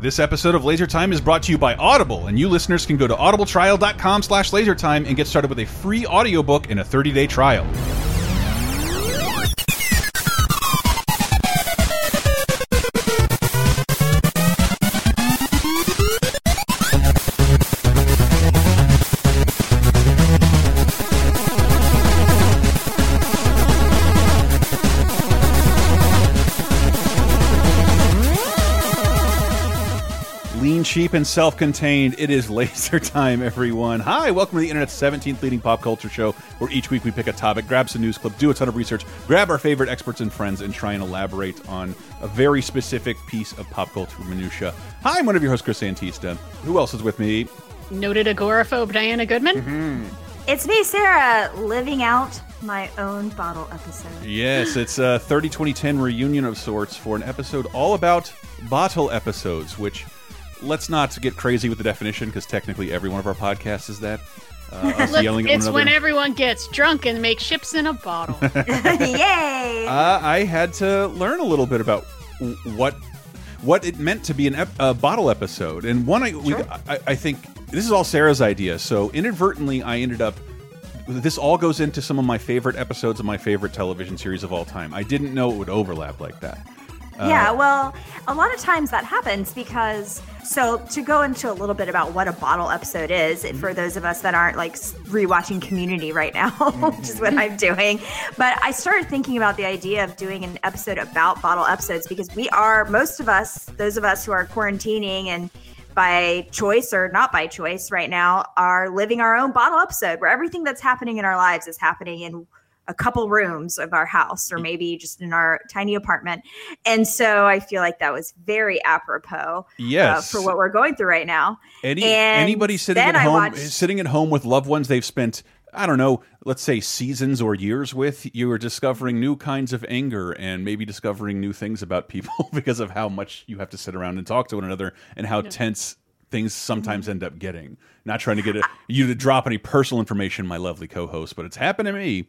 This episode of Laser Time is brought to you by Audible, and you listeners can go to audibletrial.com slash lasertime and get started with a free audiobook and a 30-day trial. Cheap, and self-contained. It is laser time, everyone. Hi, welcome to the internet's 17th leading pop culture show, where each week we pick a topic, grab some news clip, do a ton of research, grab our favorite experts and friends, and try and elaborate on a very specific piece of pop culture minutia. Hi, I'm one of your hosts, Chris Antista. Who else is with me? Noted agoraphobe Diana Goodman. Mm-hmm. It's me, Sarah, living out my own bottle episode. Yes, it's a 30 2010 reunion of sorts for an episode all about bottle episodes, which let's not get crazy with the definition because technically every one of our podcasts is that. Uh, us yelling at it's one when everyone gets drunk and makes ships in a bottle. Yay! Uh, I had to learn a little bit about what what it meant to be an ep a bottle episode, and one I, we, I I think this is all Sarah's idea. So inadvertently, I ended up. This all goes into some of my favorite episodes of my favorite television series of all time. I didn't know it would overlap like that. Yeah, uh, well, a lot of times that happens because, so to go into a little bit about what a bottle episode is, and for those of us that aren't like rewatching Community right now, which is what mm-hmm. I'm doing, but I started thinking about the idea of doing an episode about bottle episodes because we are, most of us, those of us who are quarantining and by choice or not by choice right now, are living our own bottle episode where everything that's happening in our lives is happening in a couple rooms of our house or maybe just in our tiny apartment. And so I feel like that was very apropos uh, Yes. for what we're going through right now. Any And anybody sitting at I home, watched- sitting at home with loved ones they've spent, I don't know, let's say seasons or years with, you are discovering new kinds of anger and maybe discovering new things about people because of how much you have to sit around and talk to one another and how tense things sometimes Mm-hmm. end up getting. Not trying to get a, you to drop any personal information, my lovely co-host, but it's happened to me.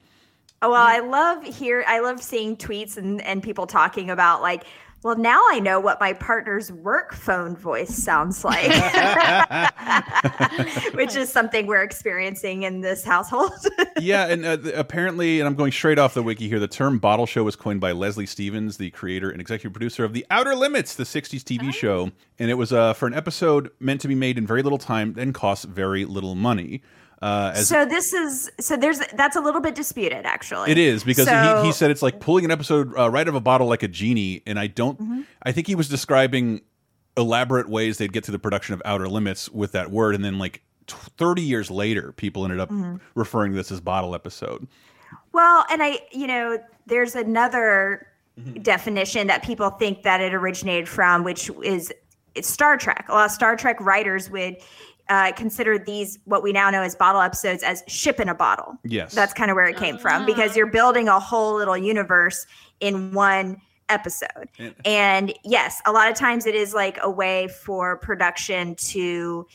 Oh, well, I love here. I love seeing tweets and, and people talking about like, well, now I know what my partner's work phone voice sounds like, which is something we're experiencing in this household. yeah, and uh, apparently, and I'm going straight off the wiki here. The term "bottle show" was coined by Leslie Stevens, the creator and executive producer of The Outer Limits, the '60s TV show, and it was uh, for an episode meant to be made in very little time and cost very little money. Uh, so this is so there's that's a little bit disputed actually. it is because So- he, he said it's like pulling an episode uh, right out of a bottle like a genie, and I don't. Mm-hmm. I think he was describing elaborate ways they'd get to the production of Outer Limits with that word, and then like. t- 30 years later, people ended up Mm-hmm. referring to this as bottle episode. Well, and I, you know, there's another Mm-hmm. definition that people think that it originated from, which is it's Star Trek. A lot of Star Trek writers would uh, consider these what we now know as bottle episodes as ship in a bottle. Yes. that's kind of where it came from because you're building a whole little universe in one episode. And- And yes, a lot of times it is like a way for production to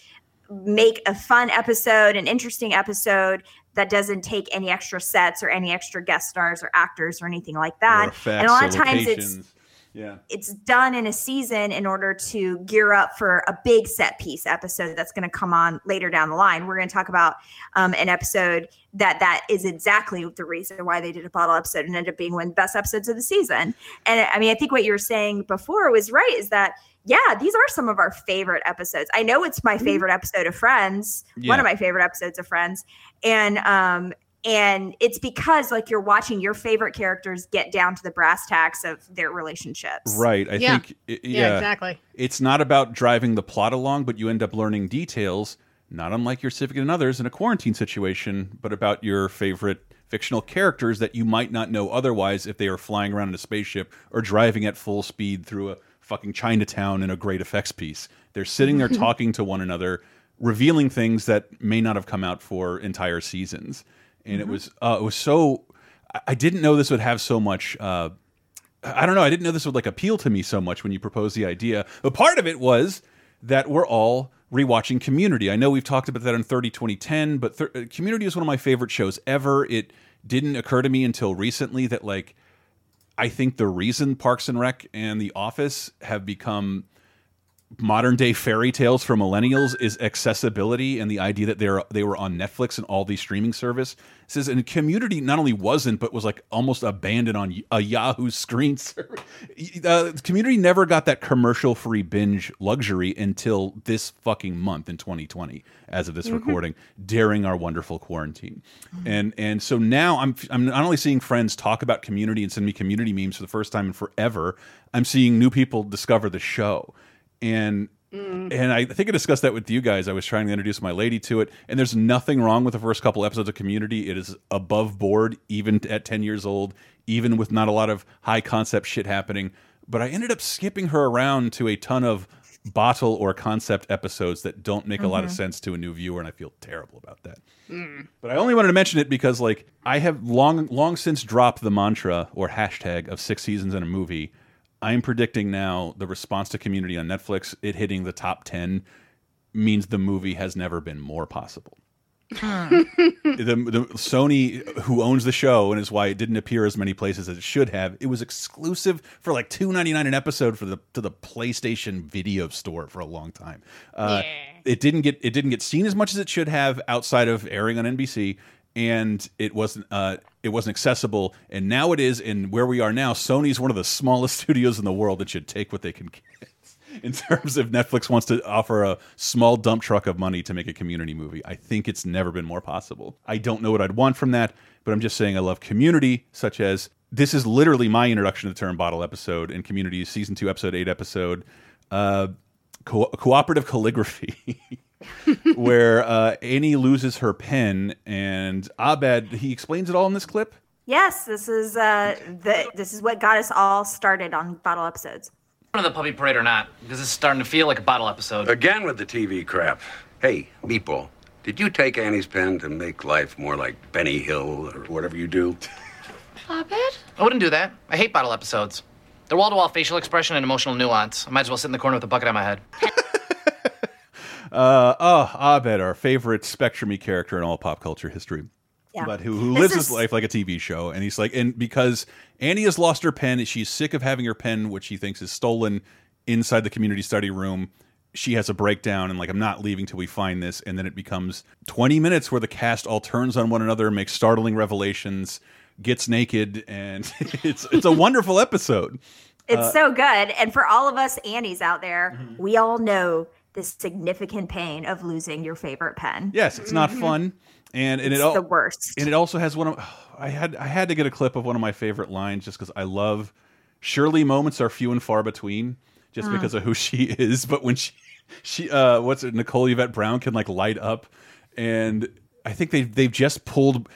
make a fun episode, an interesting episode that doesn't take any extra sets or any extra guest stars or actors or anything like that. effects and a lot of times it's locations. Yeah it's done in a season in order to gear up for a big set piece episode that's going to come on later down the line. We're going to talk about um, an episode that that is exactly the reason why they did a bottle episode and ended up being one of the best episodes of the season. And I mean, I think what you were saying before was right. Is that yeah, these are some of our favorite episodes. I know it's my favorite episode of Friends, one of my favorite episodes of Friends, and um, and it's because like you're watching your favorite characters get down to the brass tacks of their relationships. right i Yeah. think i- yeah. yeah, exactly. it's not about driving the plot along but you end up learning details not unlike your civic and others in a quarantine situation but about your favorite fictional characters that you might not know otherwise if they are flying around in a spaceship or driving at full speed through a fucking chinatown in a great effects piece they're sitting there talking to one another revealing things that may not have come out for entire seasons and it was uh, it was so I- didn't know this would have so much. Uh, I don't know. I didn't know this would like appeal to me so much when you proposed the idea. But part of it was that we're all rewatching Community. I know we've talked about that in 30 2010, but thir uh, Community is one of my favorite shows ever. It didn't occur to me until recently that like I think the reason Parks and Rec and The Office have become modern day fairy tales for millennials is accessibility and the idea that they're they were on Netflix and all these streaming service it says and community not only wasn't but was like almost abandoned on a Yahoo screen service. Uh, community never got that commercial free binge luxury until this fucking month in 2020 as of this mm -hmm. recording during our wonderful quarantine. Mm -hmm. And and so now I'm I'm not only seeing friends talk about community and send me community memes for the first time in forever, I'm seeing new people discover the show and mm. and I think I discussed that with you guys. I was trying to introduce my lady to it, and there's nothing wrong with the first couple episodes of Community. It is above board, even at 10 years old, even with not a lot of high concept shit happening. But I ended up skipping her around to a ton of bottle or concept episodes that don't make mm -hmm. a lot of mm-hmm. sense to a new viewer, and I feel terrible about that. Mm. But I only wanted to mention it because, like, I have long, long since dropped the mantra or hashtag of six seasons in a movie I'm predicting now the response to Community on Netflix, it hitting the top 10 means the movie has never been more possible. the, the, Sony, who owns the show, and is why it didn't appear as many places as it should have. It was exclusive for like two ninety nine an episode for the to the PlayStation Video Store for a long time. Uh, yeah. It didn't get it didn't get seen as much as it should have outside of airing on NBC, and it wasn't uh, it wasn't accessible. And now it is. And where we are now, Sony's one of the smallest studios in the world that should take what they can get. In terms of Netflix wants to offer a small dump truck of money to make a community movie, I think it's never been more possible. I don't know what I'd want from that, but I'm just saying I love community, such as this is literally my introduction to the term bottle episode in Community season two, episode eight episode. Uh, co cooperative calligraphy. where uh, Annie loses her pen, and Abed he explains it all in this clip. Yes, this is uh, the this is what got us all started on bottle episodes. Of the puppy parade or not, because it's starting to feel like a bottle episode. Again with the TV crap. Hey, Meatball, did you take Annie's pen to make life more like Benny Hill or whatever you do? Abed? I wouldn't do that. I hate bottle episodes. They're wall-to-wall facial expression and emotional nuance. I might as well sit in the corner with a bucket on my head. Uh, oh, Abed, our favorite Spectrumy character in all pop culture history. Yeah. But who, who lives is... his life like a TV show. And he's like, and because Annie has lost her pen, she's sick of having her pen, which she thinks is stolen, inside the community study room. She has a breakdown and like I'm not leaving till we find this, and then it becomes 20 minutes where the cast all turns on one another, makes startling revelations, gets naked, and it's it's a wonderful episode. It's uh, so good. And for all of us Annies out there, mm -hmm. we all know the significant pain of losing your favorite pen. Yes, it's not mm-hmm. fun, and and it's it the worst. And it also has one of I had I had to get a clip of one of my favorite lines just because I love Shirley moments are few and far between just uh. because of who she is. But when she she uh what's it Nicole Yvette Brown can like light up, and I think they they've just pulled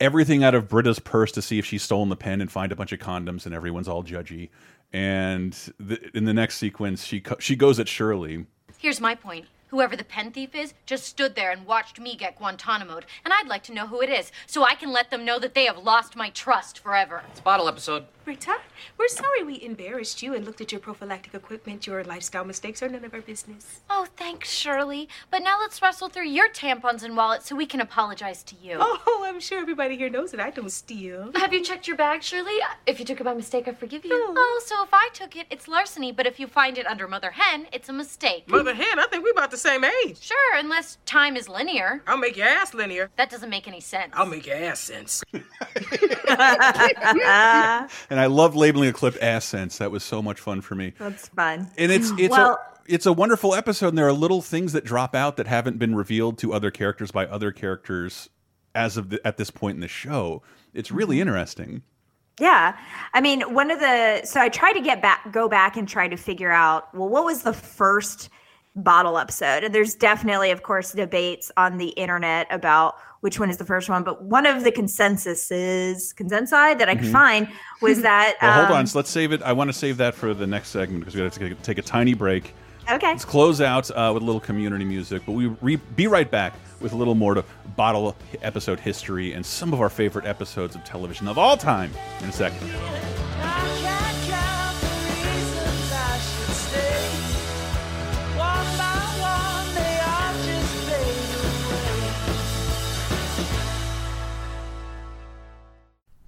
everything out of Britta's purse to see if she's stolen the pen and find a bunch of condoms and everyone's all judgy. And the, in the next sequence, she she goes at Shirley Here's my point. Whoever the pen thief is just stood there and watched me get Guantanamoed, and I'd like to know who it is, so I can let them know that they have lost my trust forever. It's a bottle episode. Britta, we're sorry we embarrassed you and looked at your prophylactic equipment. Your lifestyle mistakes are none of our business. Oh, thanks, Shirley. But now let's wrestle through your tampons and wallets so we can apologize to you. Oh, I'm sure everybody here knows that I don't steal. Have you checked your bag, Shirley? If you took it by mistake, I forgive you. Oh. oh, so if I took it, it's larceny, but if you find it under Mother Hen, it's a mistake. Mother Hen? I think we're about the same age. Sure, unless time is linear. I'll make your ass linear. That doesn't make any sense. I'll make your ass sense. and I love labeling a clip "ass sense." That was so much fun for me. That's fun. And it's it's well, a it's a wonderful episode. And there are little things that drop out that haven't been revealed to other characters by other characters as of the, at this point in the show. It's really mm-hmm. interesting. Yeah. I mean, one of the so I tried to get back go back and try to figure out, well, what was the first bottle episode? And there's definitely of course debates on the internet about which one is the first one, but one of the consensuses consensi that I could mm -hmm. find was that. well, um, hold on. Um, so let's save it. I want to save that for the next segment because we got to take a tiny break. Okay. Let's close out uh, with a little community music, but we be right back with a little more to bottle episode history and some of our favorite episodes of television of all time in a second.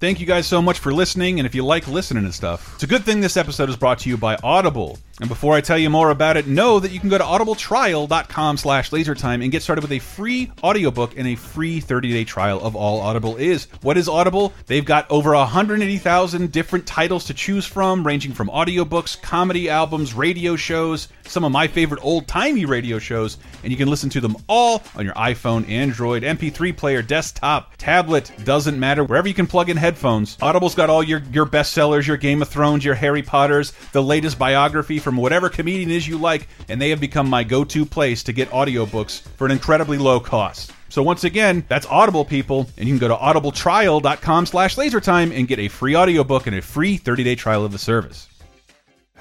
Thank you guys so much for listening, and if you like listening to stuff, it's a good thing this episode is brought to you by Audible. And before I tell you more about it, know that you can go to audibletrial.com slash lasertime and get started with a free audiobook and a free 30-day trial of all Audible is. What is Audible? They've got over 180,000 different titles to choose from, ranging from audiobooks, comedy albums, radio shows, some of my favorite old-timey radio shows, and you can listen to them all on your iPhone, Android, MP3 player, desktop, tablet, doesn't matter, wherever you can plug in headphones. Audible's got all your, your bestsellers, your Game of Thrones, your Harry Potters, the latest biography from whatever comedian is you like, and they have become my go-to place to get audiobooks for an incredibly low cost. So once again, that's Audible people, and you can go to audibletrial.com slash lasertime and get a free audiobook and a free 30-day trial of the service.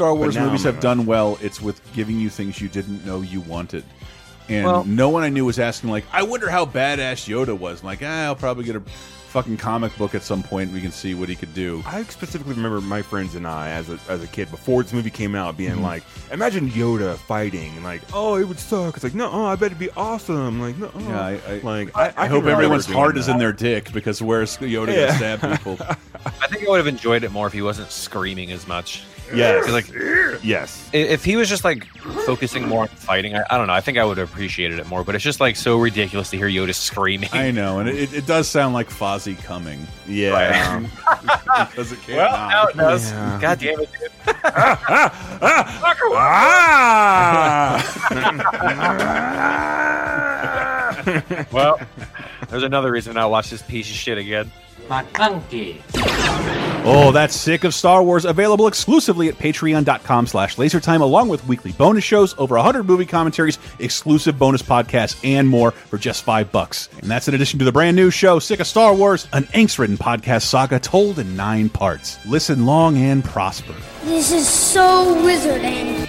Star Wars now movies I'm have done well, it's with giving you things you didn't know you wanted. And Well- no one I knew was asking like, I wonder how badass Yoda was. I'm like, ah, I'll probably get a fucking comic book at some point. We can see what he could do. I specifically remember my friends and I, as a, as a kid, before this movie came out, being Mhm. like, imagine Yoda fighting, and like, oh, it would suck. It's like, no, oh, I bet it'd be awesome. Like, no, Yeah, I, I, like, I, I, hope everyone's heart doing is in their dick because where's Yoda Yeah. gonna stab people? I think I would have enjoyed it more if he wasn't screaming as much. Yes. Like yes. if he was just like focusing more on fighting, I, I don't know. I think I would have appreciated it more. But it's just like so ridiculous to hear Yoda screaming. I know, and it, it does sound like Fozzie coming. Yeah. because it came well, out. now it does. Yeah. God damn it, dude. Ah! well, there's another reason I watch this piece of shit again. Oh, that's sick of Star Wars. Available exclusively at patreon.com slash lasertime, along with weekly bonus shows, over 100 movie commentaries, exclusive bonus podcasts, and more for just five bucks. And that's in addition to the brand new show, Sick of Star Wars, an angst-ridden podcast saga told in nine parts. Listen long and prosper. This is so wizarding.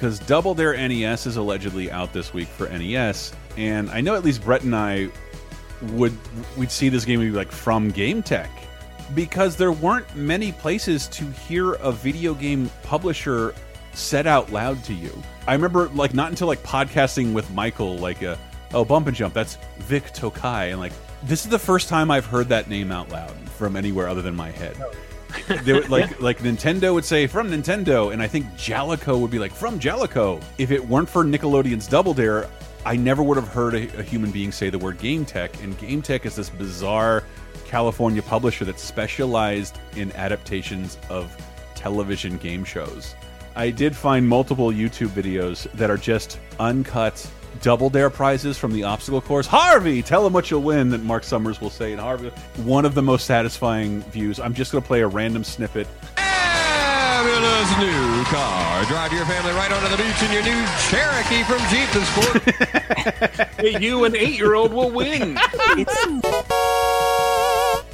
because Double Dare NES is allegedly out this week for NES, and I know at least Brett and I would we'd see this game be like from GameTek because there weren't many places to hear a video game publisher said out loud to you. I remember like not until like podcasting with Michael like uh, oh Bump and Jump that's Vic Tokai and like this is the first time I've heard that name out loud from anywhere other than my head would, like like Nintendo would say from Nintendo, and I think Jaleco would be like from Jaleco. If it weren't for Nickelodeon's Double Dare, I never would have heard a, a human being say the word GameTek. And GameTek is this bizarre California publisher that specialized in adaptations of television game shows. I did find multiple YouTube videos that are just uncut double dare prizes from the obstacle course. Harvey, tell him what you'll win that Mark Summers will say. And Harvey, one of the most satisfying views. I'm just going to play a random snippet. Fabulous new car. Drive your family right onto the beach in your new Cherokee from Jeep and Sport. you, an eight-year-old, will win.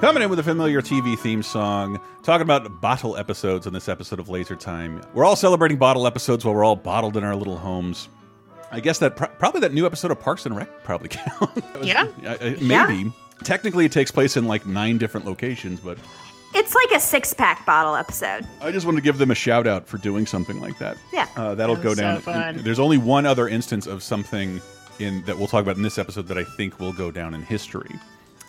Coming in with a familiar TV theme song, talking about bottle episodes in this episode of Laser Time. We're all celebrating bottle episodes while we're all bottled in our little homes. I guess that pr probably that new episode of Parks and Rec probably counts. Yeah. Maybe. Technically, it takes place in like nine different locations, but It's like a six pack bottle episode. I just wanted to give them a shout out for doing something like that. Yeah. Uh, that'll That go was so down. fun. There's only one other instance of something in that we'll talk about in this episode that I think will go down in history.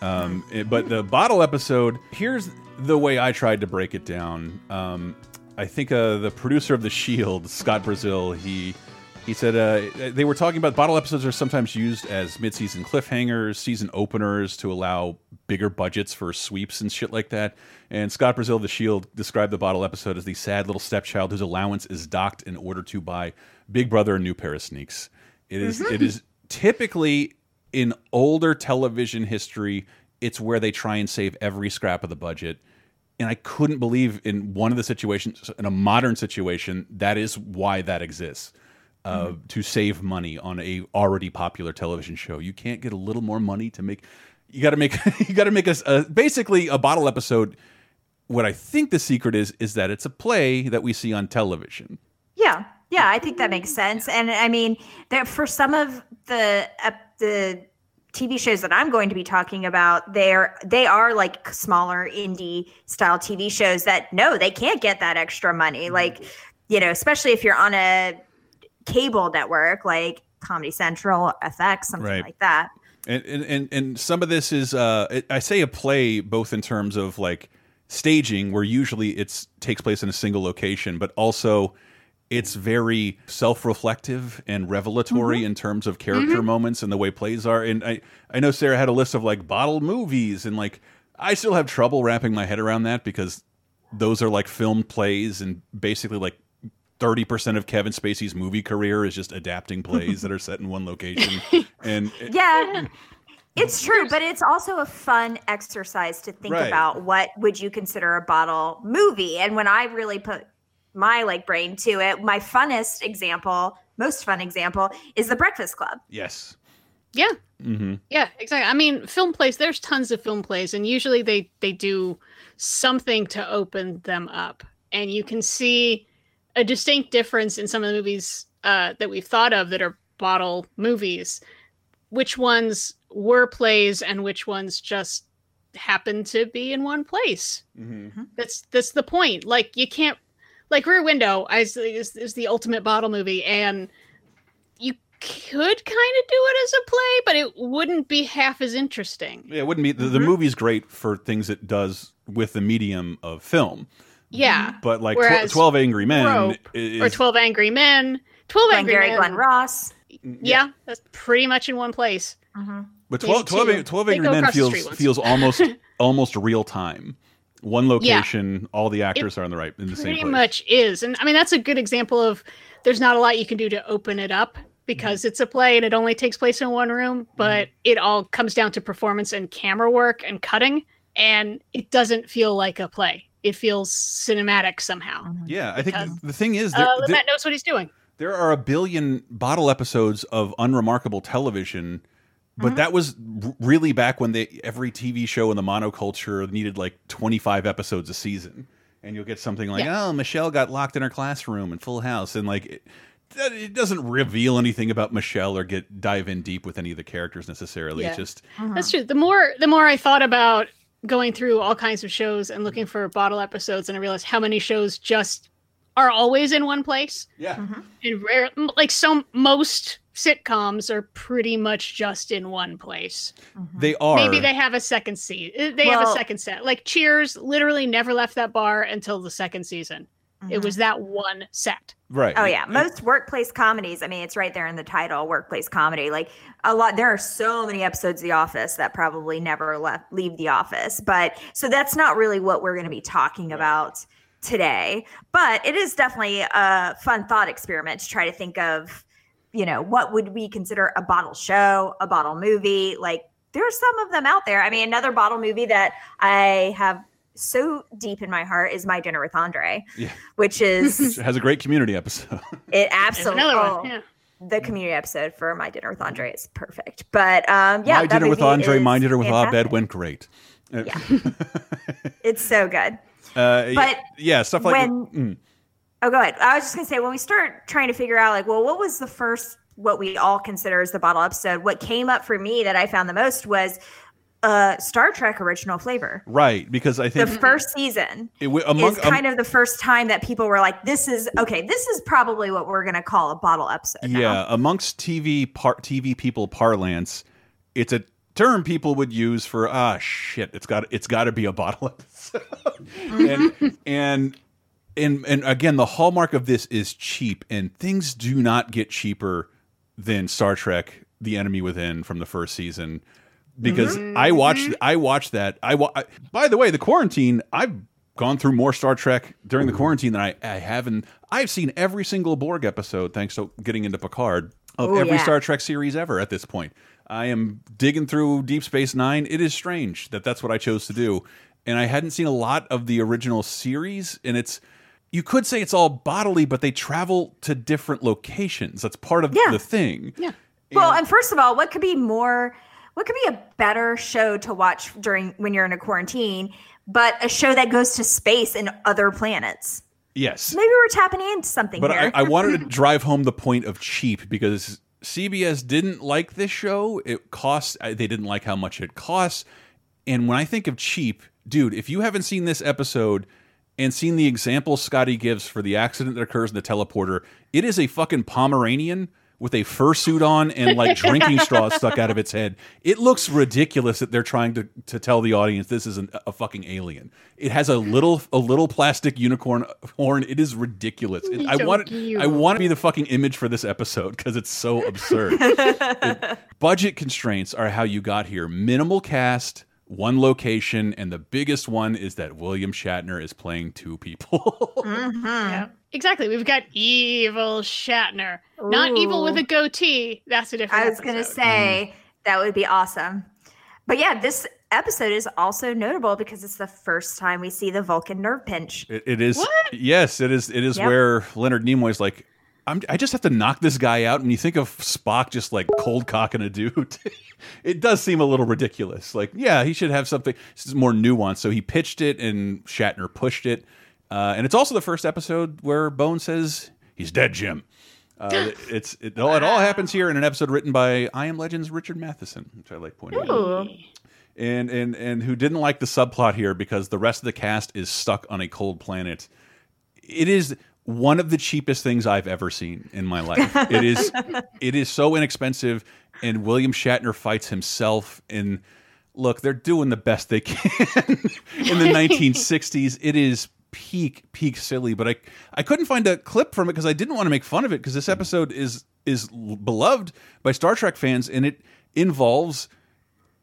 Um, Hmm. it- but the bottle episode, here's the way I tried to break it down. Um, I think uh, the producer of The Shield, Scott Brazil, he he said uh, they were talking about bottle episodes are sometimes used as mid-season cliffhangers, season openers to allow bigger budgets for sweeps and shit like that. And Scott Brazil of The Shield described the bottle episode as the sad little stepchild whose allowance is docked in order to buy Big Brother a new pair of sneaks. It is- it is typically in older television history, it's where they try and save every scrap of the budget. And I couldn't believe in one of the situations, in a modern situation, that is why that exists. Uh, To save money on a already popular television show, you can't get a little more money to make. You got to make. you got to make us a, basically a bottle episode. What I think the secret is is that it's a play that we see on television. Yeah, yeah, I think that makes sense. And I mean, there for some of the uh, the TV shows that I'm going to be talking about, they're they are like smaller indie style TV shows that no, they can't get that extra money. Like, you know, especially if you're on a cable network like Comedy Central, FX, something Right. like that. and and and, some of this is uh it, i say a play both in terms of like staging where usually it's takes place in a single location but also it's very self-reflective and revelatory in terms of character Mhm. moments and the way plays are and i i know sarah had a list of like bottle movies and like i still have trouble wrapping my head around that because those are like filmed plays and basically like 30% of Kevin Spacey's movie career is just adapting plays that are set in one location. And Yeah. It's true, but it's also a fun exercise to think Right. about what would you consider a bottle movie. And when I really put my like brain to it, my funnest example, most fun example is The Breakfast Club. yes. Yeah. Mm-hmm. Yeah, exactly. I mean, film plays. There's tons of film plays, and usually they they do something to open them up, and you can see a distinct difference in some of the movies uh, that we've thought of that are bottle movies. Which ones were plays, and which ones just happen to be in one place. Mm-hmm. That's that's the point. Like you can't like Rear Window is, is, is the ultimate bottle movie, and you could kind of do it as a play, but it wouldn't be half as interesting. Yeah, it wouldn't be the, the mm-hmm. movie's great for things it does with the medium of film. Yeah. But like tw Whereas 12 Angry Men Rope is, or Twelve Angry Men. Twelve Angry Glengarry Men. Glen Ross. Yeah, that's pretty much in one place. Mm-hmm. but maybe 12, 12, 12 Angry Men feels feels almost almost real time. One location, all the actors are in the right in the same pretty place. much is. And i mean that's a good example of there's not a lot you can do to open it up because it's a play and it only takes place in one room but it all comes down to performance and camera work and cutting and it doesn't feel like a play. It feels cinematic somehow. Yeah, I think the, the thing is uh, there, there, Matt knows what he's doing. there are a billion bottle episodes of unremarkable television, but Mm-hmm. that was really back when they every TV show in the monoculture needed like 25 episodes a season. And you'll get something like, Yeah. "Oh, Michelle got locked in her classroom in Full House," and like it, it doesn't reveal anything about Michelle or get dive in deep with any of the characters necessarily. Yeah. It's just That's true. The more the more I thought about going through all kinds of shows and looking for bottle episodes, and I realized how many shows just are always in one place. Yeah. And rare, like so most sitcoms are pretty much just in one place. Mm-hmm. they are Maybe they have a second season. Uh, they have a second set. Like Cheers literally never left that bar until the second season. It was mm-hmm. that one set. right. Oh yeah, most workplace comedies. I mean, it's right there in the title, workplace comedy. Like a lot, there are so many episodes of The Office that probably never left leave the office. But so that's not really what we're going to be talking about today. But it is definitely a fun thought experiment to try to think of, you know, what would we consider a bottle show, a bottle movie? Like there are some of them out there. I mean, another bottle movie that I have so deep in my heart is My Dinner with Andre, Yeah. which is It has a great community episode. it absolutely. another one, oh, yeah. The community episode for My Dinner with Andre is perfect. But um, yeah, my dinner with Andre, my dinner with fantastic. Abed went great. Yeah. It's so good. uh, But yeah, stuff like when- mm. Oh, go ahead. I was just gonna say when we start trying to figure out like, well, what was the first what we all consider as the bottle episode? What came up for me that I found the most was a Star Trek original flavor. Right, because I think The first season it, w- among is kind of the first time that people were like, "This is okay. This is probably what we're gonna call a bottle episode." yeah amongst TV par TV people parlance, it's a term people would use for ah shit. It's got it's got to be a bottle episode, and and and and again the hallmark of this is cheap, and things do not get cheaper than Star Trek: The Enemy Within from the first season. Because I mm-hmm. watched, I watched that. I, wa I by the way, the quarantine. I've gone through more Star Trek during the quarantine than I, I have in. I've seen every single Borg episode thanks to getting into Picard of Oh, every yeah. Star Trek series ever at this point. I am digging through Deep Space Nine. It is strange that that's what I chose to do, and I hadn't seen a lot of the original series, and it's. You could say it's all bodily, but they travel to different locations. That's part of Yeah. the thing. Yeah. Well, and first of all, what could be more? What could be a better show to watch during when you're in a quarantine, but a show that goes to space and other planets? Yes. Maybe we're tapping into something But here. I, I wanted to drive home the point of cheap because CBS didn't like this show. It cost, uh, they didn't like how much it costs. And when I think of cheap, dude, if you haven't seen this episode and seen the example Scotty gives for the accident that occurs in the teleporter, it is a fucking Pomeranian with a fursuit on and like drinking straws stuck out of its head. It looks ridiculous that they're trying to, to tell the audience this is an, a fucking alien. It has a little a little plastic unicorn horn. It is ridiculous. It- I So want it, cute. I want to be the fucking image for this episode because it's so absurd. It- budget constraints are how you got here. Minimal cast, one location, and the biggest one is that William Shatner is playing two people. Mm-hmm. Yeah. Exactly. We've got evil Shatner. Not evil with a goatee. That's a different I was going to episode. say that would be awesome. But yeah, this episode is also notable because it's the first time we see the Vulcan nerve pinch. It, it is. Yes, it is. It is Yep. where Leonard Nimoy's like, I'm, I just have to knock this guy out. When you think of Spock just like cold cocking a dude, it does seem a little ridiculous. Like, yeah, he should have something this is more nuanced. So he pitched it, and Shatner pushed it. Uh, and it's also the first episode where Bone says he's dead, Jim. Uh, it's it all, it all happens here in an episode written by I Am Legend's Richard Matheson, which I like pointing out and and and who didn't like the subplot here because the rest of the cast is stuck on a cold planet. It is one of the cheapest things I've ever seen in my life. it is it is so inexpensive and William Shatner fights himself and look, they're doing the best they can in the 1960s. It is peak peak silly, but I I couldn't find a clip from it because I didn't want to make fun of it because this episode is is beloved by Star Trek fans and it involves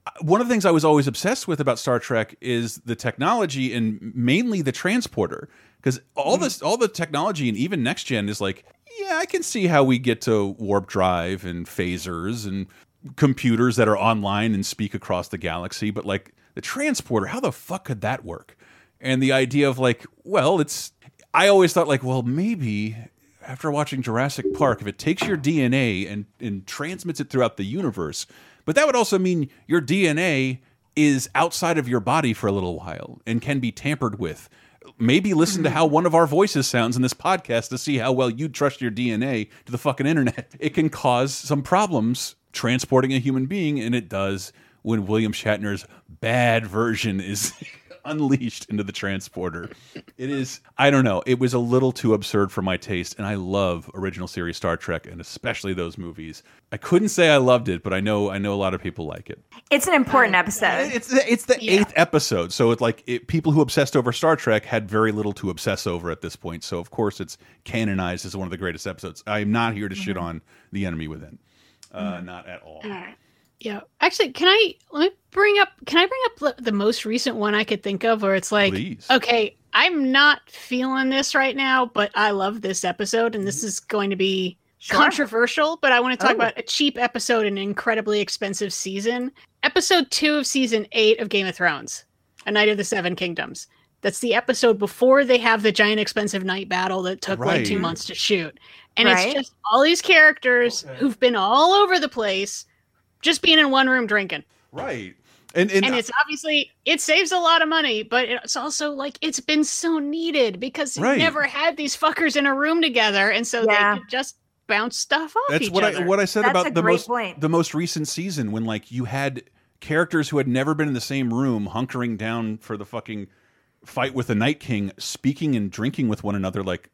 uh, one of the things I was always obsessed with about Star Trek is the technology and mainly the transporter because all mm. this all the technology and even next gen is like yeah I can see how we get to warp drive and phasers and computers that are online and speak across the galaxy but like the transporter how the fuck could that work and the idea of like well it's I always thought like well maybe after watching Jurassic Park, if it takes your DNA and, and transmits it throughout the universe, but that would also mean your DNA is outside of your body for a little while and can be tampered with. Maybe listen to mm-hmm. how one of our voices sounds in this podcast to see how well you trust your DNA to the fucking internet. It can cause some problems transporting a human being, and it does when William Shatner's bad version is unleashed into the transporter. It is, I don't know, it was a little too absurd for my taste, and I love original series Star Trek and especially those movies. I couldn't say I loved it, but I know I know a lot of people like it. It's an important episode. It's the, it's the eighth episode, so it's like it, people who obsessed over Star Trek had very little to obsess over at this point. So of course it's canonized as one of the greatest episodes. I am not here to shit Mhm. on the enemy within, uh, not at all. All right. Yeah. Actually, can I let me bring up? Can I bring up the- the most recent one I could think of, where it's like, Please. okay, I'm not feeling this right now, but I love this episode, and this mm-hmm. is going to be controversial. But I want to talk Oh. about a cheap episode and an incredibly expensive season. Episode two of season eight of Game of Thrones, A Knight of the Seven Kingdoms. That's the episode before they have the giant expensive night battle that took like two months to shoot. And Right. it's just all these characters who've been all over the place just being in one room drinking. Right. And and, And it's obviously it saves a lot of money, but it's also like it's been so needed because you Right. never had these fuckers in a room together, and so Yeah. they could just bounce stuff off That's each what other. I what I said That's about the most point. the most recent season when like you had characters who had never been in the same room hunkering down for the fucking fight with the Night King, speaking and drinking with one another. Like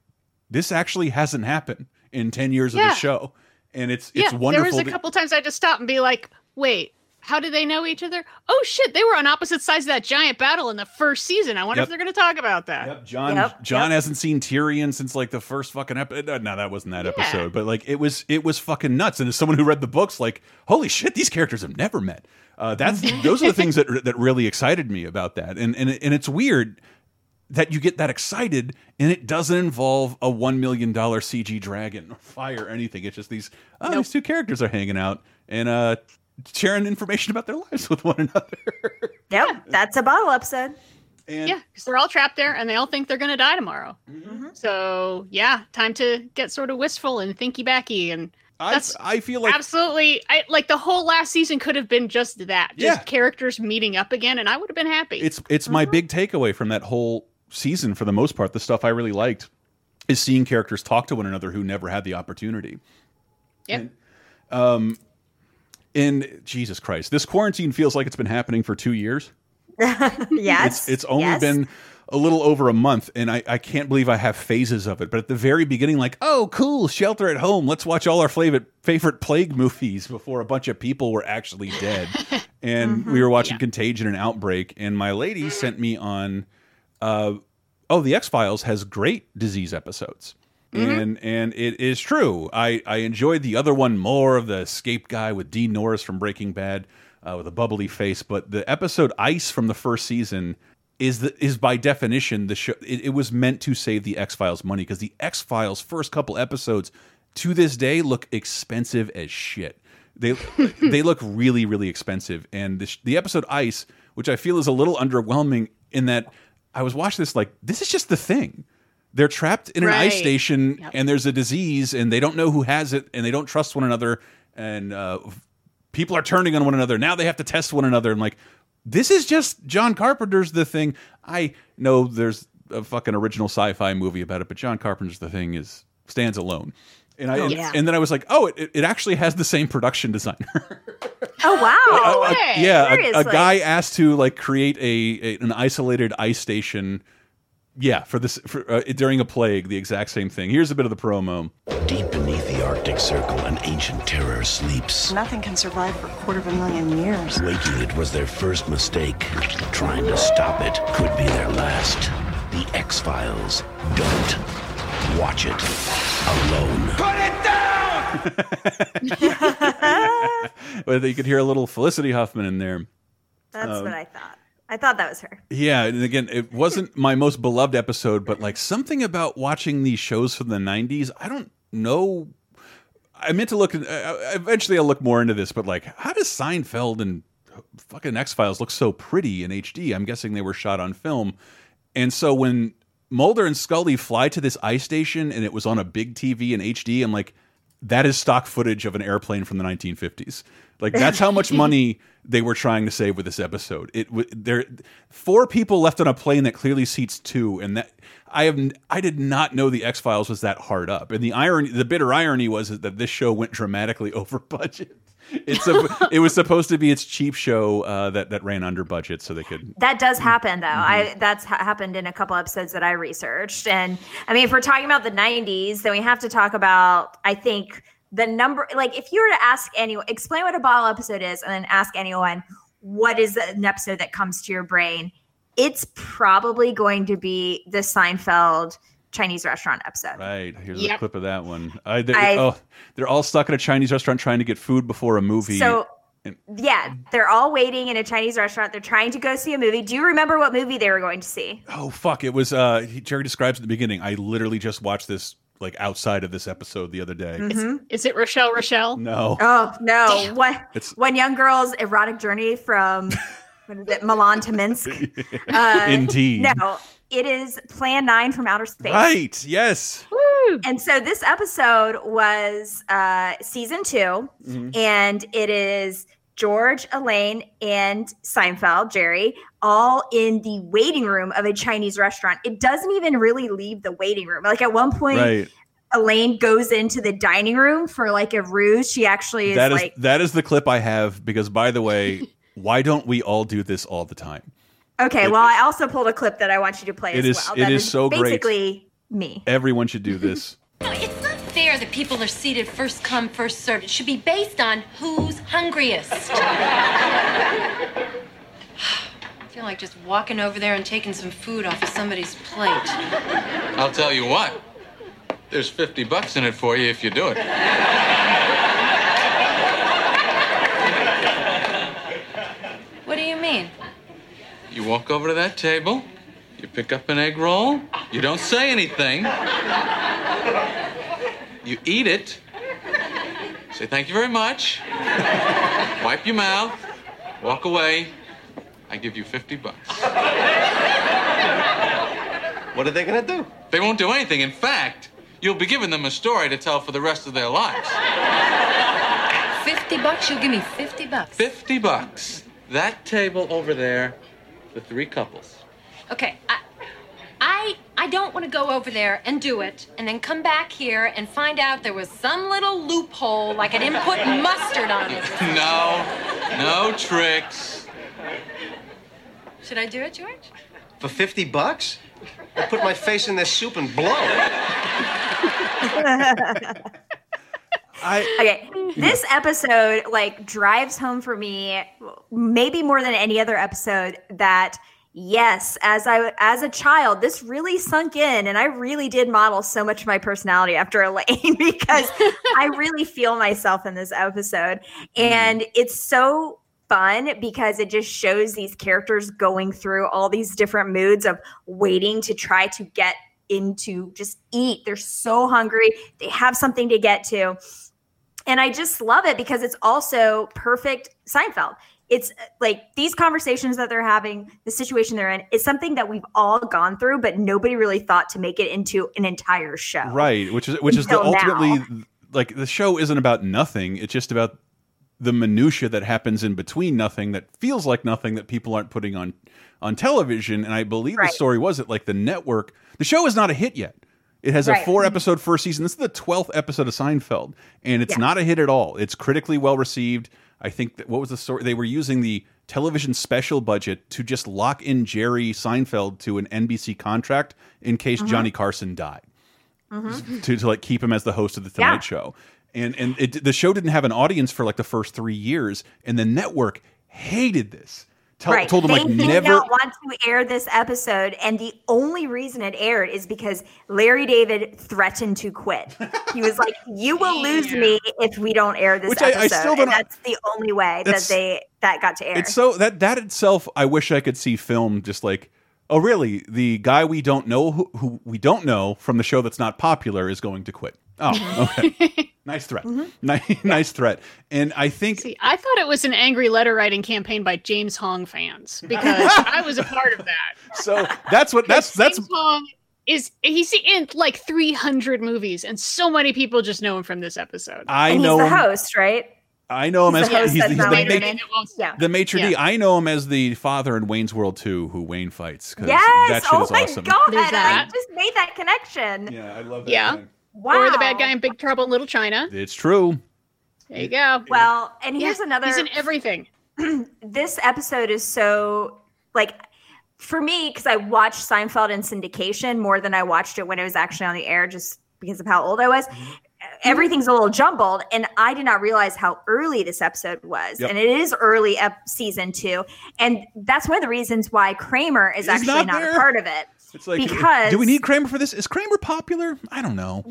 this actually hasn't happened in ten years of the show, and it's yeah, it's wonderful. there was a to- couple times I had to stop and be like, "Wait, how do they know each other? Oh shit, they were on opposite sides of that giant battle in the first season. I wonder Yep. if they're going to talk about that." Jon Yep, Jon yep. hasn't seen Tyrion since like the first fucking episode. No, that wasn't that episode, but like it was it was fucking nuts. And as someone who read the books, like holy shit, these characters have never met. Uh, that's those are the things that that really excited me about that. And and and it's weird that you get that excited and it doesn't involve a one million dollar CG dragon or fire or anything. It's just these oh these two characters are hanging out and uh sharing information about their lives with one another. Yep, that's a bottle episode. yeah, because they're all trapped there and they all think they're going to die tomorrow. Mm-hmm. So yeah, time to get sort of wistful and thinky backy and. I, That's I feel like absolutely. I like the whole last season could have been just that, just Yeah. characters meeting up again, and I would have been happy. it's it's my big takeaway from that whole season for the most part the stuff i really liked is seeing characters talk to one another who never had the opportunity. Yep. um and jesus christ this quarantine feels like it's been happening for two years. Yes. it's it's only yes. been a little over a month and I, I can't believe i have phases of it. But at the very beginning like oh cool shelter at home let's watch all our favorite favorite plague movies before a bunch of people were actually dead. And we were watching contagion and outbreak and my lady sent me on uh, oh the x-files has great disease episodes. And and it is true. I i enjoyed the other one more of the escape guy with dean norris from breaking bad uh, with a bubbly face but the episode ice from the first season is the is by definition the show it, it was meant to save the x-files money because the x-files first couple episodes to this day look expensive as shit. They they look really really expensive. And the, sh- the episode ice which i feel is a little underwhelming in that i was watching this like this is just the thing. They're trapped in an ice station Yep. and there's a disease and they don't know who has it and they don't trust one another and uh, people are turning on one another. Now they have to test one another. And like this is just john carpenter's the thing. I know there's a fucking original sci-fi movie about it but john carpenter's the thing is stands alone. And I Oh, and, and then I was like, oh, it, it actually has the same production designer. Oh wow! A- a- yeah, a, a guy asked to like create a, a- an isolated ice station. Yeah, for this for, uh, during a plague, the exact same thing. Here's a bit of the promo. Deep beneath the Arctic Circle, an ancient terror sleeps. Nothing can survive for a quarter of a million years. Waking it was their first mistake. Trying to stop it could be their last. The X Files. Don't watch it alone. Put it down! But you could hear a little Felicity Huffman in there. That's Um, what I thought. I thought that was her. Yeah, and again, it wasn't my most beloved episode, but like something about watching these shows from the '90s. I don't know. I meant to look. Uh, eventually, I'll look more into this, but like, how does Seinfeld and fucking X Files look so pretty in HD? I'm guessing they were shot on film, and so when Mulder and Scully fly to this ice station and it was on a big TV in HD, I'm like, that is stock footage of an airplane from the 1950s. Like that's how much money they were trying to save with this episode. It there four people left on a plane that clearly seats two, and that I have I did not know the X Files was that hard up. And the irony, the bitter irony was that this show went dramatically over budget. It's a, it was supposed to be its cheap show uh, that that ran under budget, so they could That does happen though. Mm-hmm. I that's ha happened in a couple episodes that I researched. And I mean, if we're talking about the 90s, then we have to talk about I think the number like if you were to ask anyone explain what a bottle episode is and then ask anyone what is an episode that comes to your brain, it's probably going to be the Seinfeld Chinese restaurant episode. Right. Here's a clip of that one. I, they, I- oh, they're all stuck in a Chinese restaurant trying to get food before a movie. So And- yeah, they're all waiting in a Chinese restaurant. They're trying to go see a movie. Do you remember what movie they were going to see? oh fuck! It was. Uh, Jerry describes at the beginning. I literally just watched this like outside of this episode the other day. Mhm. Is it Rochelle Rochelle? No. Oh no! What It's- one young girl's erotic journey from what is it, Milan to Minsk? Uh, Indeed. No, it is Plan Nine from Outer Space. Right. Yes. And so this episode was uh, season 2 Mhm. and it is George, Elaine, and Seinfeld, Jerry, all in the waiting room of a Chinese restaurant. It doesn't even really leave the waiting room. Like at one point, Right. Elaine goes into the dining room for like a ruse. She actually is That is like, that is the clip I have because by the way, Why don't we all do this all the time? Okay, It- well, I also pulled a clip that I want you to play It as is- well. it That is so great. basically me. Everyone should do this. It's not fair that people are seated first come, first served. It should be based on who's hungriest. I feel like just walking over there and taking some food off of somebody's plate. I'll tell you what. There's 50 bucks in it for you if you do it. What do you mean? You walk over to that table, you pick up an egg roll, you don't say anything. You eat it, say thank you very much, wipe your mouth, walk away. I give you 50 bucks. What are they gonna do? They won't do anything. In fact, you'll be giving them a story to tell for the rest of their lives. 50 bucks? You'll give me 50 bucks. 50 bucks. That table over there, the three couples. Okay, I, I, I don't want to go over there and do it, and then come back here and find out there was some little loophole, like I didn't put mustard on it. No, no tricks. Should I do it, George? For 50 bucks? I put my face in this soup and blow. okay, mm. this episode like drives home for me, maybe more than any other episode. That yes, as I as a child, this really sunk in, and I really did model so much of my personality after Elaine because I really feel myself in this episode, mm-hmm. and it's so fun because it just shows these characters going through all these different moods of waiting to try to get into just eat. They're so hungry. They have something to get to. And I just love it because it's also perfect Seinfeld. It's uh, like these conversations that they're having, the situation they're in, is something that we've all gone through, but nobody really thought to make it into an entire show. Right, which is which is the Until now. ultimately like the show isn't about nothing. It's just about the minutia that happens in between nothing that feels like nothing that people aren't putting on on television. And I believe Right. the story was it like the network, the show is not a hit yet. It has Right. a four episode first season. This is the twelfth episode of Seinfeld, and it's Yeah. not a hit at all. It's critically well received. I think that what was the story? They were using the television special budget to just lock in Jerry Seinfeld to an NBC contract in case Mhm. Johnny Carson died Mhm. to, to like keep him as the host of the Tonight Yeah. Show. And and it, the show didn't have an audience for like the first three years, and the network hated this. Tell, right. Told them they like did never. not want to air this episode, and the only reason it aired is because Larry David threatened to quit. He was like, "You will lose me if we don't air this Which I- I episode." still don't- that's the only way that they that got to air. It's so that that itself, I wish I could see film just like. Oh really? The guy we don't know who, who we don't know from the show that's not popular is going to quit. Oh, okay. nice threat. Mm-hmm. Nice, nice threat. And I think See, I thought it was an angry letter writing campaign by James Hong fans because I was a part of that. so. That's what that's that's James Hong is he's in like 300 movies, and so many people just know him from this episode. I and know he's the him- host, right? I know him He's as the host he's, he's not the, later ma- Yeah. the maitre. Yeah. I know him as the father in Wayne's World 2 who Wayne fights. 'cause Yes. that shit Oh is my awesome. god! There's I just made that connection. Yeah, I love that. Yeah. thing. Wow. Or the bad guy in Big Trouble in Little China. It's true. There you go. Well, and here's Yeah, another. He's in everything. this episode is so like for me because I watched Seinfeld in syndication more than I watched it when it was actually on the air, just because of how old I was. Mm-hmm. Everything's a little jumbled, and I did not realize how early this episode was, Yep. and it is early ep- season two, and that's one of the reasons why Kramer is He's actually not not, a part of it. It's like, because do we need Kramer for this? Is Kramer popular? I don't know.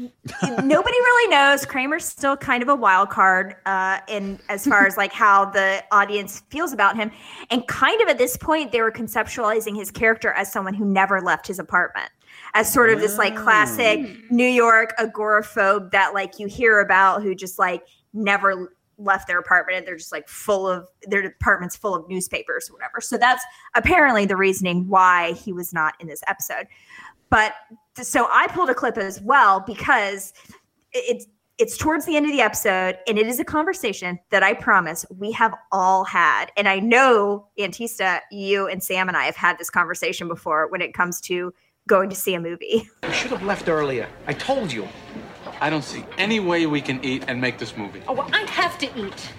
nobody really knows. Kramer's still kind of a wild card uh, in as far as like how the audience feels about him. And kind of at this point, they were conceptualizing his character as someone who never left his apartment, as sort of this like classic mm. New York agoraphobe that like you hear about who just like never left their apartment and they're just like full of their apartments full of newspapers or whatever. So that's apparently the reasoning why he was not in this episode. But so I pulled a clip as well because it's it's towards the end of the episode and it is a conversation that I promise we have all had. And I know Antista, you and Sam and I have had this conversation before when it comes to going to see a movie. You should have left earlier. I told you. I don't see any way we can eat and make this movie. Oh, well, I'd have to eat.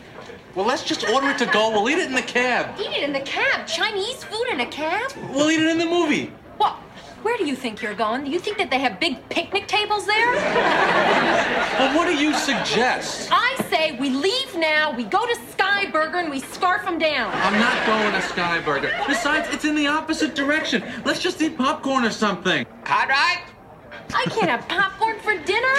Well, let's just order it to go. We'll eat it in the cab. Eat it in the cab. Chinese food in a cab? We'll eat it in the movie. What? Where do you think you're going? Do you think that they have big picnic tables there? Well, what do you suggest? I say we leave now, we go to Sky Burger, and we scarf them down. I'm not going to Sky Burger. Besides, it's in the opposite direction. Let's just eat popcorn or something. Hot right? I can't have popcorn for dinner.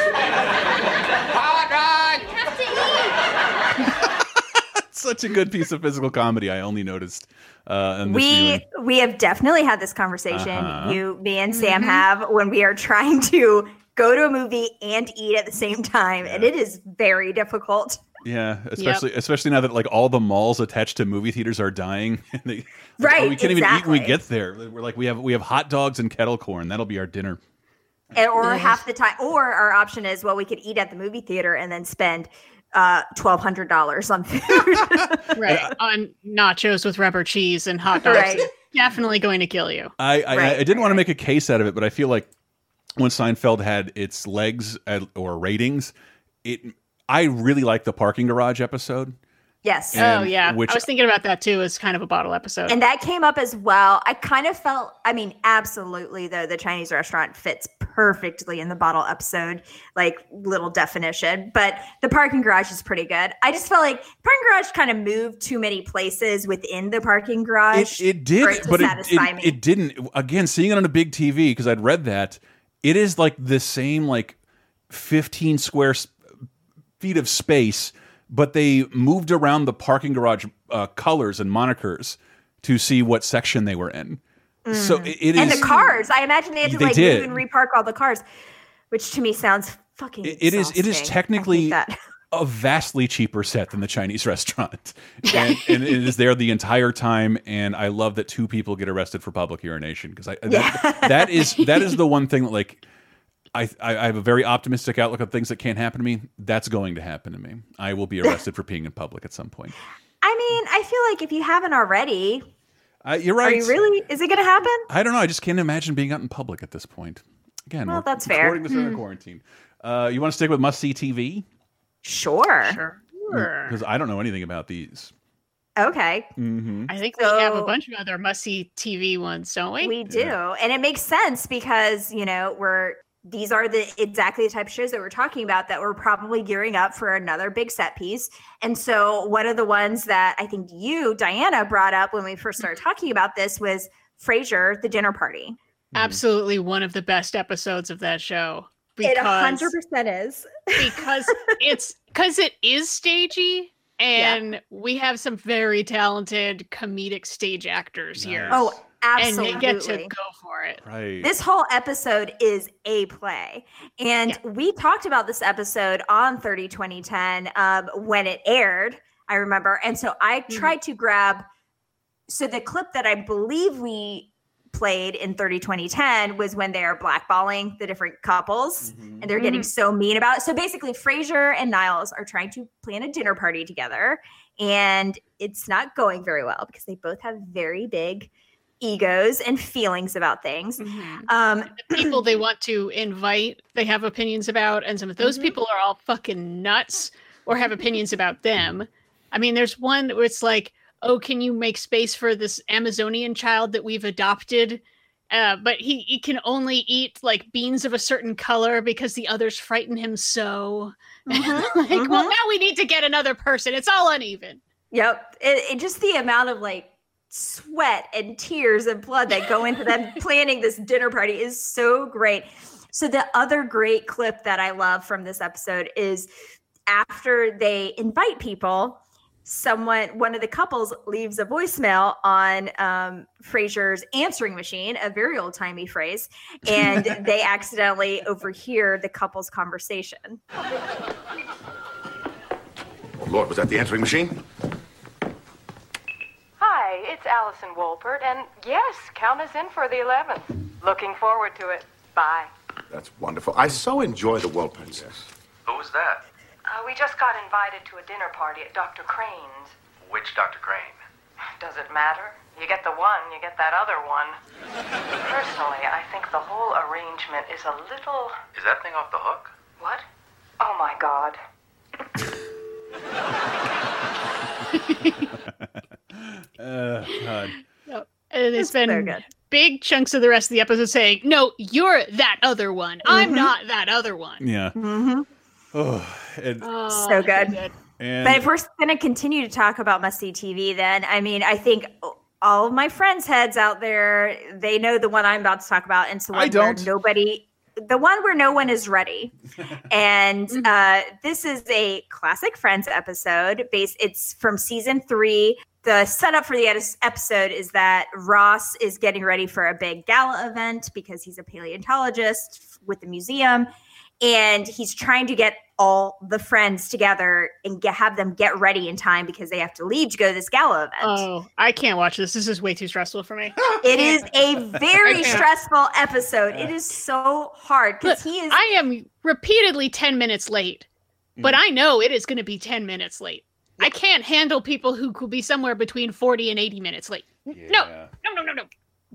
Hot right? We have to eat. Such a good piece of physical comedy. I only noticed. Uh, in this viewing. we we have definitely had this conversation. Uh-huh. You, me, and Sam have when we are trying to go to a movie and eat at the same time, and it is very difficult. Yeah, especially especially now that like all the malls attached to movie theaters are dying. And they, like, Right, oh, we can't even eat when we get there. We're like we have we have hot dogs and kettle corn. That'll be our dinner. And, or half the time, or our option is well, we could eat at the movie theater and then spend uh, twelve hundred dollars on food. right on nachos with rubber cheese and hot dogs. Right. Definitely going to kill you. I I, Right, I didn't want to make a case out of it, but I feel like when Seinfeld had its legs at, or ratings, it I really like the parking garage episode. yes. oh yeah, which- I was thinking about that too as kind of a bottle episode. And that came up as well. I kind of felt, I mean, absolutely, though, the Chinese restaurant fits perfectly in the bottle episode, like little definition. But the parking garage is pretty good. I just felt like parking garage kind of moved too many places within the parking garage. It, it did, it but it, it, it didn't. Again, seeing it on a big TV because I'd read that it is like the same like fifteen square feet of space, but they moved around the parking garage uh, colors and monikers to see what section they were in. So Mm. it, it and is. the cars. I imagine they had to They like did. move and repark all the cars, which to me sounds fucking. It it is. It is exhausting. I hate technically a vastly cheaper set than the Chinese restaurant, and, and it is there the entire time. And I love that two people get arrested for public urination because I that, that is that is the one thing that like. I, I I have a very optimistic outlook on things that can't happen to me. That's going to happen to me. I will be arrested for peeing in public at some point. I mean, I feel like if you haven't already, Uh, you're right. are you really? Is it going to happen? I don't know. I just can't imagine being out in public at this point. Again, Well, that's fair. recording this under Hmm. quarantine. Uh, you want to stick with must see TV? Sure. Sure. Because I don't know anything about these. Okay. Mm-hmm. I think we have a bunch of other must see TV ones, don't we? We do. And it makes sense because, you know, we're these are the exactly the type of shows that we're talking about that we're probably gearing up for another big set piece. And so one of the ones that I think you, Diana, brought up when we first started mm-hmm. talking about this was Frasier, the dinner party. Mm-hmm. Absolutely one of the best episodes of that show. It Because hundred percent is. because it's because it is stagey and we have some very talented comedic stage actors here. Oh, And they get to absolutely. go for it. Right. This whole episode is a play. And we talked about this episode on 30 2010 um, when it aired, I remember. And so I tried to grab. So the clip that I believe we played in 30 2010 was when they are blackballing the different couples and they're getting Mhm. so mean about it. So basically, Frasier and Niles are trying to plan a dinner party together. And it's not going very well because they both have very big egos and feelings about things. Um, the people they want to invite, they have opinions about, and some of those Mhm. people are all fucking nuts or have opinions about them. I mean, there's one where it's like, oh, can you make space for this Amazonian child that we've adopted? Uh, but he, he can only eat like beans of a certain color because the others frighten him so. like, well, now we need to get another person. It's all uneven. Yep. It, it just the amount of like sweat and tears and blood that go into them planning this dinner party is so great. So the other great clip that I love from this episode is after they invite people, someone one of the couples leaves a voicemail on um, Frasier's answering machine, a very old timey phrase, and they accidentally overhear the couple's conversation. Oh, Lord, was that the answering machine? Hi, it's Allison Wolpert, and yes, count us in for the 11th. Looking forward to it. Bye. That's wonderful. I so enjoy the Wolperts. Who was that? Uh, we just got invited to a dinner party at Dr. Crane's. Which Dr. Crane? Does it matter? You get the one, you get that other one. Personally, I think the whole arrangement is a little. Is that thing off the hook? What? Oh my god. I spend big chunks of the rest of the episode saying, "No, you're that other one. I'm Mhm. not that other one." Yeah. hmm Oh, and, so good. and But if we're going to continue to talk about must see TV, then I mean, I think all of my friends' heads out there, they know the one I'm about to talk about, and so I one don't. nobody, the one where no one is ready. and uh, this is a classic Friends episode. Based, it's from season three. The setup for the episode is that Ross is getting ready for a big gala event because he's a paleontologist with the museum and he's trying to get all the friends together and get, have them get ready in time because they have to leave to go to this gala event. Oh, I can't watch this. This is way too stressful for me. It is a very stressful episode. It is so hard because he is. I am repeatedly 10 minutes late, but mm. I know it is going to be 10 minutes late. I can't handle people who could be somewhere between 40 and 80 minutes late. No, no, no, no, no.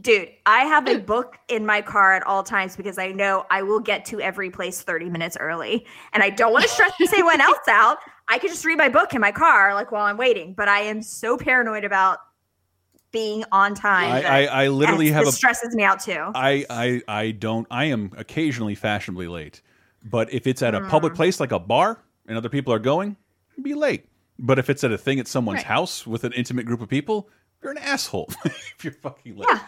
Dude, I have a book in my car at all times because I know I will get to every place 30 minutes early. And I don't want to stress anyone else out. I could just read my book in my car like while I'm waiting, but I am so paranoid about being on time. I, I, I literally have a stresses me out too. I, I I don't I am occasionally fashionably late. But if it's at a public Mm. place like a bar and other people are going, be late. But if it's at a thing at someone's Right. house with an intimate group of people, you're an asshole if you're fucking late. Yeah.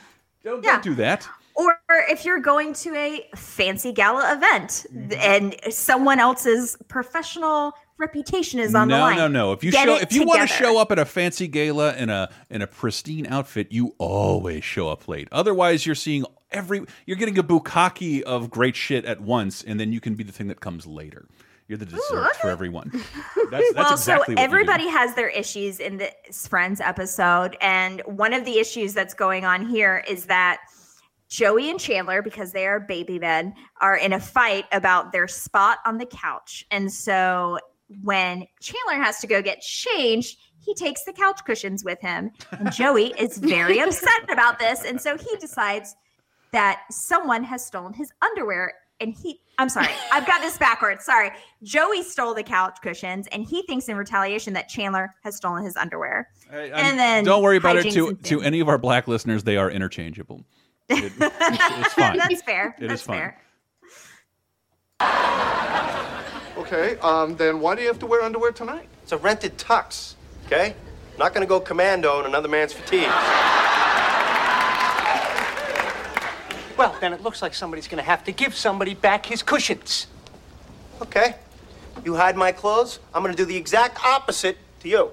Don't, Yeah. don't do that. Or if you're going to a fancy gala event Mm-hmm. and someone else's professional reputation is on no, the line. no, no. No. If you Get show if you want to show up at a fancy gala in a in a pristine outfit, you always show up late. Otherwise, you're seeing every you're getting a bukkake of great shit at once, and then you can be the thing that comes later. You're the dessert for everyone. That's, that's well, exactly so what you do. everybody has their issues in this Friends episode, and one of the issues that's going on here is that Joey and Chandler, because they are baby men, are in a fight about their spot on the couch, and so when Chandler has to go get changed. He takes the couch cushions with him, and Joey is very upset about this. And so he decides that someone has stolen his underwear and he I'm sorry, I've got this backwards. Sorry. Joey stole the couch cushions and he thinks in retaliation that Chandler has stolen his underwear. I'm- and then don't worry about it. To to any of our black listeners, they are interchangeable. It- it's, it's fine. That's fair. It is That's fine. fair. Okay, um, then why do you have to wear underwear tonight? It's a rented tux, okay? Not gonna go commando in another man's fatigue. Well, then it looks like somebody's gonna have to give somebody back his cushions. Okay? You hide my clothes, I'm gonna do the exact opposite to you.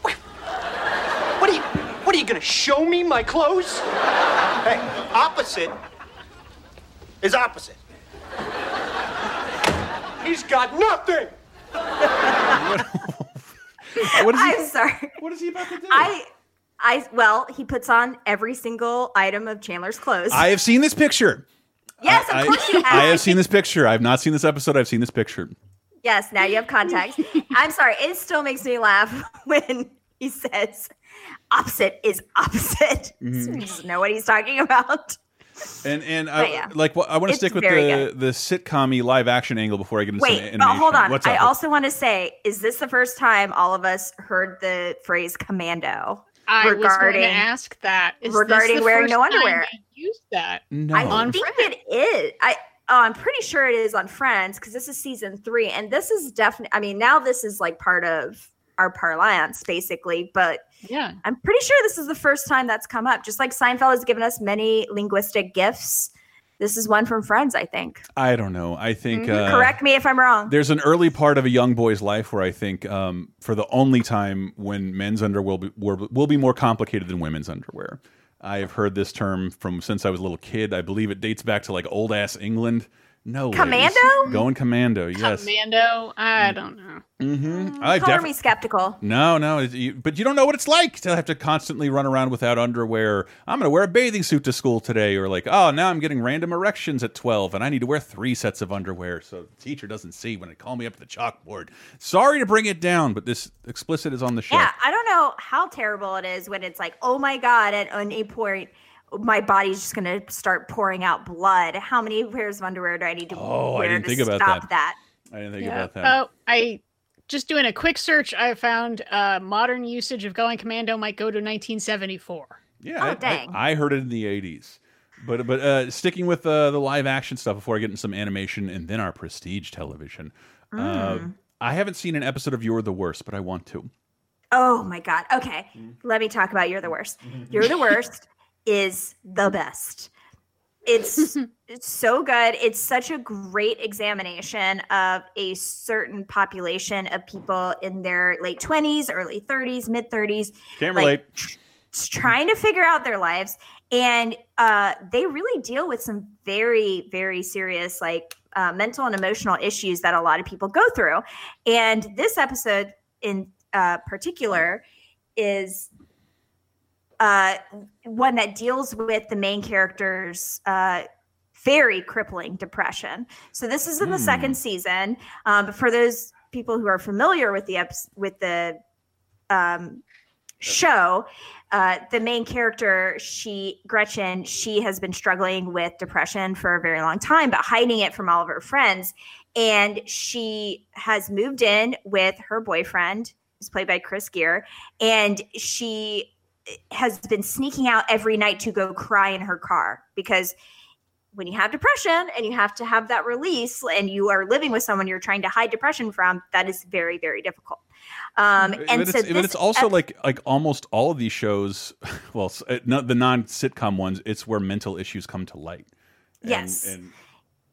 What are you what are you gonna show me my clothes? Hey, opposite is opposite. He's got nothing! What is he- I'm sorry. What is he about to do? I I well, he puts on every single item of Chandler's clothes. I have seen this picture. yes, I, of course you I have. have seen this picture. I've not seen this episode. I've seen this picture. Yes, now you have context. I'm sorry, it still makes me laugh when he says opposite is opposite. Mhm. So he doesn't know what he's talking about. And and I yeah. like what I want to stick with the the sitcom live action angle before I get into some Wait, animation. but hold on. What's I up? also want to say, is this the first time all of us heard the phrase commando? I was going to ask that. Is this regarding the wearing first no underwear. they Used that. No. I On think it is. I oh, I'm pretty sure it is on Friends because this is season three, and this is definitely. I mean, now this is like part of our parlance, basically. But yeah, I'm pretty sure this is the first time that's come up. Just like Seinfeld has given us many linguistic gifts, this is one from Friends. I think. I don't know. I think Mhm. uh, Correct me if I'm wrong. There's an early part of a young boy's life where I think, um, for the only time when men's underwear will be, will will be more complicated than women's underwear. I have heard this term from since I was a little kid. I believe it dates back to like old ass England. No, ladies. Commando? going commando. Yes. Commando. I don't know. Mm-hmm. I Color def- me skeptical. No, no, you, but you don't know what it's like to have to constantly run around without underwear. I'm going to wear a bathing suit to school today, or like, oh, now I'm getting random erections at 12, and I need to wear three sets of underwear so the teacher doesn't see when they call me up to the chalkboard. Sorry to bring it down, but this explicit is on the show. Yeah, I don't know how terrible it is when it's like, oh my god, at any point, my body's just gonna start pouring out blood. How many pairs of underwear do I need to Oh, I wear didn't to think about stop that. I didn't think Yeah. about that. Oh, I just doing a quick search. I found uh, modern usage of going commando might go to 1974. Yeah, Oh, I- I- dang. I, heard it in the '80s. But but uh, sticking with uh, the live action stuff before I get into some animation and then our prestige television. Uh, Mm. I haven't seen an episode of You're the Worst, but I want to. Oh my god. Okay. Let me talk about You're the Worst. You're the Worst is the best. It's it's so good. It's such a great examination of a certain population of people in their late 20s, early 30s, mid 30s. Can't like, relate. tr- trying to figure out their lives and uh, they really deal with some very very serious like uh, mental and emotional issues that a lot of people go through and this episode in uh, particular is uh, one that deals with the main character's uh, very crippling depression. So this is in the Hmm. second season. Um, but for those people who are familiar with the eps- with the um, show, uh, the main character, she Gretchen, she has been struggling with depression for a very long time, but hiding it from all of her friends. And she has moved in with her boyfriend, who's played by Chris Geere, and she has been sneaking out every night to go cry in her car because when you have depression and you have to have that release and you are living with someone you're trying to hide depression from that is very very difficult um But and it's, so but it's also ep- like like almost all of these shows, well, uh, not the non sitcom ones. It's where mental issues come to light. And- Yes. and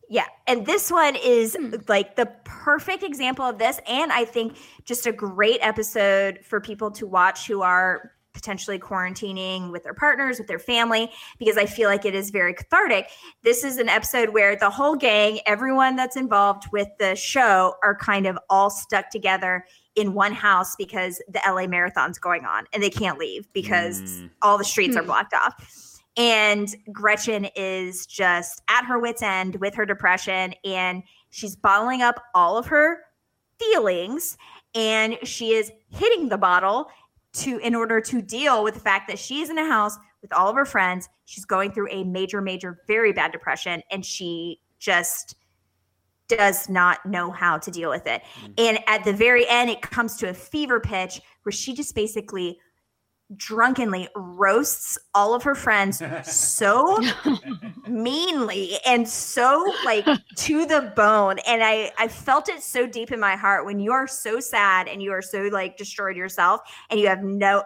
Yeah, and this one is like the perfect example of this, and I think just a great episode for people to watch who are potentially quarantining with their partners, with their family, because I feel like it is very cathartic. This is an episode where the whole gang, everyone that's involved with the show, are kind of all stuck together in one house because the LA marathon's going on and they can't leave because mm. all the streets are hmm. blocked off. And Gretchen is just at her wits' end with her depression, and she's bottling up all of her feelings, and she is hitting the bottle to in order to deal with the fact that she's in a house with all of her friends. She's going through a major, major, very bad depression, and she just does not know how to deal with it. Mm. And at the very end, it comes to a fever pitch where she just basically drunkenly roasts all of her friends so meanly and so like to the bone. And i i felt it so deep in my heart when you are so sad and you are so like destroyed yourself and you have no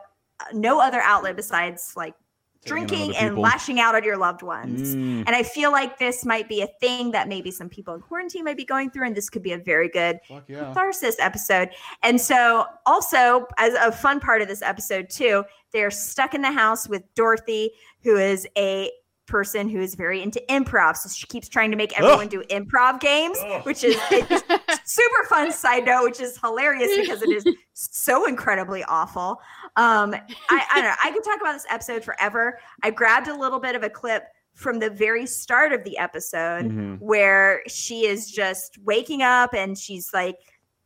no other outlet besides like Taking it on drinking and people. lashing out at your loved ones Mm. and i feel like this might be a thing that maybe some people in quarantine might be going through and this could be a very good yeah. catharsis episode and so also as a fun part of this episode too they're stuck in the house with dorothy who is a person who is very into improv so she keeps trying to make everyone do improv games which is super fun side note which is hilarious because it is so incredibly awful um I, I don't know i could talk about this episode forever i grabbed a little bit of a clip from the very start of the episode Mhm. where she is just waking up and she's like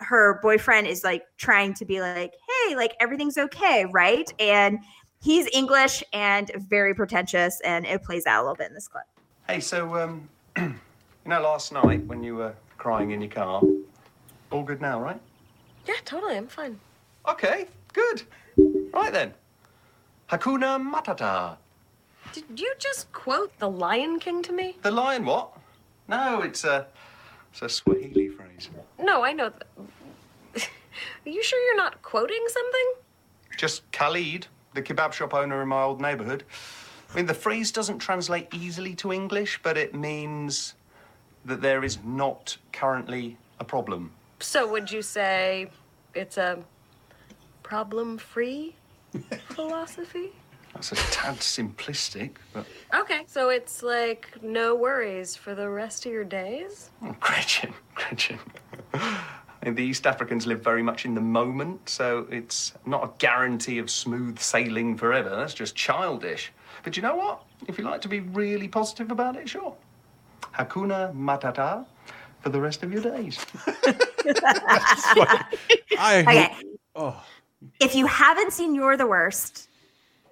her boyfriend is like trying to be like hey like everything's okay right and he's english and very pretentious and it plays out a little bit in this clip Hey, so, um, you know, last night when you were crying in your car, all good now, right? Yeah, totally. I'm fine. Okay, good. Right then. Hakuna Matata. Did you just quote The Lion King to me? The lion what? No, it's a, it's a Swahili phrase. No, I know. Th- Are you sure you're not quoting something? Just Khalid, the kebab shop owner in my old neighborhood. I mean, the phrase doesn't translate easily to English, but it means that there is not currently a problem. So would you say it's a problem-free philosophy? That's a tad simplistic, but Okay, so it's like no worries for the rest of your days? Oh, Gretchen, Gretchen. And the East Africans live very much in the moment, so it's not a guarantee of smooth sailing forever. That's just childish. But you know what? If you like to be really positive about it, sure. Hakuna Matata for the rest of your days. I okay oh if you haven't seen you're the worst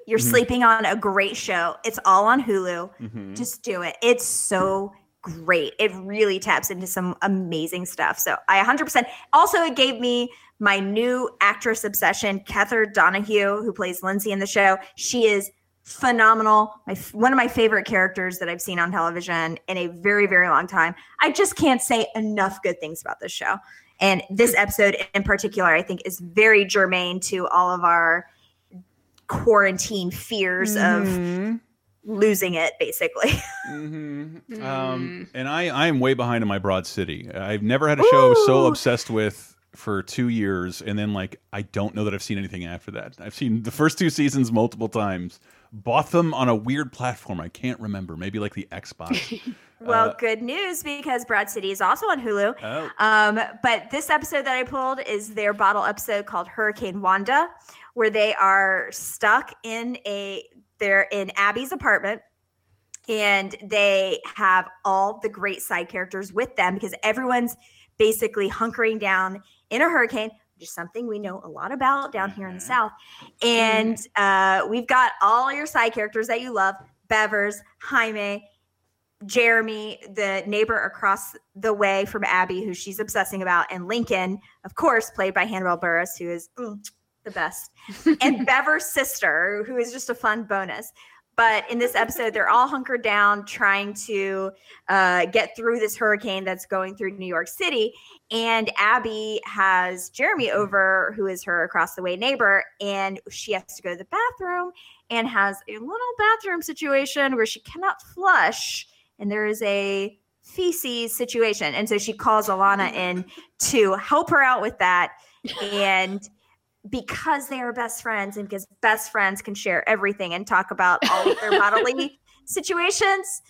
you're Mhm. sleeping on a great show it's all on hulu Mhm. just do it it's so great it really taps into some amazing stuff so i 100% also it gave me my new actress obsession Kether Donohue, who plays Lindsay in the show. She is phenomenal. My one of my favorite characters that I've seen on television in a very very long time. I just can't say enough good things about this show. And this episode in particular, I think, is very germane to all of our quarantine fears Mhm. of losing it, basically. Mm-hmm. Um, and I, I am way behind in my Broad City. I've never had a show I was so obsessed with for two years, and then like I don't know that I've seen anything after that. I've seen the first two seasons multiple times. Bought them on a weird platform I can't remember, maybe like the Xbox. Well, Uh, good news because Broad City is also on Hulu. Oh. Um, but this episode that I pulled is their bottle episode called Hurricane Wanda, where they are stuck in a they're in Abby's apartment and they have all the great side characters with them because everyone's basically hunkering down in a hurricane which is something we know a lot about down here in the south and uh, we've got all your side characters that you love bevers jaime jeremy the neighbor across the way from abby who she's obsessing about and lincoln of course played by hannibal buress who is mm, the best and bever's sister who is just a fun bonus but in this episode, they're all hunkered down trying to uh, get through this hurricane that's going through New York City. And Abby has Jeremy over, who is her across the way neighbor, and she has to go to the bathroom and has a little bathroom situation where she cannot flush. And there is a feces situation. And so she calls Ilana mm. in to help her out with that. And because they are best friends and because best friends can share everything and talk about all of their bodily situations,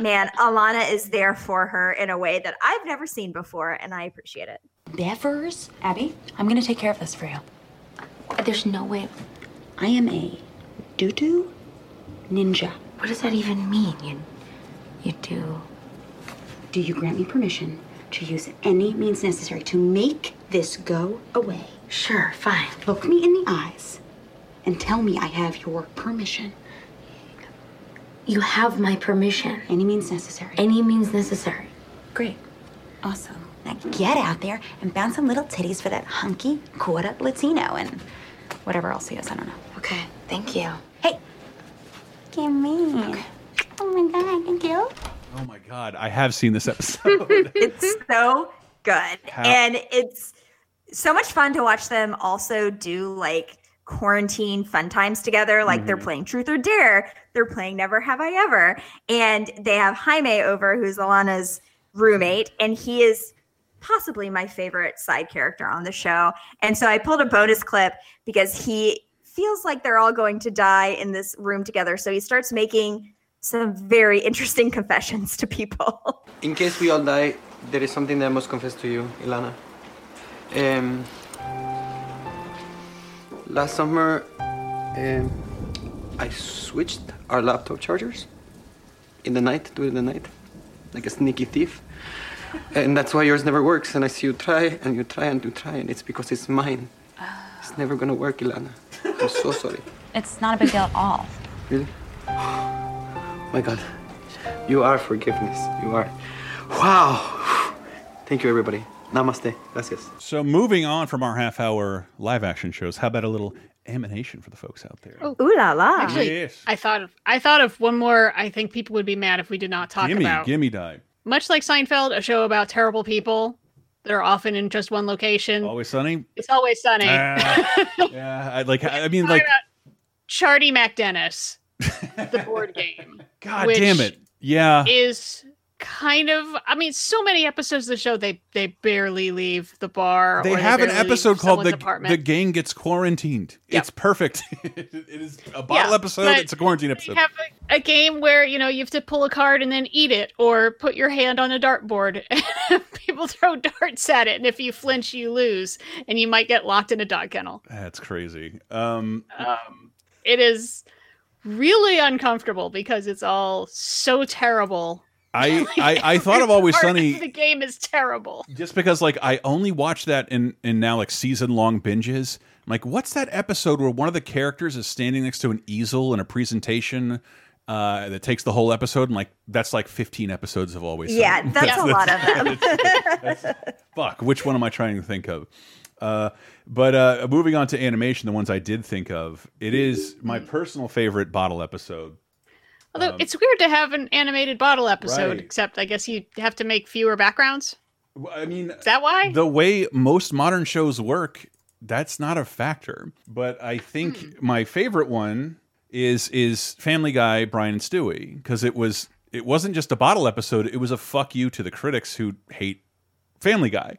man, Ilana is there for her in a way that I've never seen before, and I appreciate it. Bevers? Abby, I'm gonna take care of this for you. There's no way. I am a doo-doo ninja. What does that even mean? You, you do. Do you grant me permission to use any means necessary to make this go away? Sure, fine. Look me in the eyes and tell me I have your permission. You have my permission. Any means necessary. Any means necessary. Great. Awesome. Now get out there and bounce some little titties for that hunky quarter Latino and whatever else he is. I don't know. Okay. Thank you. Hey. Give me. Okay. Oh my god, thank you. oh my god, I have seen this episode. it's so good. How- And it's so much fun to watch them also do like quarantine fun times together. Like they're Mhm. playing Truth or Dare, they're playing Never Have I Ever. And they have Jaime over, who's Ilana's roommate, and he is possibly my favorite side character on the show. And so I pulled a bonus clip because he feels like they're all going to die in this room together. So he starts making some very interesting confessions to people. In case we all die, there is something that I must confess to you, Ilana. Um, last summer, um, I switched our laptop chargers in the night, during the night, like a sneaky thief. And that's why yours never works. And I see you try and you try and you try, and it's because it's mine. It's never gonna work, Ilana. I'm so sorry. It's not a big deal at all. Really? My God. You are forgiveness. You are. Wow. Thank you, everybody. Namaste. Gracias. so moving on from our half hour live action shows, how about a little animation for the folks out there? Oh, Ooh la la. Actually, Yes. I thought of I thought of one more. I think people would be mad if we did not talk gimme, about. gimme die. Much like Seinfeld, a show about terrible people. They're often in just one location. Always sunny. It's always sunny. Ah, yeah, I like. I mean, like, about Chardee MacDennis, the board game. God damn it. Yeah. Is kind of. I mean, so many episodes of the show they they barely leave the bar. They or have an episode called the, apartment. the gang gets quarantined. It's perfect. it is a bottle Yeah, episode. It's a quarantine episode. Have a, a game where you know you have to pull a card and then eat it, or put your hand on a dartboard. People throw darts at it, and if you flinch, you lose, and you might get locked in a dog kennel. That's crazy. Um, Um, it is really uncomfortable because it's all so terrible. I, I I thought of Always Part Sunny The game is terrible. just because like I only watch that in in now like season long binges. I'm like, what's that episode where one of the characters is standing next to an easel in a presentation uh, that takes the whole episode? And like that's like 15 episodes of Always. Sunny. Yeah, that's a lot of them. that's- fuck, which one am I trying to think of? Uh, but uh, moving on to animation, the ones I did think of, it is my personal favorite bottle episode. Although it's weird to have an animated bottle episode, Right. except I guess you have to make fewer backgrounds. I mean, is that why? The way most modern shows work, that's not a factor. But I think Hmm. my favorite one is is Family Guy, Brian and Stewie, because it was it wasn't just a bottle episode; it was a fuck you to the critics who hate Family Guy.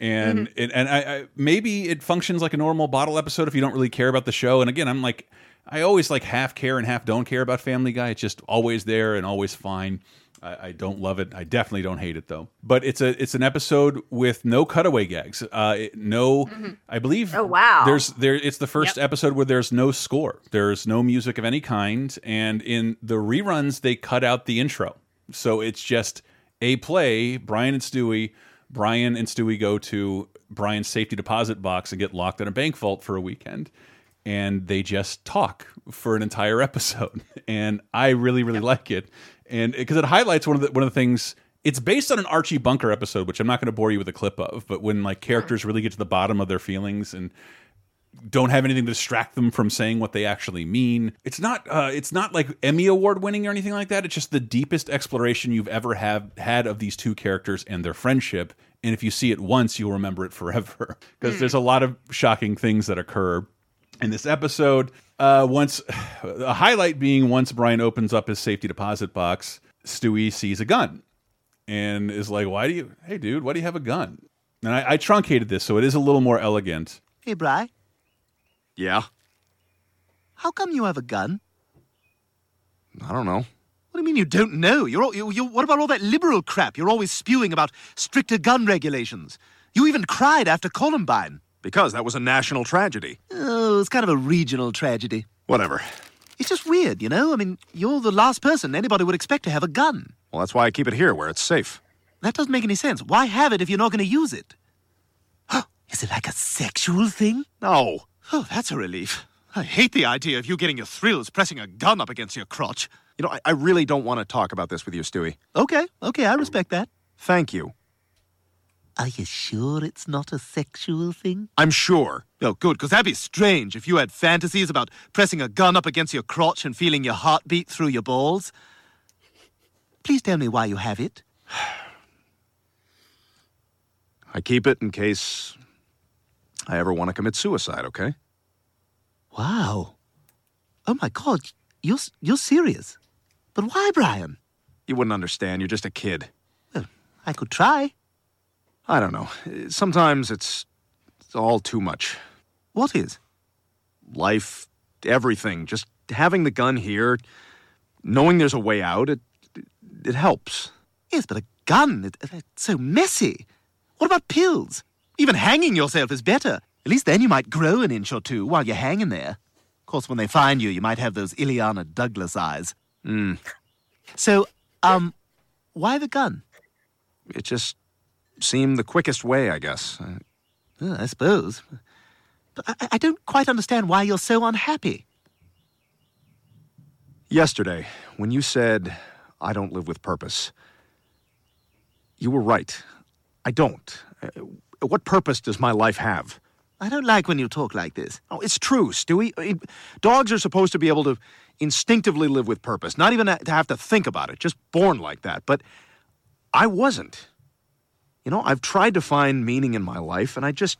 And Mm-hmm. it, and I, I maybe it functions like a normal bottle episode if you don't really care about the show. And again, I'm like I always like half care and half don't care about Family Guy. It's just always there and always fine. I, I don't love it. I definitely don't hate it though. But it's a it's an episode with no cutaway gags. Uh, it- no, I believe. Oh, wow. There's there. It's the first episode where there's no score. There's no music of any kind. And in the reruns, they cut out the intro. So it's just a play. Brian and Stewie. Brian and Stewie go to Brian's safety deposit box and get locked in a bank vault for a weekend and they just talk for an entire episode and i really really like it. And because it highlights one of the one of the things it's based on an archie bunker episode which i'm not going to bore you with a clip of but when like characters really get to the bottom of their feelings and don't have anything to distract them from saying what they actually mean. It's not uh, it's not like Emmy award winning or anything like that. It's just the deepest exploration you've ever have had of these two characters and their friendship. And if you see it once, you'll remember it forever because there's a lot of shocking things that occur in this episode. Uh, once a highlight being once Brian opens up his safety deposit box, Stewie sees a gun and is like, "Why do you? Hey, dude, why do you have a gun?" And I, I truncated this so it is a little more elegant. Hey, Bry, Yeah? how come you have a gun? I don't know. What do you mean you don't know? You're, all, you, you, what about all that liberal crap you're always spewing about stricter gun regulations? You even cried after Columbine. Because that was a national tragedy. Oh, it's kind of a regional tragedy. Whatever. It's just weird, you know? I mean, you're the last person anybody would expect to have a gun. Well, that's why I keep it here where it's safe. That doesn't make any sense. Why have it if you're not going to use it? Is it like a sexual thing? No. Oh, that's a relief. I hate the idea of you getting your thrills pressing a gun up against your crotch. You know, I, I really don't want to talk about this with you, Stewie. Okay, okay, I respect that. Thank you. Are you sure it's not a sexual thing? I'm sure. Oh, good, because that'd be strange if you had fantasies about pressing a gun up against your crotch and feeling your heart beat through your balls. Please tell me why you have it. I keep it in case I ever want to commit suicide, okay? Wow. Oh my God, you're, you're serious. But why, Brian? You wouldn't understand. You're just a kid. Well, I could try. I don't know. Sometimes it's, it's all too much. What is? Life, everything. Just having the gun here, knowing there's a way out, it, it, it helps. Yes, but a gun, it, it's so messy. What about pills? Even hanging yourself is better. At least then you might grow an inch or two while you're hanging there. Of course, when they find you, you might have those Illeana Douglas eyes. Mm. So, um, why the gun? It just seemed the quickest way, I guess. Uh, Uh, I suppose. But I, I don't quite understand why you're so unhappy. Yesterday, when you said, I don't live with purpose, you were right. I don't. What purpose does my life have? I don't like when you talk like this. Oh, it's true, Stewie. I mean, dogs are supposed to be able to instinctively live with purpose, not even to have to think about it, just born like that. But I wasn't. You know, I've tried to find meaning in my life, and I just,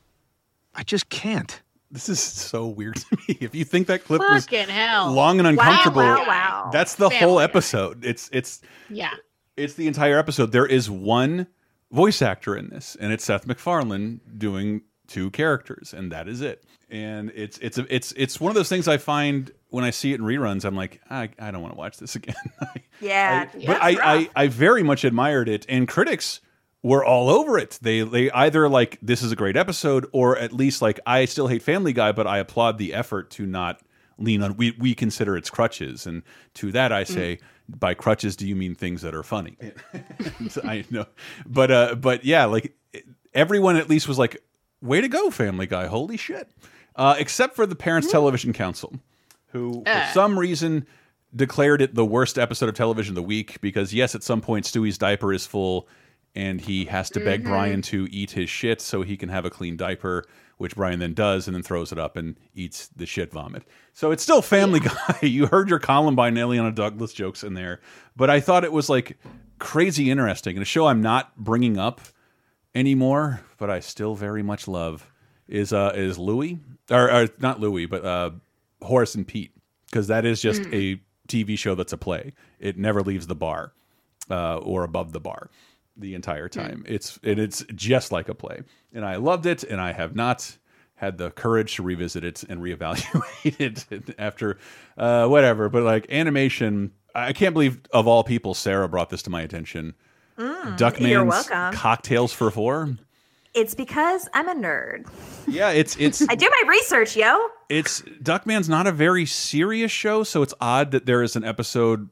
I just can't. This is so weird to me. If you think that clip was hell. long and uncomfortable, Wow, wow, wow. that's the Family whole Guy. episode. It's it's Yeah. it's the entire episode. There is one voice actor in this, and it's Seth MacFarlane doing two characters, and that is it. And it's it's a, it's it's one of those things I find when I see it in reruns. I'm like, I, I don't want to watch this again. Yeah. but I, I I very much admired it, and critics were all over it. They they either like this is a great episode, or at least like I still hate Family Guy, but I applaud the effort to not lean on. We we consider its crutches, and to that I mm. say. By crutches, do you mean things that are funny? I know, but uh, but yeah, like everyone at least was like, "Way to go, Family Guy! Holy shit!" Uh, except for the Parents Television Council, who Uh. for some reason declared it the worst episode of television of the week because yes, at some point Stewie's diaper is full, and he has to beg Mhm. Brian to eat his shit so he can have a clean diaper, which Brian then does and then throws it up and eats the shit vomit. So it's still Family Guy. You heard your Columbine Illeana Douglas jokes in there, but I thought it was like crazy interesting and a show I'm not bringing up anymore, but I still very much love is uh is Louis or, or not Louis, but uh Horace and Pete because that is just Mm. a TV show that's a play. It never leaves the bar uh, or above the bar the entire time. It's and it's just like a play, and I loved it, and I have not had the courage to revisit it and reevaluate it after uh, whatever. But like animation, I can't believe of all people, Sarah brought this to my attention. Mm, Duckman's cocktails for four. It's because I'm a nerd. Yeah, it's it's I do my research, yo. it's Duckman's not a very serious show, so it's odd that there is an episode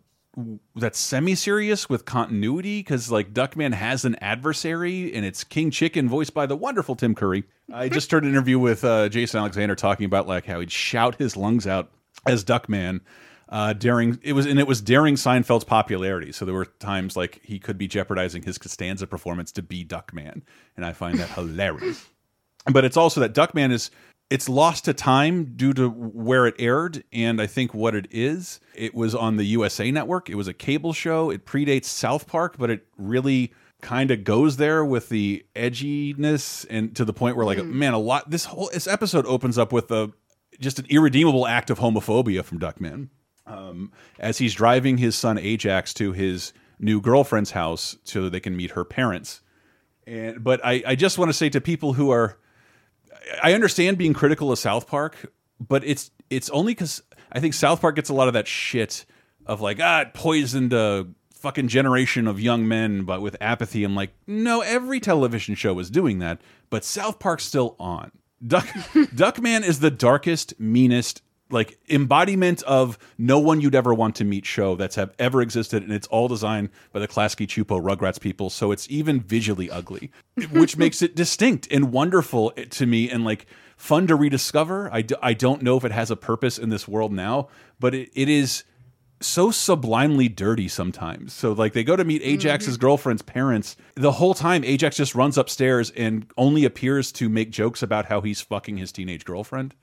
that's semi-serious with continuity because like Duckman has an adversary and it's King Chicken voiced by the wonderful Tim Curry. I just heard an interview with uh, Jason Alexander talking about like how he'd shout his lungs out as Duckman uh, during it was and it was during Seinfeld's popularity. So there were times like he could be jeopardizing his Costanza performance to be Duckman, and I find that hilarious but it's also that Duckman is it's lost to time due to where it aired and I think what it is. It was on the USA network. It was a cable show. It predates South Park, but it really kind of goes there with the edginess and to the point where like man a lot this whole this episode opens up with a just an irredeemable act of homophobia from Duckman um, as he's driving his son Ajax to his new girlfriend's house so they can meet her parents. And but I, I just want to say to people who are I understand being critical of South Park, but it's it's only because I think South Park gets a lot of that shit of like ah it poisoned a fucking generation of young men, but with apathy. I'm like, no, every television show is doing that, but South Park's still on. Duck Duckman is the darkest, meanest, like embodiment of no one you'd ever want to meet show that's have ever existed, and it's all designed by the Klasky Csupo Rugrats people, so it's even visually ugly, which makes it distinct and wonderful eh, to me, and like fun to rediscover. I, d I don't know if it has a purpose in this world now, but it, it is so sublimely dirty sometimes. So like they go to meet mm-hmm. Ajax's girlfriend's parents. The whole time Ajax just runs upstairs and only appears to make jokes about how he's fucking his teenage girlfriend.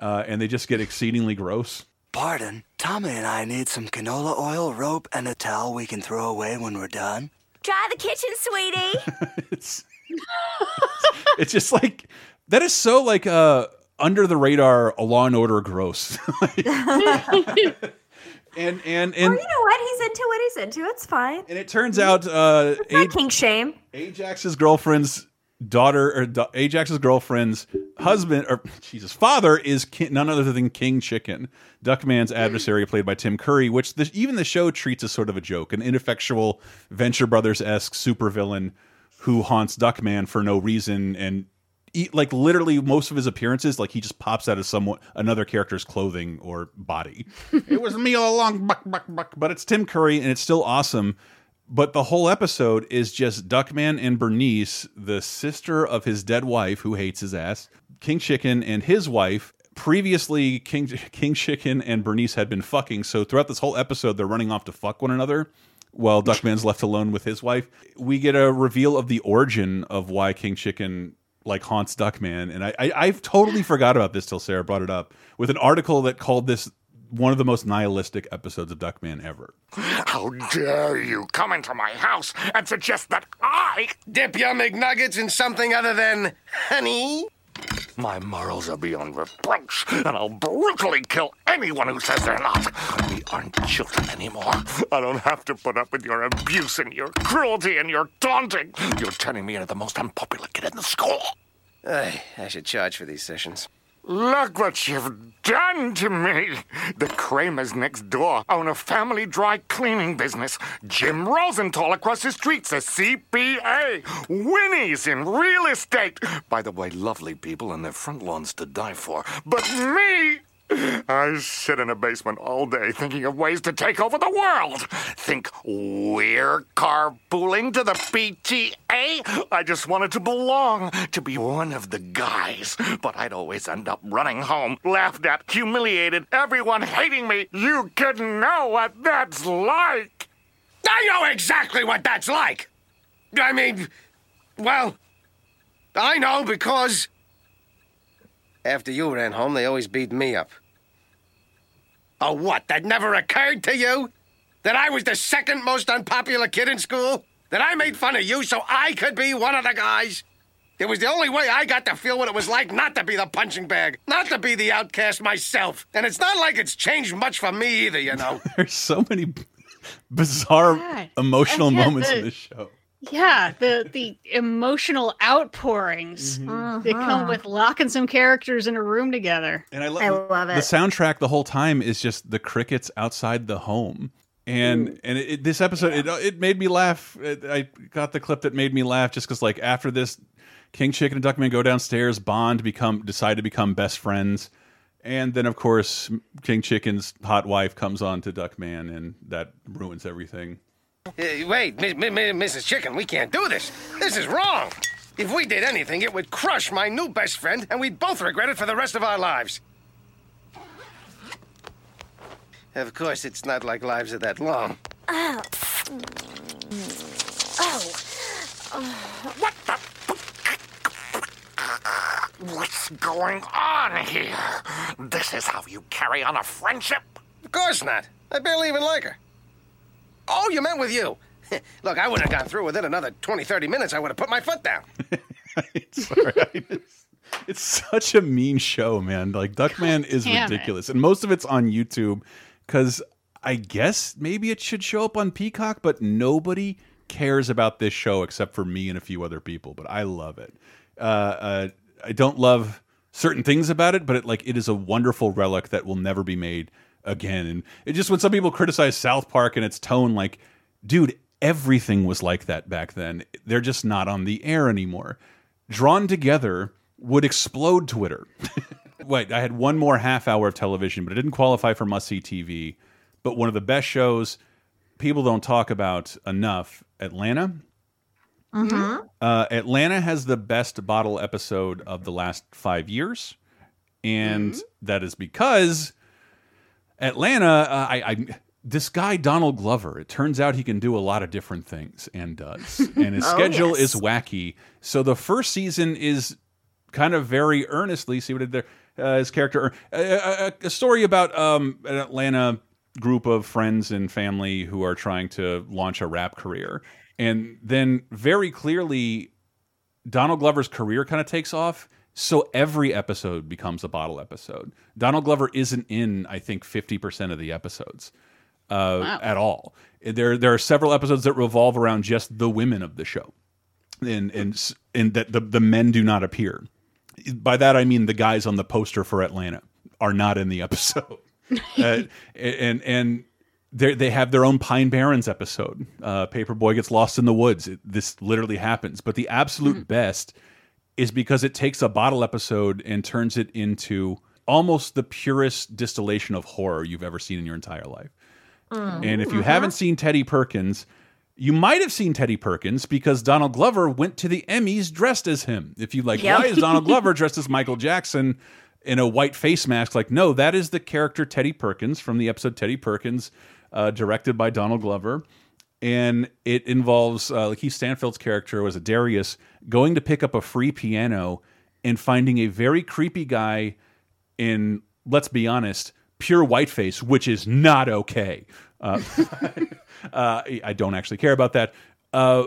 Uh, and they just get exceedingly gross. Pardon, Tommy and I need some canola oil, rope, and a towel we can throw away when we're done. Try the kitchen, sweetie. it's it's just like that is so like uh under the radar a law and order gross. and and and or you know what? He's into what he's into. It's fine. And it turns out uh Not king shame. Ajax's girlfriend's daughter or da Ajax's girlfriend's husband or Jesus father is none other than King Chicken, Duckman's adversary, played by Tim Curry, which the, even the show treats as sort of a joke, an ineffectual Venture Brothers esque supervillain who haunts Duckman for no reason and. Eat, like literally most of his appearances, like he just pops out of someone another character's clothing or body. it was me all along, buck, buck, buck. But it's Tim Curry, and it's still awesome. But the whole episode is just Duckman and Bernice, the sister of his dead wife who hates his ass, King Chicken and his wife. Previously, King King Chicken and Bernice had been fucking, so throughout this whole episode, they're running off to fuck one another while Duckman's left alone with his wife. We get a reveal of the origin of why King Chicken like haunts Duckman, and I, I I've totally forgot about this till Sarah brought it up with an article that called this one of the most nihilistic episodes of Duckman ever. How dare you come into my house and suggest that I dip your McNuggets in something other than honey? My morals are beyond reproach, and I'll brutally kill anyone who says they're not. We aren't children anymore. I don't have to put up with your abuse and your cruelty and your taunting. You're turning me into the most unpopular kid in the school. I, I should charge for these sessions. Look what you've done to me! The Kramers next door own a family dry cleaning business. Jim Rosenthal across the street's a CPA. Winnie's in real estate. By the way, lovely people and their front lawns to die for. But me! I sit in a basement all day thinking of ways to take over the world. Think we're carpooling to the PTA? I just wanted to belong, to be one of the guys. But I'd always end up running home, laughed at, humiliated, everyone hating me. You couldn't know what that's like. I know exactly what that's like. I mean, well, I know because. After you ran home, they always beat me up. Oh, what? That never occurred to you? That I was the second most unpopular kid in school? That I made fun of you so I could be one of the guys? It was the only way I got to feel what it was like not to be the punching bag, not to be the outcast myself. And it's not like it's changed much for me either, you know. There's so many bizarre God. emotional moments the- in this show. Yeah, the the emotional outpourings Mm-hmm. that come with locking some characters in a room together. And I love, it the soundtrack the whole time is just the crickets outside the home. And and it, it- this episode it it made me laugh. It, I got the clip that made me laugh just because like after this, King Chicken and Duckman go downstairs, bond, become decide to become best friends, and then of course King Chicken's hot wife comes on to Duckman, and that ruins everything. Uh, wait, mi- mi- Mrs. Chicken, we can't do this. This is wrong. If we did anything, it would crush my new best friend, and we'd both regret it for the rest of our lives. Of course, it's not like lives are that long. Oh. Oh. What the? What's going on here? This is how you carry on a friendship? Of course not. I barely even like her. Oh, you meant with you. Look, I wouldn't have gone through with it another 20, 30 minutes. I would have put my foot down. Sorry, I just- it's such a mean show, man. Like Duckman is damn it. ridiculous, and most of it's on YouTube because I guess maybe it should show up on Peacock, but nobody cares about this show except for me and a few other people. But I love it. Uh, uh, I don't love certain things about it, but it like it is a wonderful relic that will never be made again. And it just when some people criticize South Park and its tone, like, dude, everything was like that back then. They're just not on the air anymore. Drawn together would explode Twitter. Wait, I had one more half hour of television, but it didn't qualify for must see TV. But one of the best shows people don't talk about enough Atlanta. Mm-hmm. Uh, Atlanta has the best bottle episode of the last five years, and that is because Atlanta. Uh, I, I this guy Donald Glover. It turns out he can do a lot of different things and does, and his Oh, schedule yes. is wacky. So the first season is kind of very earnestly see what did there uh, his character uh, a, a, a story about um, an Atlanta group of friends and family who are trying to launch a rap career, and then very clearly Donald Glover's career kind of takes off. So every episode becomes a bottle episode. Donald Glover isn't in, I think, fifty percent of the episodes uh, at all. There, there are several episodes that revolve around just the women of the show, and and and that the the men do not appear. By that I mean the guys on the poster for Atlanta are not in the episode, uh, and and they they have their own Pine Barrens episode. Uh, Paperboy gets lost in the woods. It, this literally happens. But the absolute best is because it takes a bottle episode and turns it into almost the purest distillation of horror you've ever seen in your entire life. And if you haven't seen Teddy Perkins, you might have seen Teddy Perkins because Donald Glover went to the Emmys dressed as him. If you like, Yep. why is Donald Glover dressed as Michael Jackson in a white face mask? Like, no, that is the character Teddy Perkins from the episode Teddy Perkins, uh, directed by Donald Glover. And it involves uh, Keith Stanfield's character was a Darius going to pick up a free piano and finding a very creepy guy in, let's be honest, pure whiteface, which is not okay. Uh, uh, I don't actually care about that. Uh,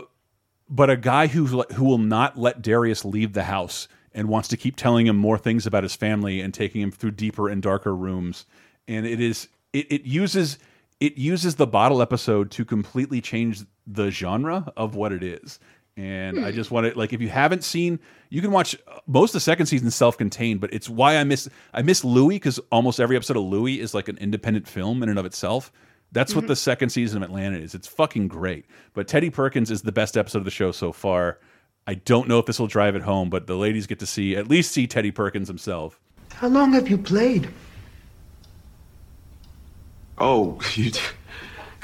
but a guy who who will not let Darius leave the house and wants to keep telling him more things about his family and taking him through deeper and darker rooms. And it is it, it uses it uses the bottle episode to completely change the genre of what it is. And I just want to like if you haven't seen, you can watch most of the second season self-contained, but it's why I miss I miss Louie because almost every episode of Louie is like an independent film in and of itself. That's what Mhm. the second season of Atlanta is. It's fucking great. But Teddy Perkins is the best episode of the show so far. I don't know if this will drive it home, but the ladies get to see at least see Teddy Perkins himself. How long have you played? Oh, you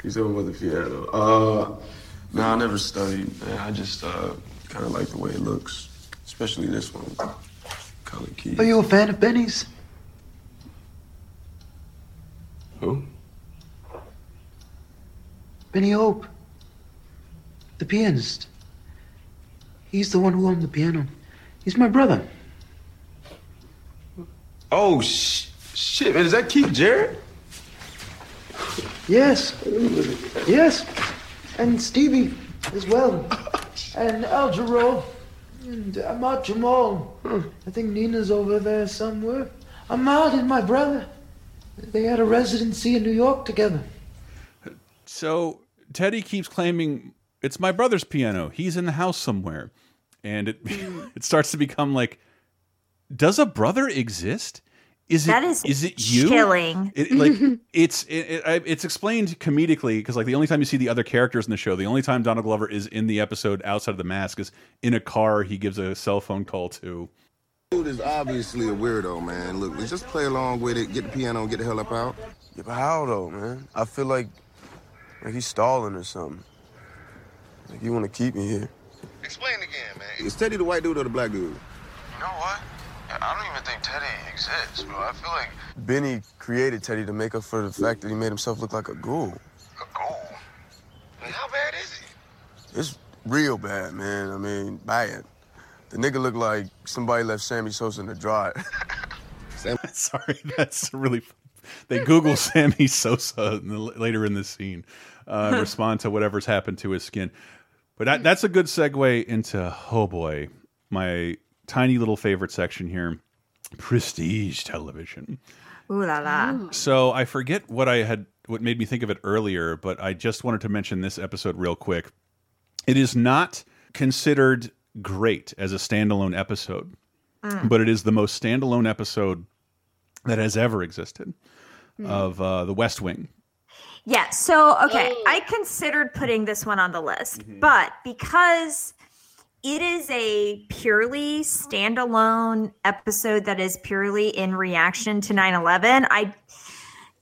you talking about the piano? Uh, no, I never studied. Man. I just uh, kind of like the way it looks, especially this one. Color key. Are you a fan of Benny's? Who? Benny Hope, the pianist. He's the one who owned the piano. He's my brother. Oh, sh shit, man. Is that Keith Jarrett? Yes. Yes. And Stevie as well. And Al Jarreau. And Ahmad Jamal. I think Nina's over there somewhere. Ahmad and my brother. They had a residency in New York together. So Teddy keeps claiming it's my brother's piano. He's in the house somewhere, and it it starts to become like, does a brother exist? Is it That is is it you? chilling. It, like it's it, it, it's explained comedically because like the only time you see the other characters in the show, the only time Donald Glover is in the episode outside of the mask is in a car. He gives a cell phone call to. Dude is obviously a weirdo, man. Look, let's just play along with it, get the piano, and get the hell up out. Yeah, but how though, man? I feel like like he's stalling or something. Like you want to keep me here. Explain again, man. Is Teddy the white dude or the black dude? You know what? I don't even think Teddy exists, bro. I feel like Benny created Teddy to make up for the fact that he made himself look like a ghoul. a goal. Like, how bad is he? It's real bad, man. I mean, bad. The nigga looked like somebody left Sammy Sosa in the dryer. Sorry, that's really. They Google Sammy Sosa in the, later in the scene, uh, respond to whatever's happened to his skin. But that, that's a good segue into oh boy, my tiny little favorite section here, prestige television. Ooh la la. So I forget what I had, what made me think of it earlier, but I just wanted to mention this episode real quick. It is not considered great as a standalone episode, Mm. but it is the most standalone episode that has ever existed Hmm. of uh, The West Wing. Yeah, so okay, I considered putting this one on the list, but because it is a purely standalone episode that is purely in reaction to 9/11, I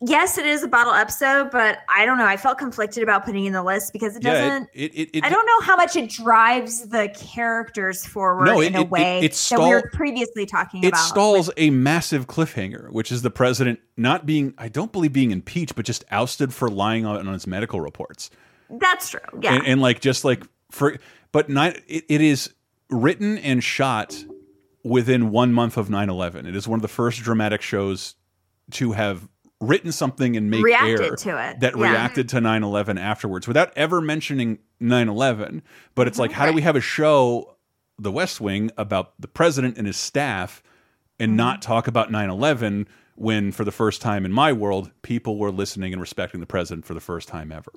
yes, it is a bottle episode, but I don't know. I felt conflicted about putting in the list because it doesn't it- it- it- I don't know how much it drives the characters forward No, in a it- way it that we were previously talking about. It stalls a massive cliffhanger, which is the president not being, I don't believe being impeached, but just ousted for lying on, on his medical reports. That's true. Yeah. and, and like just like for but nine it, it is written and shot within one month of 9-11 it is one of the first dramatic shows to have written something and make Reacted air to it, that yeah. reacted to 9-11 afterwards without ever mentioning 9-11 but it's like how do we have a show the west wing about the president and his staff and not mm-hmm. talk about 9-11 when for the first time in my world people were listening and respecting the president for the first time ever?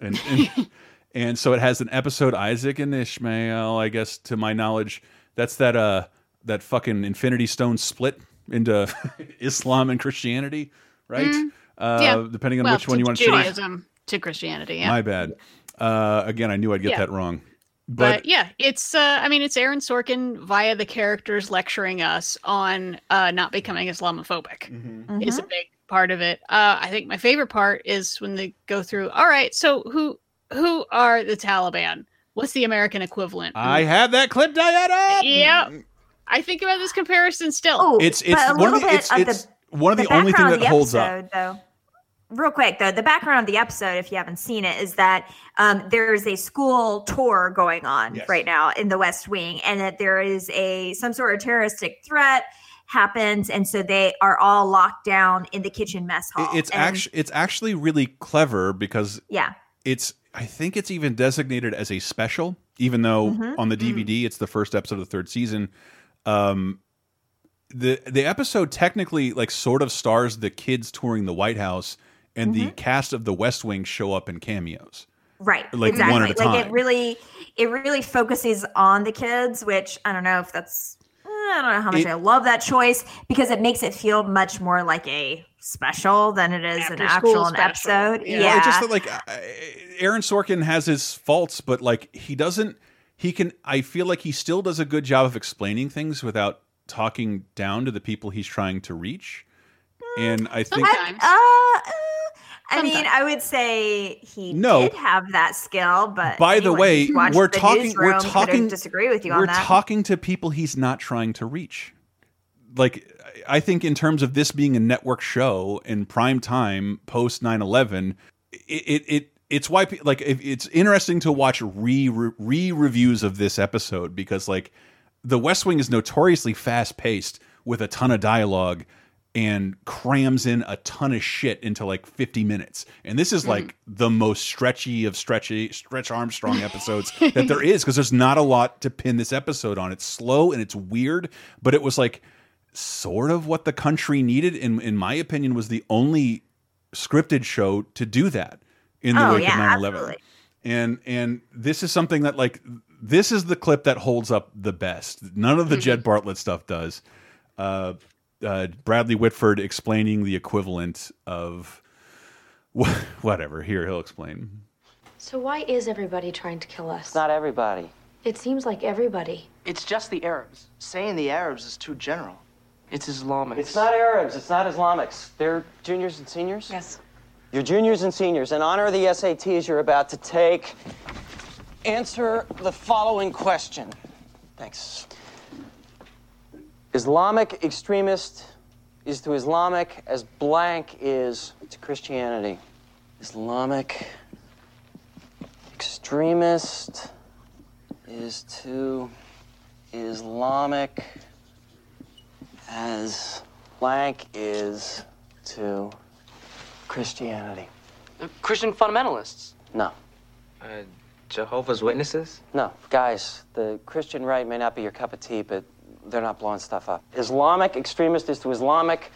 And and, and so it has an episode Isaac and Ishmael I guess to my knowledge that's that uh that fucking infinity stone split into Islam and Christianity right Mm. uh yeah. depending on Well, which one you want to choose Judaism to Christianity. Yeah. my bad uh again I knew I'd get Yeah. that wrong but, but yeah, it's uh I mean it's Aaron Sorkin via the characters lecturing us on uh not becoming Islamophobic Mm-hmm. is a big part of it. Uh I think my favorite part is when they go through, all right, so who who are the Taliban? What's the American equivalent? I have that clip Diana Yeah. I think about this comparison still. Oh, it's it's a one of little the it's bit of it's the- one of the, only thing that of the holds up Though, real quick though, the background of the episode, if you haven't seen it, is that um, there's a school tour going on Yes. right now in the West Wing, and that there is a some sort of terroristic threat happens, and so they are all locked down in the kitchen mess hall. It's actually it's actually really clever because yeah. it's I think it's even designated as a special, even though Mhm. on the DVD it's the first episode of the third season. Um, the the episode technically like sort of stars the kids touring the White House, and the cast of The West Wing show up in cameos. Right. Like, exactly. one at a time. Like it really it really focuses on the kids, which I don't know if that's eh, I don't know how much It- I love that choice because it makes it feel much more like a special than it is an After-school actual an episode. Yeah. Yeah. Well, it's just that like Aaron Sorkin has his faults, but like he doesn't. He can. I feel like he still does a good job of explaining things without talking down to the people he's trying to reach. And I think I, uh, uh, I mean, I would say he No. did have that skill, but By the way, we're the talking. We're talking. disagree with you we're on that. talking to people he's not trying to reach. Like I think, in terms of this being a network show in prime time post 9-11, it, it it it's why like if, it's interesting to watch re re reviews of this episode because like the West Wing is notoriously fast paced with a ton of dialogue and crams in a ton of shit into like 50 minutes. And this is like mm-hmm. the most stretchy of stretchy stretch Armstrong episodes that there is because there's not a lot to pin this episode on. It's slow and it's weird, but it was like sort of what the country needed in in my opinion was the only scripted show to do that in the Oh, wake yeah, of 9/11. absolutely. And and this is something that like this is the clip that holds up the best. None of the Jed Bartlet stuff does. Uh, uh, Bradley Whitford explaining the equivalent of wh whatever. Here he'll explain. So why is everybody trying to kill us? Not everybody. It seems like everybody. It's just the Arabs. Saying the Arabs is too general. It's Islamic. It's not Arabs. It's not Islamics. They're juniors and seniors? Yes. You're juniors and seniors. In honor of the SATs you're about to take, answer the following question. Thanks. Islamic extremist is to Islamic as blank is to Christianity. Islamic extremist is to Islamic as blank is to Christianity. Christian fundamentalists. No. Uh, Jehovah's Witnesses? No, guys, the Christian right may not be your cup of tea, but they're not blowing stuff up. Islamic extremist is to Islamic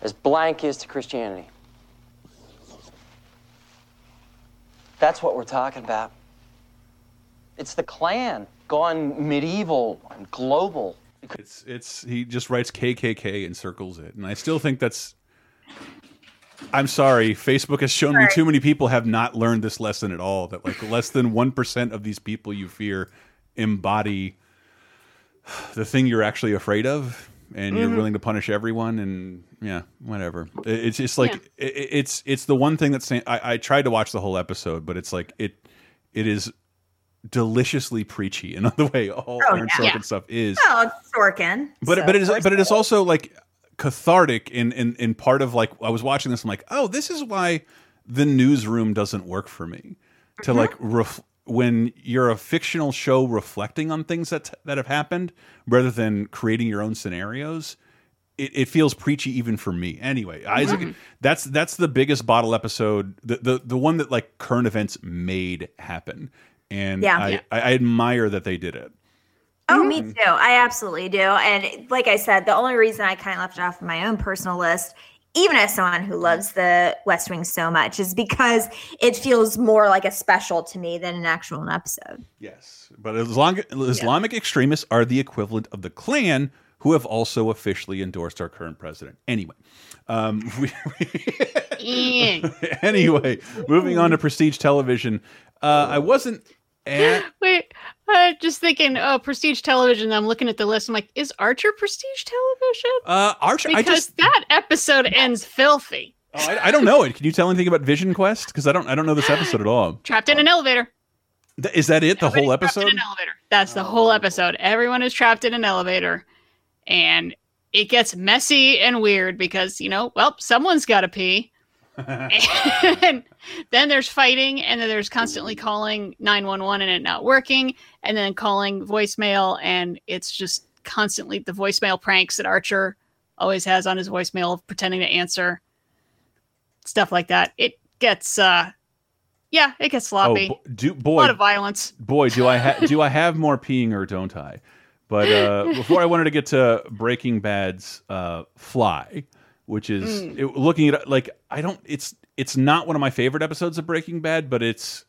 as blank is to Christianity. That's what we're talking about. It's the Klan gone medieval and global. It's it's he just writes KKK and circles it, and I still think that's. I'm sorry, Facebook has shown me too many people have not learned this lesson at all. That like less than one percent of these people you fear embody the thing you're actually afraid of, and you're Mhm. willing to punish everyone. And yeah, whatever. It- It's just like it, it's it's the one thing that's. I, I tried to watch the whole episode, but it's like it it is deliciously preachy in the way all Oh, Aaron yeah. Sorkin Yeah. stuff is Oh, it's Sorkin. but so but it is but it is also like cathartic in in in part of like I was watching this I'm like oh this is why the newsroom doesn't work for me to Mm-hmm. like ref when you're a fictional show reflecting on things that that have happened rather than creating your own scenarios it, it feels preachy even for me anyway Isaac Mm-hmm. that's that's the biggest bottle episode the, the the one that like current events made happen and Yeah. I, Yeah. I I admire that they did it Oh, me too. I absolutely do. And like I said, the only reason I kind of left it off my own personal list, even as someone who loves the West Wing so much, is because it feels more like a special to me than an actual episode. Yes, but Islam Islamic extremists are the equivalent of the Klan, who have also officially endorsed our current president. Anyway, um, we, anyway, moving on to prestige television. Uh, I wasn't at Wait, uh, just thinking, oh, prestige television. I'm looking at the list. I'm like, is Archer prestige television? uh, Archer. Because I just that episode ends filthy. oh, I, I don't know it. Can you tell anything about Vision Quest? Because I don't I don't know this episode at all. Trapped in an elevator. Th- Is that it? The whole Trapped episode? in an elevator. That's the whole episode. Everyone is trapped in an elevator, and it gets messy and weird because you know, well, someone's got to pee. and then there's fighting, and then there's constantly calling 911 and it not working, and then calling voicemail, and it's just constantly the voicemail pranks that Archer always has on his voicemail, pretending to answer stuff like that. It gets, uh, yeah, it gets sloppy. Oh, do a boy, lot of violence. boy, do I ha do I have more peeing or don't I? But uh, before I wanted to get to Breaking Bad's uh, Fly, which is Mm. it- looking at like I don't it's it's not one of my favorite episodes of Breaking Bad, but it's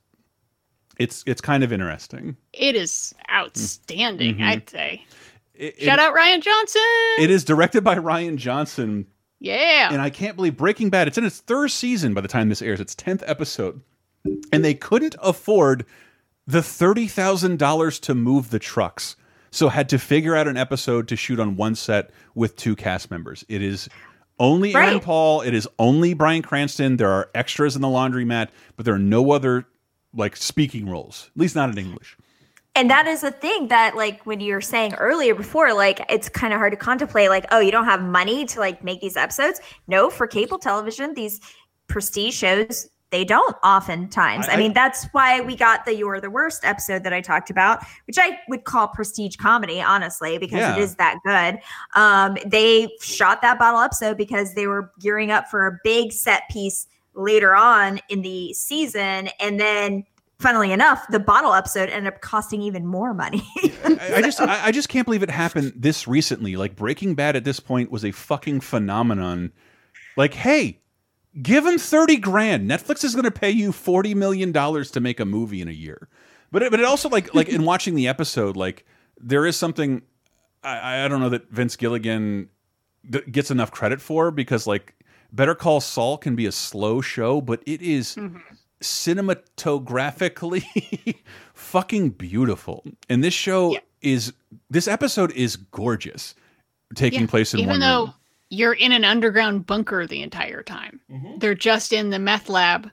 it's it's kind of interesting. It is outstanding, Mhm. I'd say. It, Shout it- out Rian Johnson. It is directed by Rian Johnson, yeah. and I can't believe Breaking Bad. It's in its third season by the time this airs. Its tenth episode, and they couldn't afford the thirty thousand dollars to move the trucks, so had to figure out an episode to shoot on one set with two cast members. It is only Aaron Paul. It is only Bryan Cranston. There are extras in the laundromat, but there are no other like speaking roles, at least not in English. And that is the thing that, like, when you were saying earlier before, like, it's kind of hard to contemplate, like, oh, you don't have money to like make these episodes. No, for cable television, these prestige shows, they don't oftentimes. I, I- mean, that's why we got the You're the Worst episode that I talked about, which I would call prestige comedy, honestly, because Yeah. it is that good. Um, they shot that bottle episode because they were gearing up for a big set piece later on in the season. And then, funnily enough, the bottle episode ended up costing even more money. I, I just I, I just can't believe it happened this recently. Like Breaking Bad at this point was a fucking phenomenon. Like, hey, give him 30 grand. Netflix is going to pay you 40 million dollars to make a movie in a year. But it, but it also like like in watching the episode like there is something I I don't know that Vince Gilligan gets enough credit for because like Better Call Saul can be a slow show, but it is mm-hmm. cinematographically fucking beautiful. And this show is this episode is gorgeous, taking Yeah, place in even one though room. You're in an underground bunker the entire time. Mm-hmm. They're just in the meth lab,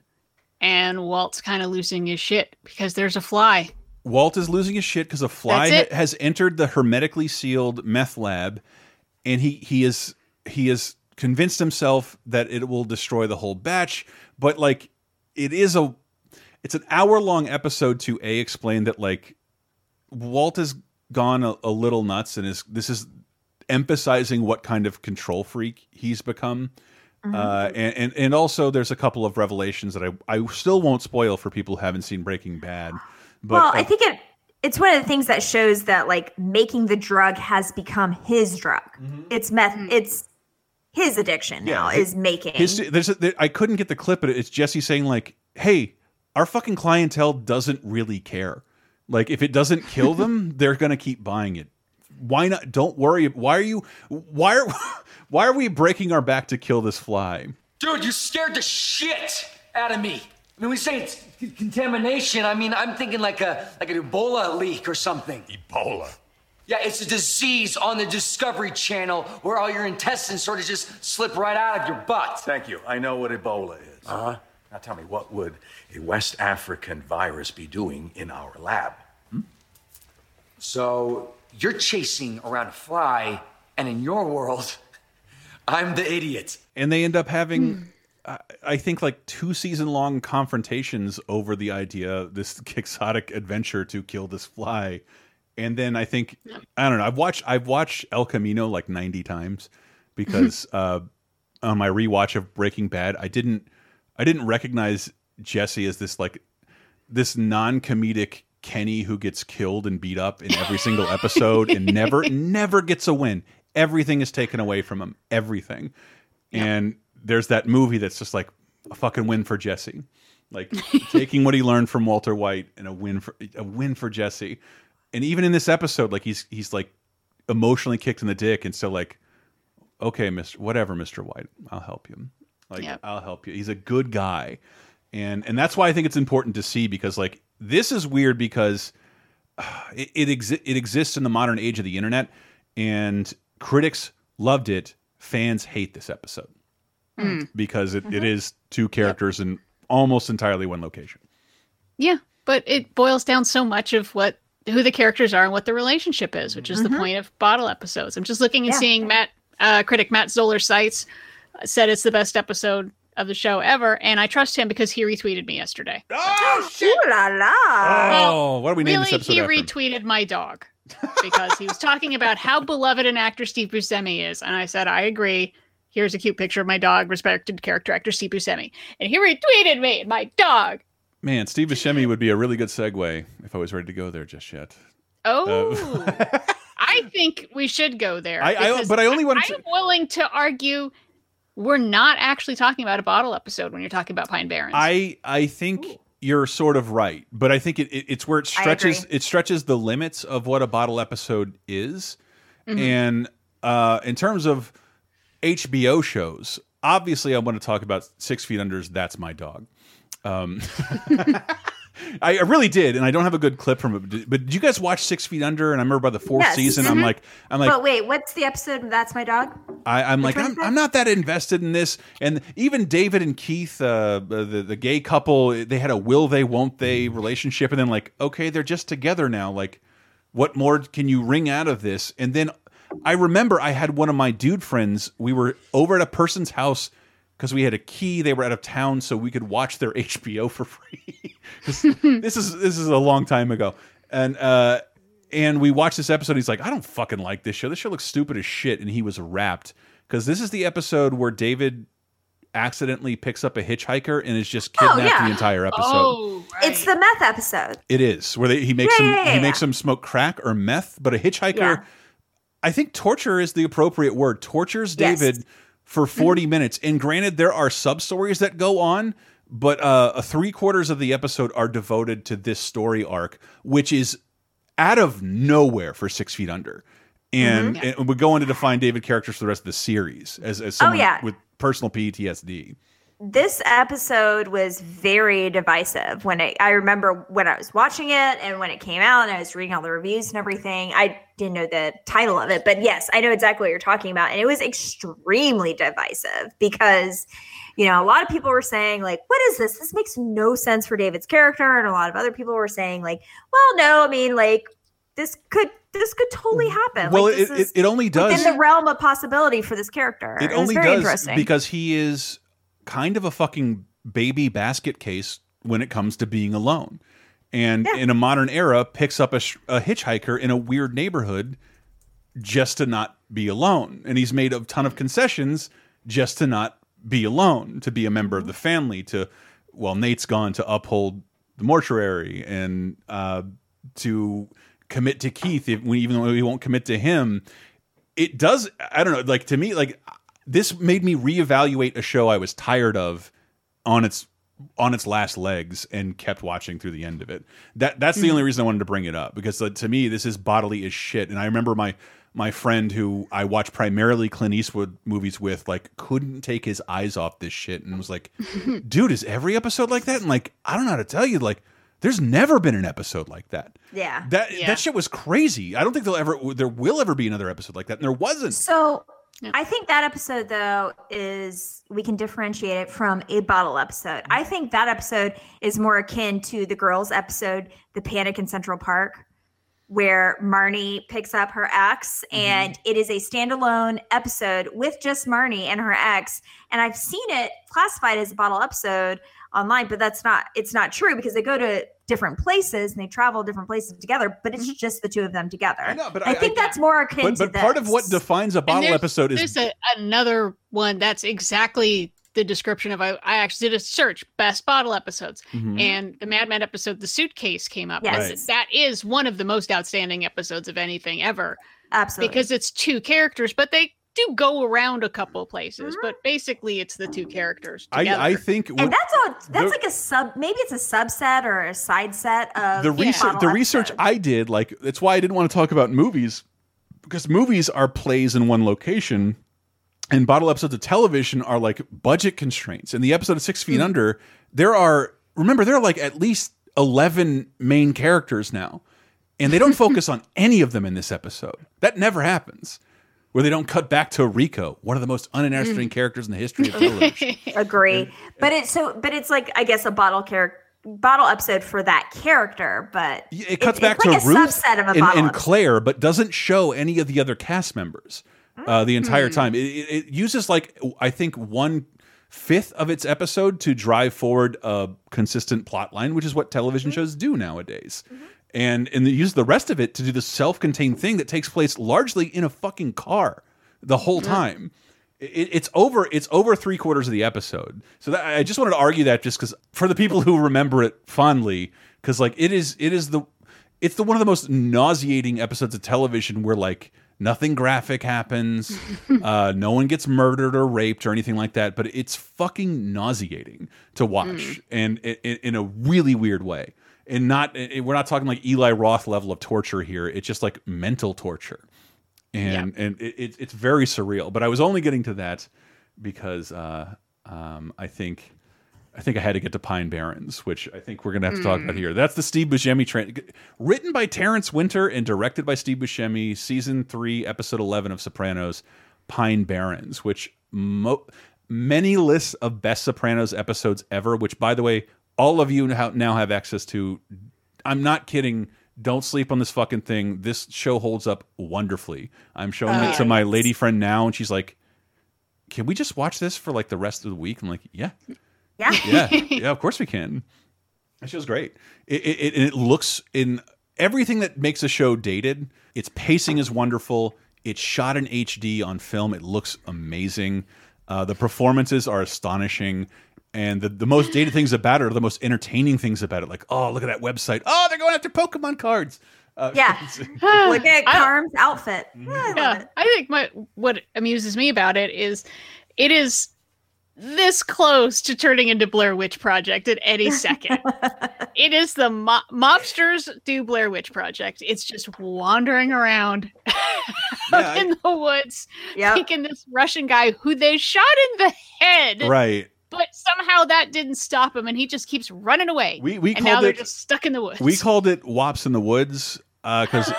and Walt's kind of losing his shit because there's a fly. Walt is losing his shit because a fly ha- has entered the hermetically sealed meth lab, and he he is he is convinced himself that it will destroy the whole batch. But like, it is a it's an hour long episode to a explain that like Walt has gone a, a little nuts and is this is emphasizing what kind of control freak he's become. Mm-hmm. Uh, and, and and also there's a couple of revelations that I I still won't spoil for people who haven't seen Breaking Bad. But well, I think it it's one of the things that shows that like making the drug has become his drug. It's meth. It's his addiction now hi- is making. His, there's a, there, I couldn't get the clip, but it's Jesse saying like, "Hey, our fucking clientele doesn't really care. Like, if it doesn't kill them, they're gonna keep buying it. Why not? Don't worry. Why are you? Why are why are we breaking our back to kill this fly? Dude, you scared the shit out of me. I mean, we say it's contamination. I mean, I'm thinking like a like an Ebola leak or something. Ebola. Yeah, it's a disease on the Discovery Channel where all your intestines sort of just slip right out of your butt. Thank you. I know what Ebola is. Uh-huh. Now tell me, what would a West African virus be doing in our lab? So you're chasing around a fly, and in your world, I'm the idiot. And they end up having, I I think, like two season long confrontations over the idea this quixotic adventure to kill this fly. And then I think I don't know. I've watched I've watched El Camino like ninety times because uh, on my rewatch of Breaking Bad, I didn't I didn't recognize Jesse as this like this non comedic Kenny who gets killed and beat up in every single episode and never never gets a win. Everything is taken away from him. Everything. And there's that movie that's just like a fucking win for Jesse. Like taking what he learned from Walter White and a win for a win for Jesse. And even in this episode, like he's he's like emotionally kicked in the dick and so like okay, Mr. whatever, Mr. White, I'll help you. Like Yep. I'll help you. He's a good guy. And and that's why I think it's important to see because like this is weird because uh, it it, exi it exists in the modern age of the internet and critics loved it, fans hate this episode Mm. because it, it is two characters in almost entirely one location. Yeah, but it boils down so much of what who the characters are and what the relationship is, which is the point of bottle episodes. I'm just looking and Yeah. seeing Matt uh, critic Matt Zoller Seitz uh, said it's the best episode of the show ever, and I trust him because he retweeted me yesterday. Oh Ooh la la. Oh, what do we name really, this episode he after? retweeted my dog because he was talking about how beloved an actor Steve Buscemi is, and I said I agree. Here's a cute picture of my dog, respected character actor Steve Buscemi, and he retweeted me, my dog. Man, Steve Buscemi would be a really good segue if I was ready to go there just yet. Oh, Uh, I think we should go there. I- I- but I only wanted I'm willing to argue we're not actually talking about a bottle episode when you're talking about Pine Barrens. I I think you're sort of right, but I think it, it it's where it stretches it stretches the limits of what a bottle episode is. Mhm. And uh, in terms of HBO shows, obviously I want to talk about Six Feet Under's That's My Dog. Um, I, really did, and I don't have a good clip from it. But did you guys watch Six Feet Under? And I remember by the fourth Yes. season, I'm Mhm. like, I'm like, but wait, what's the episode? That's my dog. I, I'm like, I'm, I'm not that invested in this. And even David and Keith, uh, the the gay couple, they had a will they, won't they relationship, and then like, okay, they're just together now. Like, what more can you wring out of this? And then I remember I had one of my dude friends. We were over at a person's house because we had a key. They were out of town, so we could watch their HBO for free. this is this is a long time ago, and uh, and we watched this episode. He's like, I don't fucking like this show. This show looks stupid as shit, and he was wrapped because this is the episode where David accidentally picks up a hitchhiker and is just Oh, kidnapped yeah. the entire episode. Oh, It's the meth episode. It is where they, he makes Yeah, him yeah, yeah, he yeah. makes him smoke crack or meth, but a hitchhiker. Yeah. I think torture is the appropriate word. Tortures Yes. For 40 minutes. And granted, there are sub stories that go on, but uh, three quarters of the episode are devoted to this story arc, which is out of nowhere for Six Feet Under. And, Mhm. and we go on to define David characters for the rest of the series as, as someone Oh, yeah. with personal PTSD. This episode was very divisive when it, I remember when I was watching it and when it came out and I was reading all the reviews and everything. I didn't know the title of it, but yes, I know exactly what you're talking about. And it was extremely divisive because, you know, a lot of people were saying, like, what is this? This makes no sense for David's character. And a lot of other people were saying, like, well, no, I mean, like, this could this could totally happen. Well, like, it, this it, is it only does. in the realm of possibility for this character. It was only very does interesting. because he is kind of a fucking baby basket case when it comes to being alone. And in a modern era, picks up a, sh- a hitchhiker in a weird neighborhood just to not be alone. And he's made a ton of concessions just to not be alone, to be a member of the family, to, well, Nate's gone to uphold the mortuary and uh, to commit to Keith, if, even though he won't commit to him it does i don't know like to me like this made me reevaluate a show i was tired of on its on its last legs and kept watching through the end of it that that's the Mhm. only reason i wanted to bring it up because like, to me this is bodily as shit and i remember my my friend who i watch primarily clint eastwood movies with like couldn't take his eyes off this shit and was like dude is every episode like that and like i don't know how to tell you like there's never been an episode like that yeah. that that shit was crazy. I don't think there'll ever there will ever be another episode like that, and there wasn't. So I think that episode though is we can differentiate it from a bottle episode. I think that episode is more akin to the girls episode, The Panic in Central Park, where Marnie picks up her ex mm-hmm. and it is a standalone episode with just Marnie and her ex. And I've seen it classified as a bottle episode online, but that's not it's not true because they go to different places and they travel different places together, but it's just the two of them together. I know, but I, think that's more akin But to but part of what defines a bottle there's- episode is there's a, another one that's exactly the description of I, I actually did a search best bottle episodes Mhm. and the Mad Men episode the suitcase came up Yes. Right. that is one of the most outstanding episodes of anything ever absolutely because it's two characters but they do go around a couple places Mm-hmm. but basically it's the two characters I, together. I think and that's all that's the- like a sub maybe it's a subset or a side set of the research bottle the research I did like that's why I didn't want to talk about movies because movies are plays in one location and bottle episodes of television are like budget constraints. In the episode of Six Feet Mm-hmm. Under, there are remember there are like at least eleven main characters now, and they don't focus on any of them in this episode. That never happens. Where they don't cut back to Rico, one of the most uninteresting Mm. characters in the history of television. agree but it's so but it's like i guess a bottle character bottle episode for that character but it cuts it's, back like to a Ruth subset of a and, and. Claire, but doesn't show any of the other cast members uh, the entire Hmm. time. It, it, it uses like I think one fifth of its episode to drive forward a consistent plot line, which is what television Hmm. shows do nowadays. And and they use the rest of it to do the self-contained thing that takes place largely in a fucking car the whole time. It, it's over. It's over three quarters of the episode. So that, I just wanted to argue that just because for the people who remember it fondly, because like it is, it is the, it's the one of the most nauseating episodes of television where like nothing graphic happens, uh, no one gets murdered or raped or anything like that, but it's fucking nauseating to watch, Mm. and i i in a really weird way. And not, we're not talking like Eli Roth level of torture here. It's just like mental torture and and it, it, it's very surreal. But I was only getting to that because uh, um, I think I think I had to get to Pine Barrens, which I think we're gonna have to talk about Mm. here. That's the Steve Buscemi written by Terrence Winter and directed by Steve Buscemi. Season three, episode eleven of Sopranos, Pine Barrens, which mo many lists of best Sopranos episodes ever. Which, by the way, all of you now now have access to. I'm not kidding. Don't sleep on this fucking thing. This show holds up wonderfully. I'm showing Oh, it to my lady friend now, and she's like, can we just watch this for like the rest of the week? I'm like, yeah, Yeah. yeah, yeah. Of course we can. That show's great. It it, it, it looks in everything that makes a show dated. Its pacing is wonderful. It's shot in HD on film. It looks amazing. Uh, the performances are astonishing. And the, the most dated things about it are the most entertaining things about it. Like, oh, look at that website. Oh, they're going after Pokemon cards. Uh, Yeah. Look at Carm's outfit. Mm-hmm. Yeah, I love yeah, it. I think my what amuses me about it is it is this close to turning into Blair Witch Project at any second. it is the mo- mobsters do Blair Witch Project. It's just wandering around in the woods, taking this Russian guy who they shot in the head. Right. But somehow that didn't stop him, and he just keeps running away. We- we and now called they're just stuck in the woods. We called it Wops in the Woods uh, because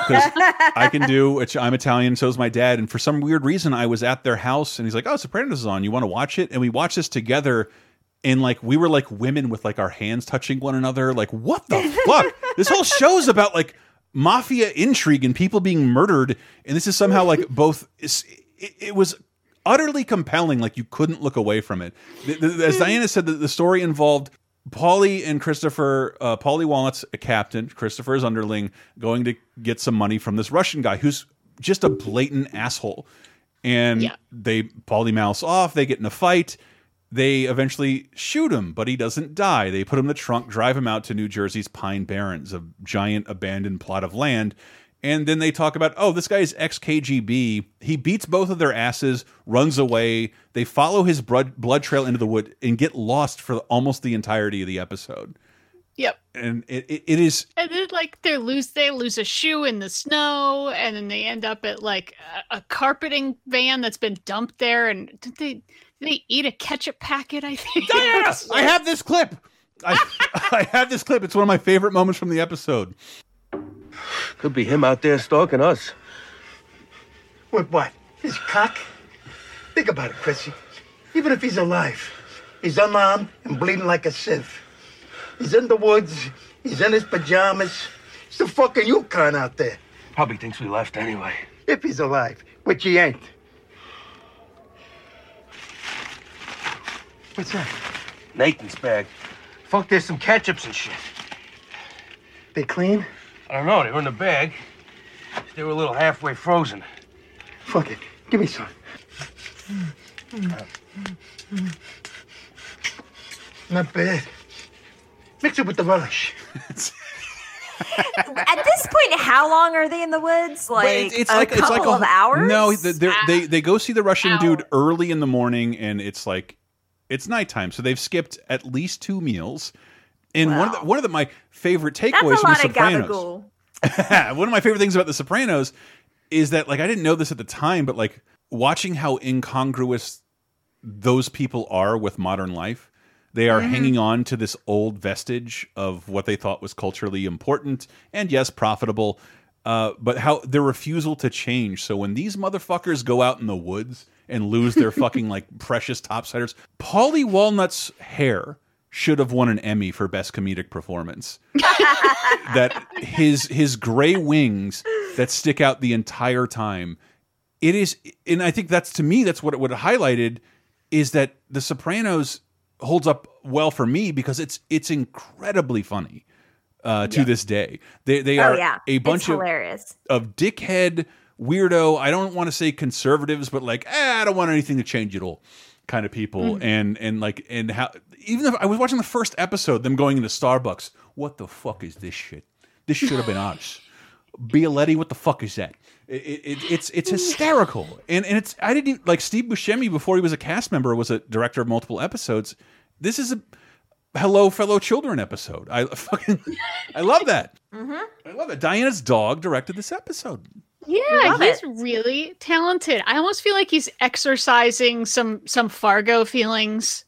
I can do, which I'm Italian, so is my dad. And for some weird reason, I was at their house and he's like, Oh, Sopranos is on. You want to watch it? And we watched this together. And like, we were like women with like our hands touching one another. Like, what the fuck? This whole show's about like mafia intrigue and people being murdered. And this is somehow like both, it, it was utterly compelling. Like, you couldn't look away from it. As Diana said, the, the story involved Paulie and Christopher, uh, Paulie Walnut's a captain, Christopher's underling, going to get some money from this Russian guy who's just a blatant asshole. And they, Paulie mouths off, they get in a fight. They eventually shoot him, but he doesn't die. They put him in the trunk, drive him out to New Jersey's Pine Barrens, a giant abandoned plot of land. And then they talk about, oh, this guy is ex KGB. He beats both of their asses, runs away. They follow his blood, blood trail into the wood and get lost for almost the entirety of the episode. Yep. And it, it, it is And then like they lose they lose a shoe in the snow and then they end up at like a, a carpeting van that's been dumped there and did they did they eat a ketchup packet, I think. Yes, I have this clip. I, I have this clip. It's one of my favorite moments from the episode. Could be him out there stalking us. With what? His cock? Think about it, Chrissy. Even if he's alive, he's unarmed and bleeding like a sieve. He's in the woods. He's in his pajamas. It's the fucking Yukon out there. Probably thinks we left anyway. If he's alive, which he ain't. What's that? Nathan's bag. Fuck, there's some ketchups and shit. They clean? I don't know. They were in the bag. They were a little halfway frozen. Fuck it. Give me some. Not bad. Mix it with the relish. At this point, how long are they in the woods? Like But it's, a it's couple like a, of hours? No, they're- ah. they they go see the Russian dude early in the morning, and it's like it's nighttime, so they've skipped at least two meals. And one of the, one of the, my favorite takeaways from The of Sopranos. one of my favorite things about The Sopranos is that like I didn't know this at the time, but like watching how incongruous those people are with modern life. They are Mhm. hanging on to this old vestige of what they thought was culturally important and yes, profitable. Uh, but how their refusal to change. So when these motherfuckers go out in the woods and lose their fucking like precious topsiders, Paulie Walnut's hair should have won an Emmy for best comedic performance. that his his gray wings that stick out the entire time. It is, and I think that's to me that's what it would have highlighted is that The Sopranos holds up well for me because it's it's incredibly funny uh, to Yeah. this day. They they Oh, are yeah. a bunch of hilarious. of dickhead weirdo. I don't want to say conservatives, but like eh, I don't want anything to change at all kind of people. Mhm. And and like and how even if I was watching the first episode, them going into Starbucks. What the fuck is this shit? This should have been ours. Bialetti, what the fuck is that? It, it, it's it's hysterical, and and it's I didn't even, like Steve Buscemi before he was a cast member was a director of multiple episodes. This is a hello fellow children episode. I fucking I love that. Mm-hmm. I love it. Diana's dog directed this episode. Yeah, Love he's really talented. I almost feel like he's exercising some some Fargo feelings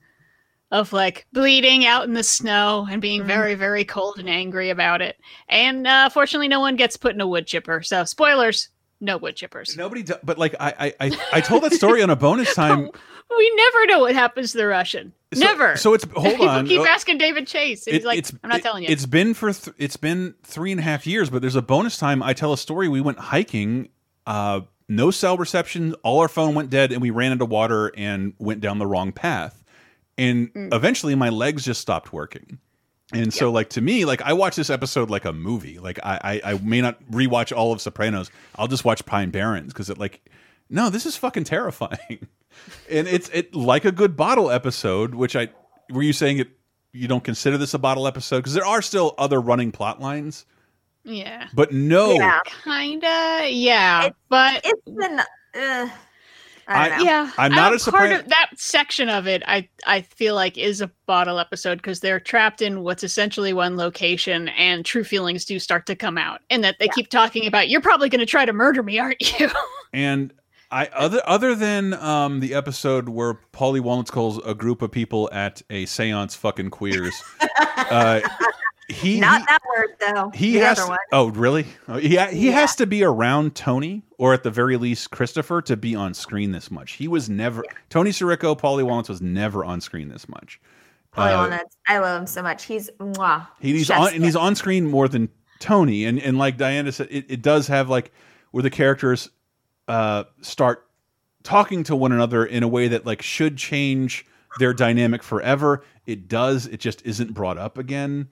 of like bleeding out in the snow and being very very cold and angry about it. And uh, fortunately, no one gets put in a wood chipper. So spoilers, no wood chippers. Nobody, do, but like I, I I I told that story on a bonus time. We never know what happens to the Russian. So- never. so it's- hold People on. keep Uh, asking David Chase. And he's It- like, it's- I'm not it- telling you. It's been for th it's been three and a half years, but there's a bonus time. I tell a story. We went hiking uh, no cell reception, all our phone went dead, and we ran into water and went down the wrong path. And Mm. eventually, my legs just stopped working. And so, like to me, like I watch this episode like a movie. Like I, I, I may not rewatch all of Sopranos. I'll just watch Pine Barrens because it like, no, this is fucking terrifying. and it's it like a good bottle episode. Which I were you saying it? You don't consider this a bottle episode because there are still other running plot lines, Yeah. but no, Yeah. Kinda, yeah. but it's been. Uh, I don't know. yeah, I'm not a part of that section of it. I I feel like is a bottle episode because they're trapped in what's essentially one location, and true feelings do start to come out, and that they keep talking about. You're probably going to try to murder me, aren't you? And I other other than um, the episode where Paulie Walnuts calls a group of people at a séance fucking queers, uh, he Not he, that word though. he the has oh really oh, yeah he has to be around Tony or at the very least Christopher to be on screen this much. He was never Tony Sirico, Paulie Walnuts was never on screen this much. Paulie Uh, Walnuts. I love him so much. He's mwah. he, he's on and he's on screen more than Tony, and and like Diana said, it, it does have like where the characters uh start talking to one another in a way that like should change their dynamic forever. It does. It just isn't brought up again.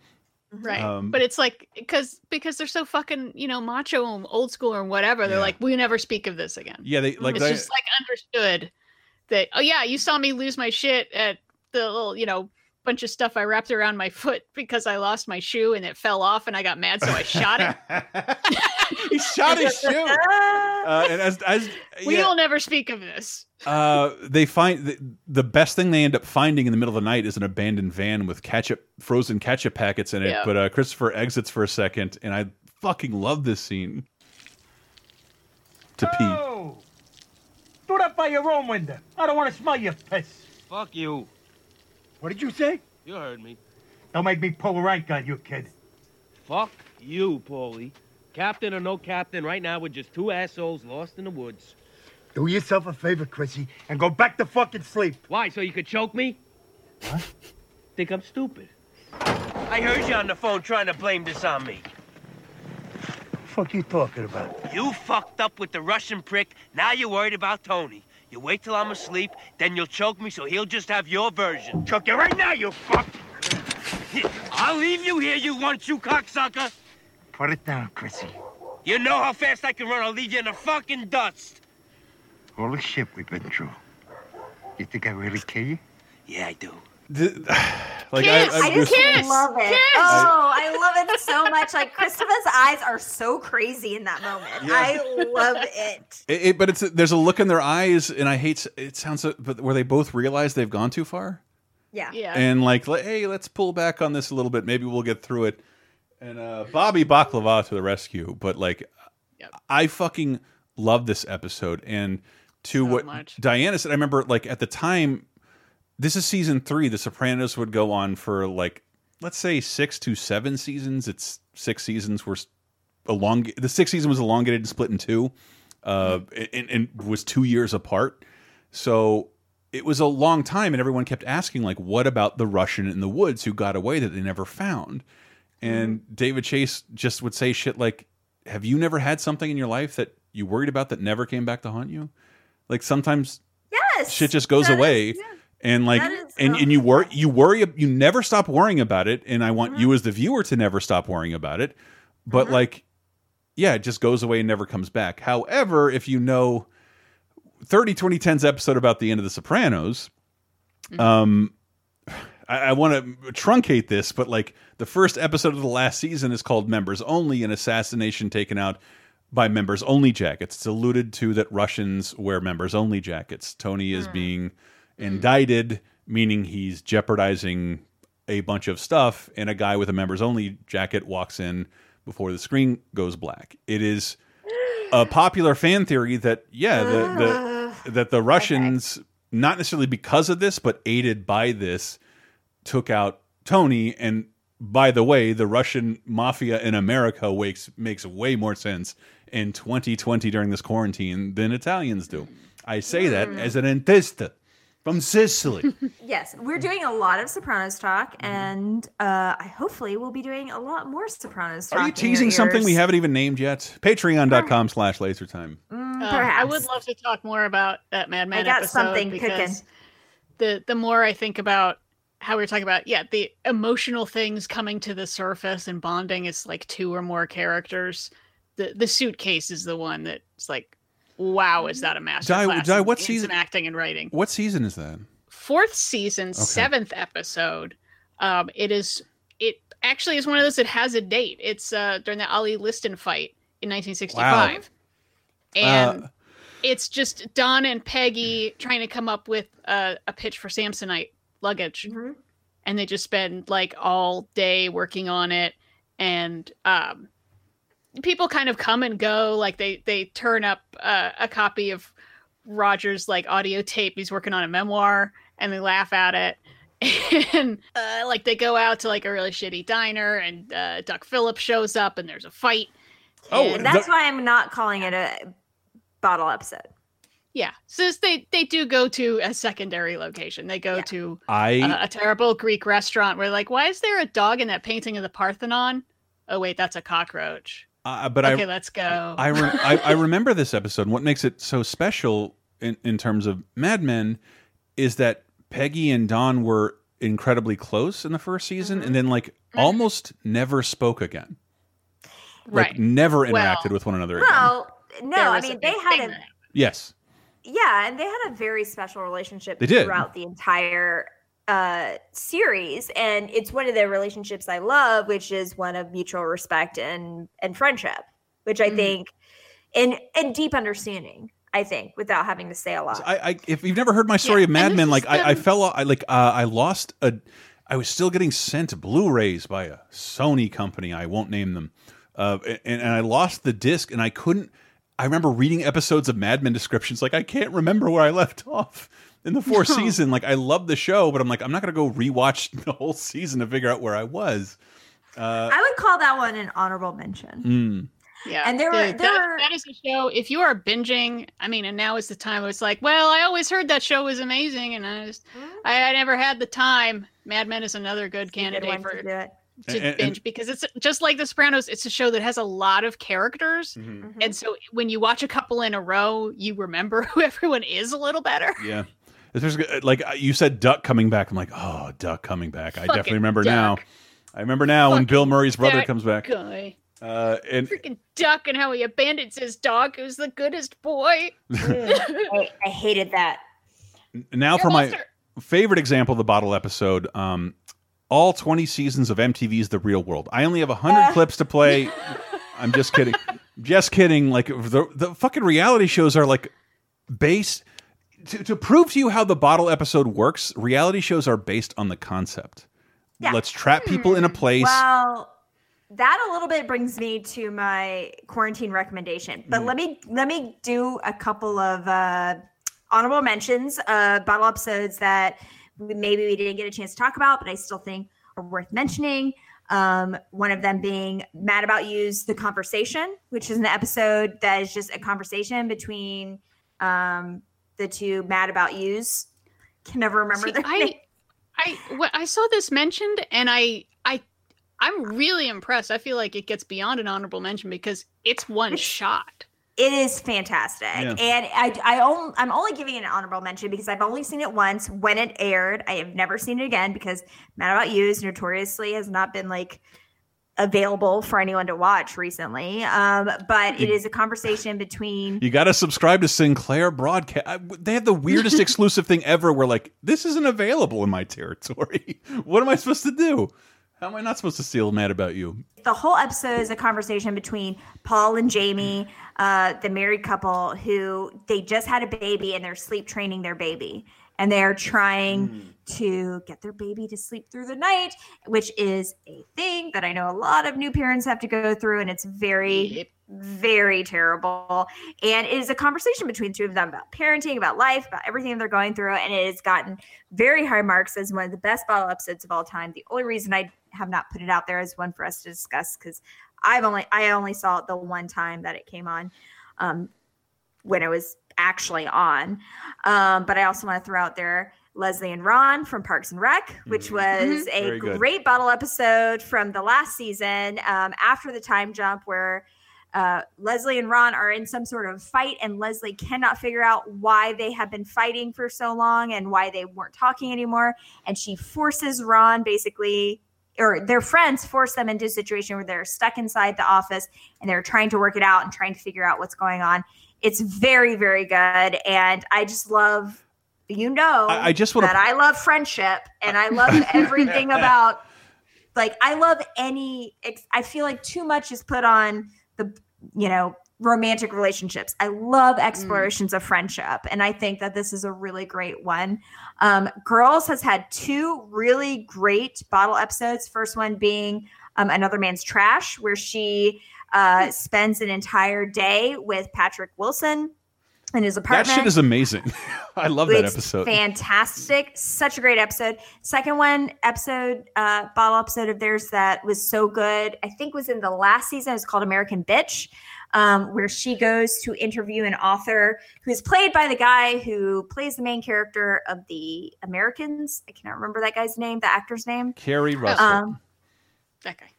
Right. Um, but it's like because because they're so fucking, you know, macho and old school or whatever. They're Yeah. like, we never speak of this again. Yeah, they like it's they, just like understood that oh yeah, you saw me lose my shit at the little, you know, bunch of stuff I wrapped around my foot because I lost my shoe and it fell off and I got mad, so I shot it. he shot his shoe. Uh, and as as we yeah. will never speak of this. uh, they find the, the best thing they end up finding in the middle of the night is an abandoned van with ketchup, frozen ketchup packets in it. Yeah. But uh, Christopher exits for a second, and I fucking love this scene. To pee. Oh! Do that by your own window. I don't want to smell your piss. Fuck you. What did you say? You heard me. Don't make me pull a rank on you, kid. Fuck you, Paulie. Captain or no captain, right now we're just two assholes lost in the woods. Do yourself a favor, Chrissy, and go back to fucking sleep. Why, so you could choke me? Huh? Think I'm stupid. I heard you on the phone trying to blame this on me. What the fuck you talking about? You fucked up with the Russian prick, now you're worried about Tony. You wait till I'm asleep, then you'll choke me so he'll just have your version. Choke you right now, you fuck! I'll leave you here, you one-shoe cocksucker! Put it down, Chrissy. You know how fast I can run, I'll leave you in the fucking dust! All the shit we've been through. You think I really kill you? Yeah, I do. like Kiss. I, I, I, just there's- love it. Oh, I love it so much. Like Christopher's eyes are so crazy in that moment. I love it. It, it- but it's there's a look in their eyes, and I hate. It sounds, but where they both realize they've gone too far, Yeah. Yeah. and like, hey, let's pull back on this a little bit. Maybe we'll get through it. And uh, Bobby Bacala to the rescue. But like, I fucking love this episode, and to what much. Diana said, I remember like at the time. This is season three. The Sopranos would go on for like, let's say six to seven seasons. It's six seasons. Were elong. The sixth season was elongated and split in two, uh, and, and was two years apart. So it was a long time, and everyone kept asking, like, what about the Russian in the woods who got away that they never found? And David Chase just would say shit like, "Have you never had something in your life that you worried about that never came back to haunt you? Like sometimes Yes. shit just goes That is- away." And like, is and, and you worry, you worry, you never stop worrying about it. And I want mm-hmm. you as the viewer to never stop worrying about it. But mm-hmm. like, yeah, it just goes away and never comes back. However, if you know 30 2010's episode about the end of The Sopranos, mm-hmm. um, I, I want to truncate this, but like the first episode of the last season is called Members Only, an assassination taken out by members only jackets. It's alluded to that Russians wear members only jackets. Tony is hmm. being indicted, meaning he's jeopardizing a bunch of stuff, and a guy with a members only jacket walks in before the screen goes black. It is a popular fan theory that yeah, the, the ah. that the Russians not necessarily because of this, but aided by this, took out Tony. And by the way, the Russian mafia in America makes makes way more sense in 2020 during this quarantine than Italians do. I say that hmm. as an intista. From Sicily. Yes, we're doing a lot of Sopranos talk, Mm-hmm. and uh, I hopefully we'll be doing a lot more Sopranos talk. Are you teasing something we haven't even named yet? Patreon.com slash lasertime. Mm, Um, I would love to talk more about that Mad Men I got episode something because cooking. the the more I think about how we were talking about, yeah, the emotional things coming to the surface and bonding is like two or more characters. The the suitcase is the one that's like, wow, is that a master Di- class Di, what in season- some acting and writing? What season is that? Fourth season, seventh episode. Um, it is it actually is one of those that has a date. It's uh during the Ali Liston fight in 1965. And Uh, it's just Don and Peggy trying to come up with a, a pitch for Samsonite luggage. And they just spend like all day working on it. And um, people kind of come and go. Like they, they turn up uh, a copy of Roger's like audio tape. He's working on a memoir and they laugh at it. And uh, like they go out to like a really shitty diner and uh, Duck Phillips shows up and there's a fight. Oh, And that's why I'm not calling it a bottle episode. Yeah, since they they do go to a secondary location, they go to I- a, a terrible Greek restaurant where like, why is there a dog in that painting of the Parthenon? Oh wait, that's a cockroach. Uh, but okay, I, let's go. I, re- I I remember this episode. What makes it so special in in terms of Mad Men is that Peggy and Don were incredibly close in the first season, Mm-hmm. and then like almost never spoke again. Right. Like Right. never Well- interacted with one another again. Well, no, I mean they had thing a Yes. yeah, and they had a very special relationship They did. throughout the entire uh series and it's one of the relationships I love which is one of mutual respect and and friendship which Mm-hmm. I think and and deep understanding I think without having to say a lot. I, I if you've never heard my story of Mad Men, is like I, I them- fell, I like uh, I lost a, I was still getting sent Blu-rays by a Sony company. I won't name them, uh, and, and I lost the disc, and I couldn't. I remember reading episodes of Mad Men descriptions, like I can't remember where I left off in the fourth No. season. Like I love the show, but I'm like I'm not gonna go rewatch the whole season to figure out where I was. Uh, I would call that one an honorable mention. mm. Yeah, And there were- there that, were- that is a show. If you are binging, I mean, and now is the time. Where it's like, well, I always heard that show was amazing, and I just, Mm-hmm. I, I never had the time. Mad Men is another good Good candidate one for to do it. to And- and- binge because it's just like The Sopranos. It's a show that has a lot of characters, Mhm. and so when you watch a couple in a row, you remember who everyone is a little better. Yeah. If There's like uh, you said, Duck coming back. I'm like, oh, Duck coming back. I definitely remember Duck. now. I remember now when Bill Murray's brother That comes back. guy. Uh, and Freaking Duck and how he abandons his dog, who's the goodest boy. I, I hated that. now for my favorite example of the bottle episode um all 20 seasons of mtv's the real world i only have 100 Uh. clips to play i'm just kidding just kidding like the, the fucking reality shows are like based to, to prove to you how the bottle episode works reality shows are based on the concept Yeah. let's trap people in a place Well, that a little bit brings me to my quarantine recommendation. But Mm. let me let me do a couple of uh, honorable mentions, uh, bottle episodes that maybe we didn't get a chance to talk about, but I still think are worth mentioning. Um, one of them being Mad About You's The Conversation, which is an episode that is just a conversation between um, the two Mad About You's. Can never remember See, their I, name. I, wh- I saw this mentioned, and I, I, I'm really impressed. I feel like it gets beyond an honorable mention because it's one shot. It is fantastic, Yeah. and I, I only, I'm only giving it an honorable mention because I've only seen it once when it aired. I have never seen it again because Mad About Yous notoriously has not been like available for anyone to watch recently. Um, but it is a conversation between you got to subscribe to sinclair broadcast they have the weirdest exclusive thing ever where like this isn't available in my territory what am i supposed to do how am i not supposed to feel mad about you the whole episode is a conversation between Paul and Jamie, uh, the married couple who they just had a baby and they're sleep training their baby. And they're trying to get their baby to sleep through the night, which is a thing that I know a lot of new parents have to go through. And it's very, very terrible. And it is a conversation between two of them about parenting, about life, about everything they're going through. And it has gotten very high marks as one of the best bottle episodes of all time. The only reason I have not put it out there as one for us to discuss because I've only I only saw it the one time that it came on um, when it was actually on. Um, but I also want to throw out there Leslie and Ron from Parks and Rec, which was a Very good. great bottle episode from the last season um, after the time jump where uh, Leslie and Ron are in some sort of fight, and Leslie cannot figure out why they have been fighting for so long and why they weren't talking anymore. And she forces Ron basically, or their friends force them into a situation where they're stuck inside the office and they're trying to work it out and trying to figure out what's going on. It's very, very good. And I just love, you know, I- I just wanna- that I love friendship and I love everything about like I love any I feel like too much is put on the you know romantic relationships. I love explorations of friendship and I think that this is a really great one. Um Girls has had two really great bottle episodes. First one being um, Another Man's Trash where she uh spends an entire day with Patrick Wilson in his That shit is amazing. I love that episode. Fantastic. Such a great episode. Second one, episode, uh, bottle episode of theirs that was so good. I think was in the last season. It's called American Bitch, um, where she goes to interview an author who's played by the guy who plays the main character of the Americans. I cannot remember that guy's name, the actor's name. Keri Russell. Um, that guy.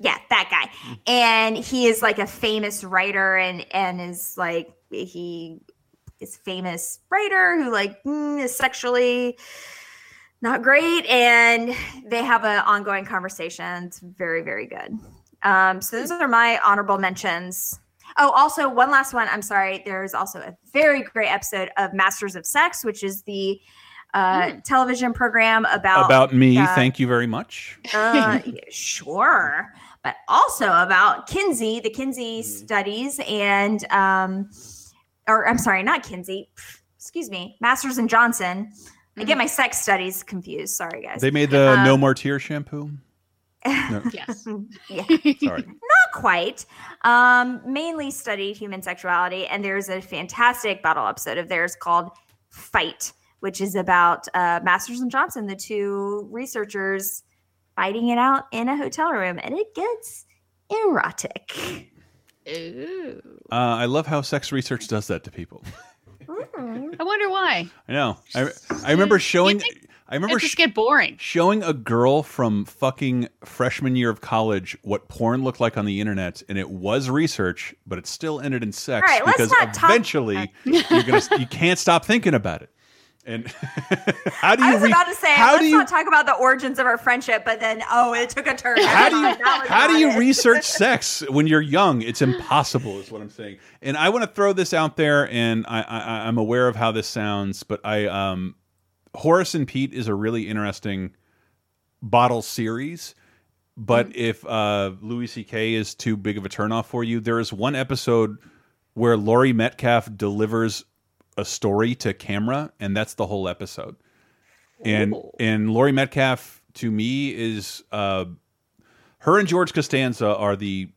Yeah, that guy. And he is like a famous writer and and is like he is a famous writer who like mm, is sexually not great and they have an ongoing conversation. It's very very good. Um so those are my honorable mentions. Oh, also one last one. I'm sorry. There's also a very great episode of Masters of Sex, which is the uh, television program about About me, uh, thank you very much. uh, sure, but also about Kinsey, the Kinsey studies, and um, or I'm sorry, not Kinsey. Excuse me, Masters and Johnson. I get my sex studies confused. Sorry, guys. They made the Um, No More Tear shampoo. No. Yes. yeah. Sorry. Not quite. Um, mainly studied human sexuality, and there's a fantastic bottle episode of theirs called Fight, which is about uh, Masters and Johnson, the two researchers fighting it out in a hotel room, and it gets erotic. Ooh. Uh, I love how sex research does that to people. I wonder why. I know. I, I remember showing. I remember It just get boring. showing a girl from fucking freshman year of college what porn looked like on the internet, and it was research, but it still ended in sex All right, let's because not talk- eventually you're gonna you can't stop thinking about it. And how do you I was re- about to say, how let's do you not talk about the origins of our friendship, but then oh, it took a turn. how do you how do you it. research sex when you're young? It's impossible, is what I'm saying. And I want to throw this out there, and I, I I'm aware of how this sounds, but I um Horace and Pete is a really interesting bottle series. But if uh, Louis C.K. is too big of a turnoff for you, there is one episode where Laurie Metcalf delivers a story to camera, and that's the whole episode. And and Laurie Metcalf to me is uh, her and George Costanza are the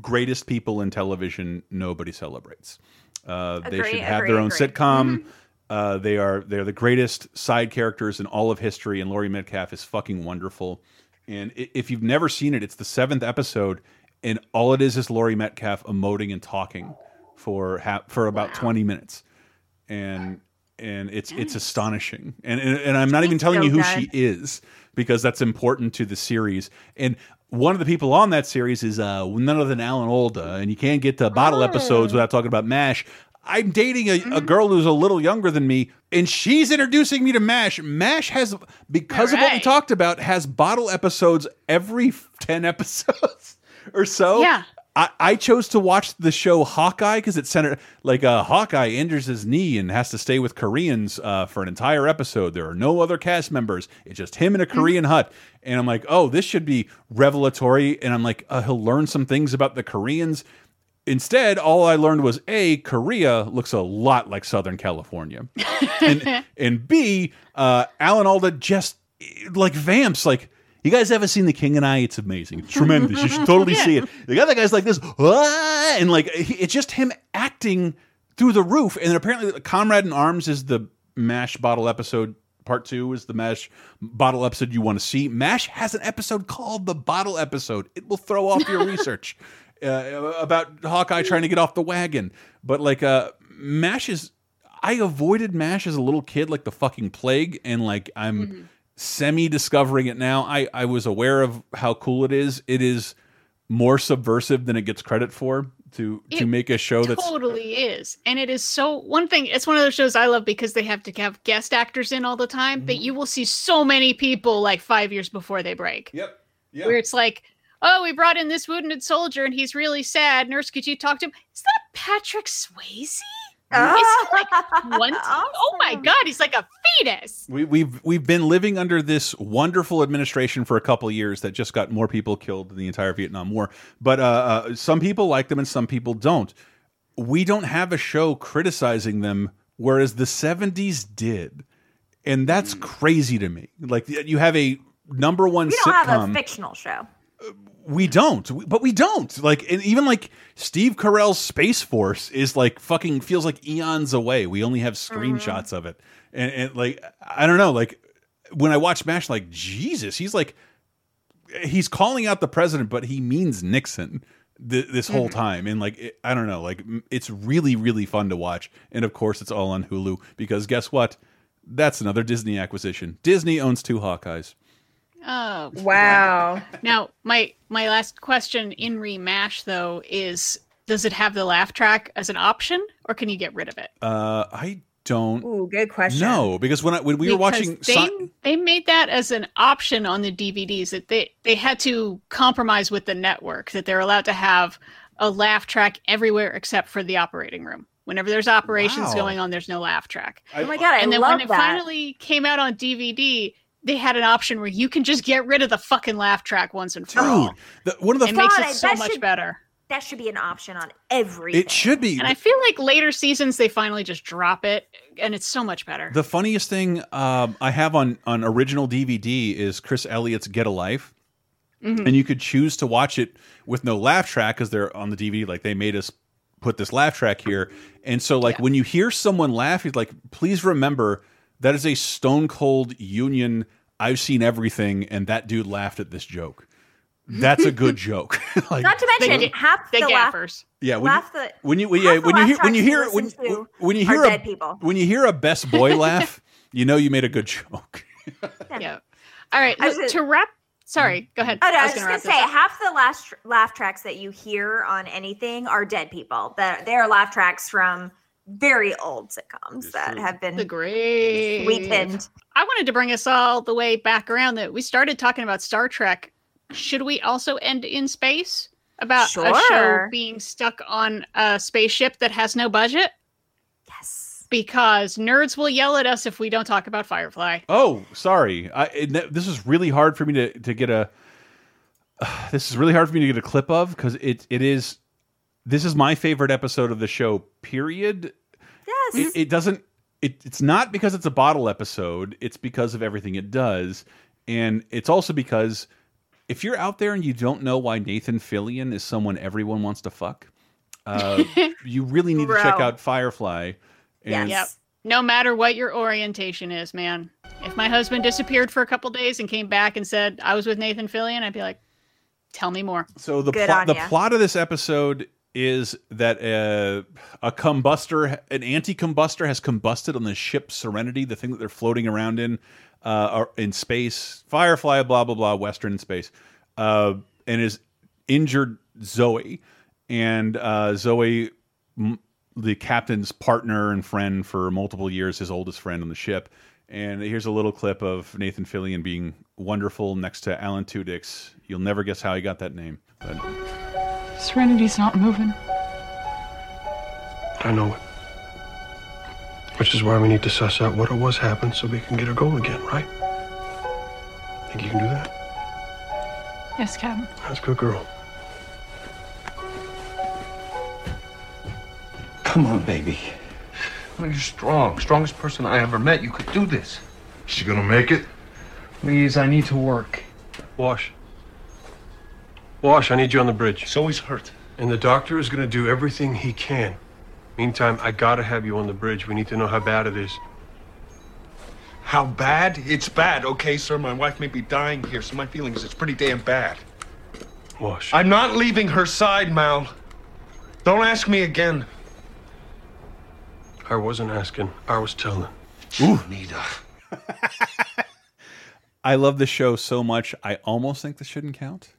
greatest people in television nobody celebrates. Uh, they should have agree, their own agree. sitcom. Uh, they are they're the greatest side characters in all of history, and Laurie Metcalf is fucking wonderful. And if you've never seen it, it's the seventh episode, and all it is is Laurie Metcalf emoting and talking for ha for about twenty minutes, and and it's it's astonishing. And and, and I'm not even telling so you who good. she is because that's important to the series. And one of the people on that series is uh, none other than Alan Alda, and you can't get to bottle episodes without talking about Mash. I'm dating a, a girl who's a little younger than me, and she's introducing me to Mash. Mash has, because of what we talked about, has bottle episodes every 10 episodes or so. Yeah. I, I chose to watch the show Hawkeye because it's centered like uh, Hawkeye injures his knee and has to stay with Koreans uh, for an entire episode. There are no other cast members. It's just him in a Korean hut. And I'm like, oh, this should be revelatory. And I'm like, uh, he'll learn some things about the Koreans. Instead, all I learned was A, Korea looks a lot like Southern California. and, and B, uh, Alan Alda just like vamps. Like, you guys ever seen The King and I? It's amazing. It's tremendous. You should totally see it. The other guy's like this, "Ah," and like it's just him acting through the roof. And then apparently, Comrade in Arms is the Mash bottle episode. Part two is the Mash bottle episode you want to see. Mash has an episode called the bottle episode. It will throw off your research uh, about Hawkeye trying to get off the wagon. But like, uh, Mash is I avoided MASH as a little kid like the fucking plague, and like I'm semi discovering it now. I I was aware of how cool it is. It is more subversive than it gets credit for to to make a show that's totally is and it is so one thing it's one of those shows i love because they have to have guest actors in all the time Mm-hmm. that you will see so many people like five years before they break yep where it's like oh we brought in this wounded soldier and he's really sad nurse could you talk to him is that patrick swayze is he like one oh my god he's like a fetus We, we've we've been living under this wonderful administration for a couple years that just got more people killed than the entire Vietnam War. But uh, uh, some people like them and some people don't. We don't have a show criticizing them, whereas the '70s did, and that's crazy to me. Like you have a number one We don't sitcom have a fictional show. We don't. But we don't. Like and even like steve carell's space force is like fucking feels like eons away. We only have screenshots of it. And, and like i don't know. Like when i watch mash like jesus he's like he's calling out the president but he means nixon th this whole Mhm. time. And like it, i don't know. Like it's really really fun to watch. And of course it's all on hulu because guess what? That's another disney acquisition. Disney owns two hawkeyes Oh Wow. Now, my my last question in Remash though is does it have the laugh track as an option or can you get rid of it? uh i don't Ooh, good question. No, because when I, when we were watching, they Si- they made that as an option on the DVDs that they they had to compromise with the network that they're allowed to have a laugh track everywhere except for the operating room. Whenever there's operations Wow. going on, there's no laugh track. Oh my God, I and then love when it that. finally came out on DVD, they had an option where you can just get rid of the fucking laugh track once and for all. dude, the, one of the It makes God, it so that much should- better. That should be an option on every. it should be. And I feel like later seasons they finally just drop it, and it's so much better. The funniest thing um, I have on on original DVD is Chris Elliott's Get a Life, Mhm. and you could choose to watch it with no laugh track because they're on the DVD. Like they made us put this laugh track here, and so like when you hear someone laugh, you're like, please remember that is a stone cold Union. I've seen everything, and that dude laughed at this joke. That's a good joke. like, Not to mention They- half they the laugh, gaffers. yeah, when laugh you, the when you half yeah the when you hear when you hear you when when you hear a people. when you hear a best boy laugh, you know you made a good joke. yeah. All right. Look, just- to wrap. Sorry. Mm-hmm. Go ahead. Oh no, I was gonna just wrap gonna say up. half the last laugh tracks that you hear on anything are dead people. That they are laugh tracks from very old sitcoms that have been the great sweetened. I wanted to bring us all the way back around that we started talking about Star Trek. Should we also end in space about a show being stuck on a spaceship that has no budget? Yes. Because nerds will yell at us if we don't talk about Firefly. Oh, sorry. I it, this is really hard for me to to get a. this is really hard for me to get a clip of because it it is. This is my favorite episode of the show. Period. Yes. It, it doesn't. It, it's not because it's a bottle episode. It's because of everything it does, and it's also because if you're out there and you don't know why Nathan Fillion is someone everyone wants to fuck, uh, you really need to check out Firefly. And Yep. No matter what your orientation is, man. If my husband disappeared for a couple days and came back and said I was with Nathan Fillion, I'd be like, "Tell me more." So the Good plot on the ya. plot of this episode is that uh, a combustor, an anti-combustor, has combusted on the ship Serenity, the thing that they're floating around in, uh, in space. Firefly, blah blah blah, Western space, uh, and is injured Zoe, and uh, Zoe, the captain's partner and friend for multiple years, his oldest friend on the ship. And here's a little clip of Nathan Fillion being wonderful next to Alan Tudyk's. You'll never guess how he got that name. But Serenity's not moving. I know it. Which is why we need to suss out what it was happened so we can get her going again, right? Think you can do that? Yes, Captain. That's a good girl. Come on, baby. I mean, you're strong. Strongest person I ever met. You could do this. She gonna make it? Please, I need to work. Wash. Wash, I need you on the bridge. So he's hurt. And the doctor is gonna do everything he can. Meantime, I gotta have you on the bridge. We need to know how bad it is. How bad? It's bad, okay, sir? My wife may be dying here, so my feeling is it's pretty damn bad. Wash. I'm not leaving her side, Mal. Don't ask me again. I wasn't asking. I was telling. Ooh. Nita. I love the show so much. I almost think this shouldn't count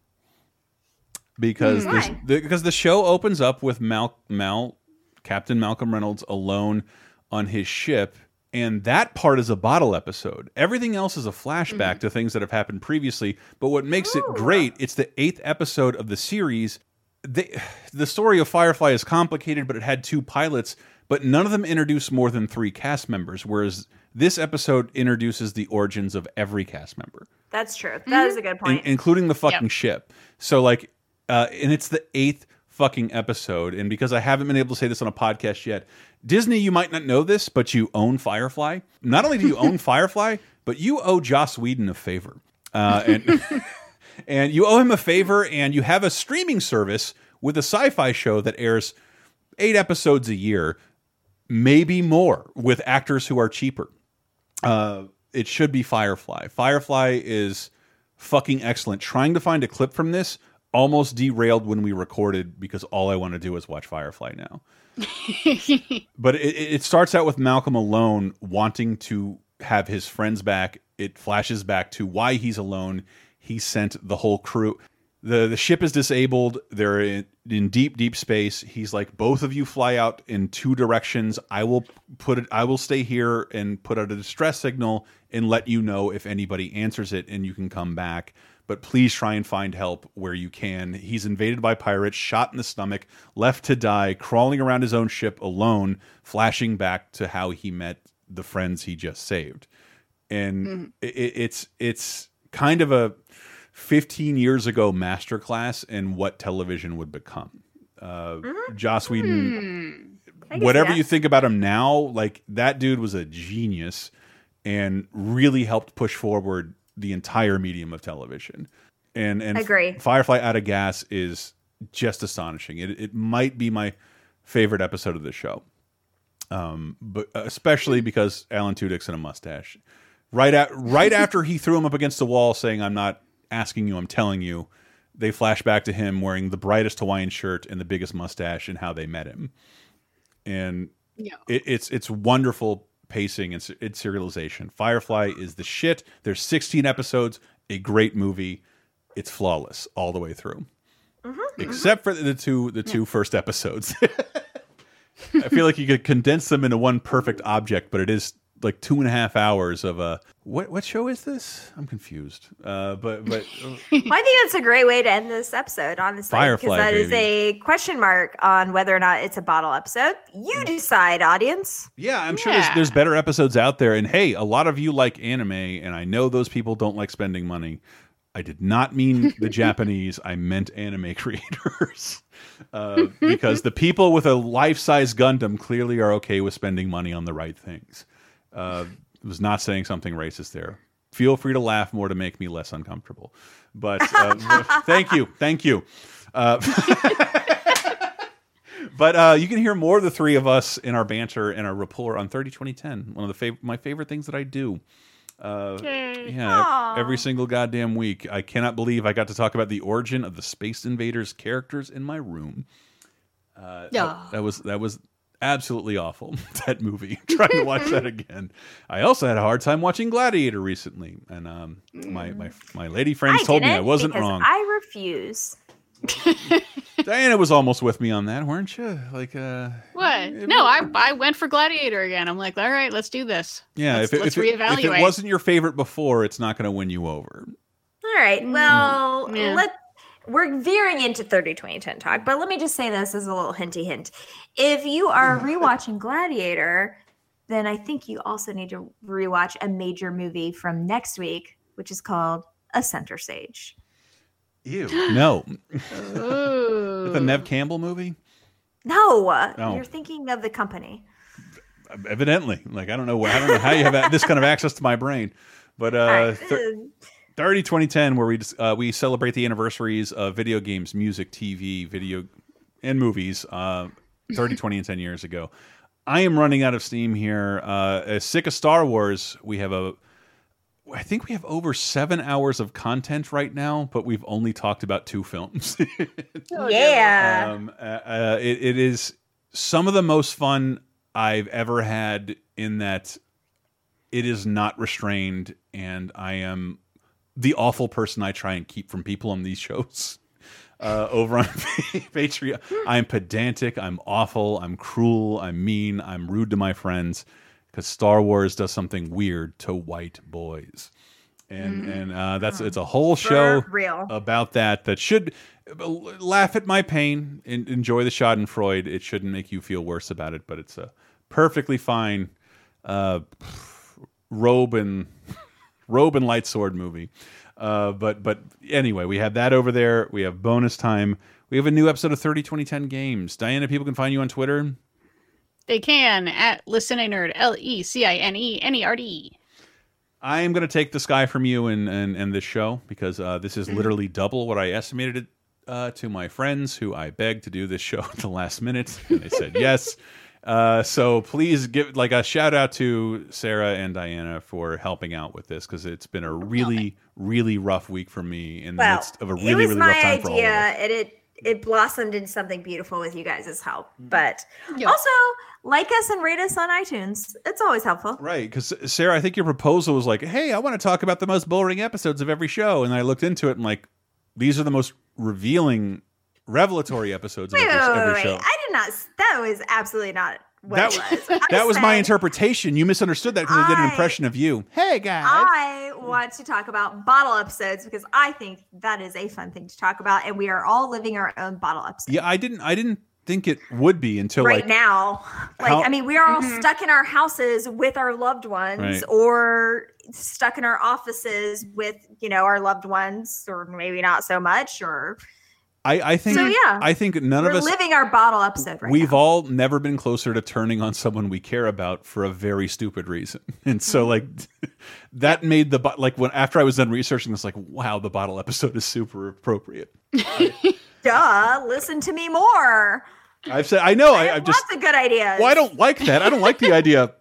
because Hmm. this, Why? the, because the show opens up with Mal Mal Captain Malcolm Reynolds alone on his ship, and that part is a bottle episode. Everything else is a flashback to things that have happened previously. But what makes it great? It's the eighth episode of the series. The, the story of Firefly is complicated, but it had two pilots, but none of them introduce more than three cast members. Whereas this episode introduces the origins of every cast member That's true. That is a good in- point. including the fucking ship. So like, uh, and it's the eighth fucking episode. And because I haven't been able to say this on a podcast yet, Disney, you might not know this, but you own Firefly. Not only do you own Firefly, but you owe Joss Whedon a favor, uh, and and you owe him a favor, and you have a streaming service with a sci-fi show that airs eight episodes a year, maybe more, with actors who are cheaper uh, it should be Firefly. Firefly is fucking excellent. Trying to find a clip from this almost derailed when we recorded because all I want to do is watch Firefly now. But it, it starts out with Malcolm alone wanting to have his friends back. It flashes back to why he's alone. He sent the whole crew. The the ship is disabled. They're in, in deep deep space. He's like both of you fly out in two directions. I will put it I will stay here and put out a distress signal and let you know if anybody answers it and you can come back. But please try and find help where you can. He's invaded by pirates, shot in the stomach, left to die, crawling around his own ship alone, flashing back to how he met the friends he just saved. And Mhm. it, it's it's kind of a 15 years ago masterclass in what television would become. Uh, Joss Whedon, I can see whatever you think about him now, like that dude was a genius and really helped push forward the entire medium of television. And and Agree. Firefly Out of Gas is just astonishing. It it might be my favorite episode of the show. Um, but especially because Alan Tudyk's in a mustache. Right at right after he threw him up against the wall, saying, "I'm not asking you, I'm telling you." They flash back to him wearing the brightest Hawaiian shirt and the biggest mustache, and how they met him. And Yeah. it, it's it's wonderful pacing and it's serialization. Firefly is the shit. There's 16 episodes, a great movie. It's flawless all the way through, mm-hmm, except for the two the two first episodes. I feel like you could condense them into one perfect object, but it is like two and a half hours of a what what show is this? I'm confused. Uh, but but Well, I think that's a great way to end this episode, honestly. Because that is baby. a question mark on whether or not it's a bottle episode. You decide, audience. Yeah, I'm sure there's, there's better episodes out there. And hey, a lot of you like anime, and I know those people don't like spending money. I did not mean the Japanese. I meant anime creators. Uh, because the people with a life size Gundam clearly are okay with spending money on the right things. Uh, was not saying something racist there. Feel free to laugh more to make me less uncomfortable. But uh, thank you. Thank you. Uh, But uh, you can hear more of the three of us in our banter and our rapport on 30 2010. One of the fav my favorite things that I do. Uh, yeah, every single goddamn week. I cannot believe I got to talk about the origin of the Space Invaders characters in my room. Uh, that- Yeah. that, was that was absolutely awful. that movie. Trying to watch that again. I also had a hard time watching Gladiator recently, and um, my my my lady friends I told me I wasn't wrong. I refuse. Diana was almost with me on that, weren't you? Like, uh, What? No, I I went for Gladiator again. I'm like, all right, let's do this. yeah. let's, if it, let's if, it, if it wasn't your favorite before, it's not going to win you over. All right. Well, yeah. let we're veering into 30 2010 talk, but let me just say this as a little hinty hint. If you are rewatching Gladiator, then I think you also need to rewatch a major movie from next week, which is called A Center Stage. Ew. No. The Neve Campbell movie? No, Oh. you're thinking of the company. Evidently. Like, I don't know. I don't know how you have this kind of access to my brain. But uh, right. thir- 30 2010, where we just, uh, we celebrate the anniversaries of video games, music, TV, video, and movies. Uh, 30, 20, and 10 years ago. I am running out of steam here. Uh, as sick of Star Wars, we have a. I think we have over seven hours of content right now, but we've only talked about two films. yeah. Um, uh, uh, it, it is some of the most fun I've ever had in that it is not restrained and I am the awful person I try and keep from people on these shows. Uh, over on Patreon, I'm pedantic, I'm awful, I'm cruel, I'm mean, I'm rude to my friends because Star Wars does something weird to white boys, and Mhm. and uh, that's it's a whole show real. about that that should uh, laugh at my pain and enjoy the Schadenfreude. It shouldn't make you feel worse about it, but it's a perfectly fine uh, robe and robe and light sword movie. Uh, but but anyway, we have that over there. We have bonus time. We have a new episode of 30 2010 games. Diana, people can find you on Twitter. They can at Listen a Nerd, L E C I N E N E R D. I am going to take the sky from you and and, and this show because uh, this is Mm-hmm. literally double what I estimated it uh, to my friends who I begged to do this show at the last minute, and they said yes. Uh, so please give like a shout out to Sarah and Diana for helping out with this because it's been a really really rough week for me in the Well, midst of a it really was really my rough time for all of idea, us. and it it blossomed into something beautiful with you guys' help. Mm-hmm. But also like us and rate us on iTunes. It's always helpful. Right, because Sarah, I think your proposal was like, "Hey, I want to talk about the most boring episodes of every show," and I looked into it and like, these are the most revealing, revelatory episodes of every, wait, wait, every wait. show. I did not. That was absolutely not what That it was. I that was my interpretation. You misunderstood that because I did an impression of you. Hey, guys. I want to talk about bottle episodes because I think that is a fun thing to talk about, and we are all living our own bottle episodes yeah, I didn't. I didn't think it would be until right like now. Like, How- I mean, we are all mm-hmm. stuck in our houses with our loved ones, Right. or stuck in our offices with you know our loved ones, or maybe not so much, or I, I think. So, yeah. I think none we're of us. living our bottle episode right We've all never been closer to turning on someone we care about for a very stupid reason, and so Mm-hmm. like that made the like when after I was done researching this, like wow, the bottle episode is super appropriate. Duh, listen to me more. I've said I know I, I've just Lots of good ideas. well I don't like that. I don't like the idea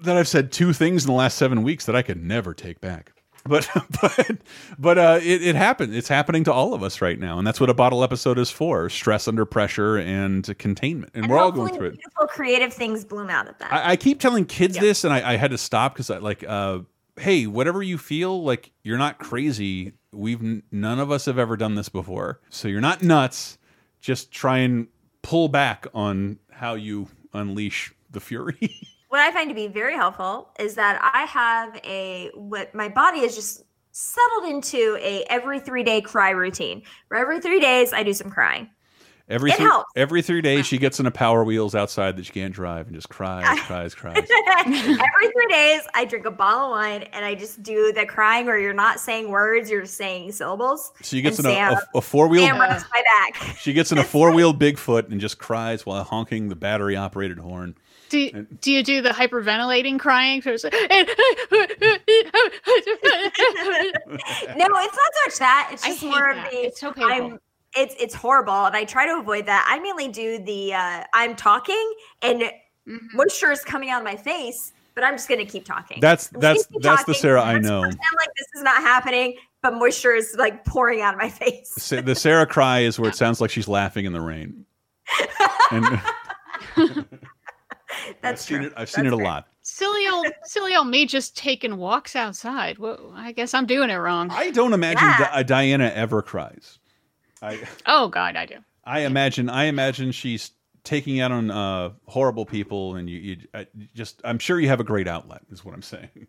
that I've said two things in the last seven weeks that I could never take back. But but but uh, it, it happened. It's happening to all of us right now, and that's what a bottle episode is for: stress under pressure and containment. And, And we're all going through it. Beautiful creative things bloom out of that. I, I keep telling kids this, and I, I had to stop because I like, uh, hey, whatever you feel, like you're not crazy. We've none of us have ever done this before, so you're not nuts. Just try and pull back on how you unleash the fury. what I find to be very helpful is that I have a what my body is just settled into a every three day cry routine. For every three days, I do some crying. every It three, helps. every three days, she gets in a Power Wheels outside that she can't drive and just cries, cries, cries. every three days, I drink a bottle of wine and I just do the crying where you're not saying words, you're just saying syllables. So She gets in Sam, a, a four wheel. Sam rubs my back. She gets in a four wheel Bigfoot and just cries while honking the battery operated horn. Do, do you do the hyperventilating crying? So it's like, no, it's not so much that. It's just hate more that. of the. It's so painful. I'm, it's it's horrible, and I try to avoid that. I mainly do the uh, I'm talking and Mm-hmm. moisture is coming out of my face, but I'm just gonna keep talking. That's- I'm just that's- gonna that's the Sarah I pretend know. like this is not happening, but moisture is like pouring out of my face. Sa- The Sarah cry is where it sounds like she's laughing in the rain. And That's I've seen true. it. I've seen That's it a fair. lot. silly old, silly old me just taking walks outside. Well, I guess I'm doing it wrong. I don't imagine Yeah. Di- uh, Diana ever cries. I Oh God, I do. I imagine I imagine she's taking out on uh, horrible people, and you, you I just I'm sure you have a great outlet. Is what I'm saying.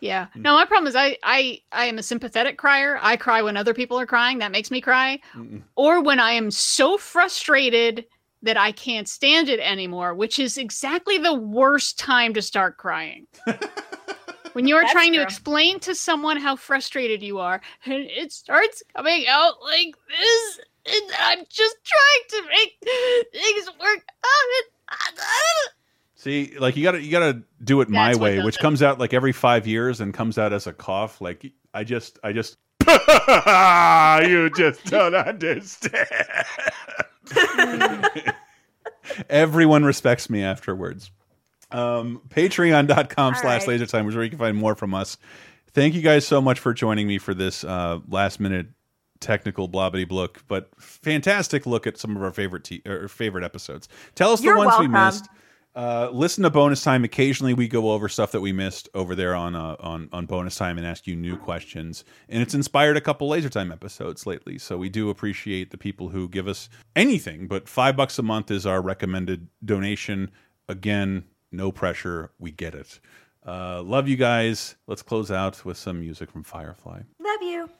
Yeah. Mm. No, my problem is I I I am a sympathetic crier. I cry when other people are crying. That makes me cry. Mm-mm. Or when I am so frustrated that I can't stand it anymore, which is exactly the worst time to start crying. when you're That's trying to explain to someone how frustrated you are, and it starts coming out like this, and I'm just trying to make things work out. See, like you gotta you gotta do it my That's what way, which comes out like every five years and comes out as a cough. Like I just I just you just don't understand. Everyone respects me afterwards. Um, Patreon.com slash right. lasertime is where you can find more from us. Thank you guys so much for joining me for this uh, last minute technical blobbity blook, but fantastic look at some of our favorite t or favorite episodes. Tell us You're the ones we missed. Uh, listen to bonus time. Occasionally, we go over stuff that we missed over there on uh, on on bonus time and ask you new questions. And it's inspired a couple laser time episodes lately. So we do appreciate the people who give us anything. But five bucks a month is our recommended donation. Again, no pressure. We get it. Uh, love you guys. Let's close out with some music from Firefly. Love you.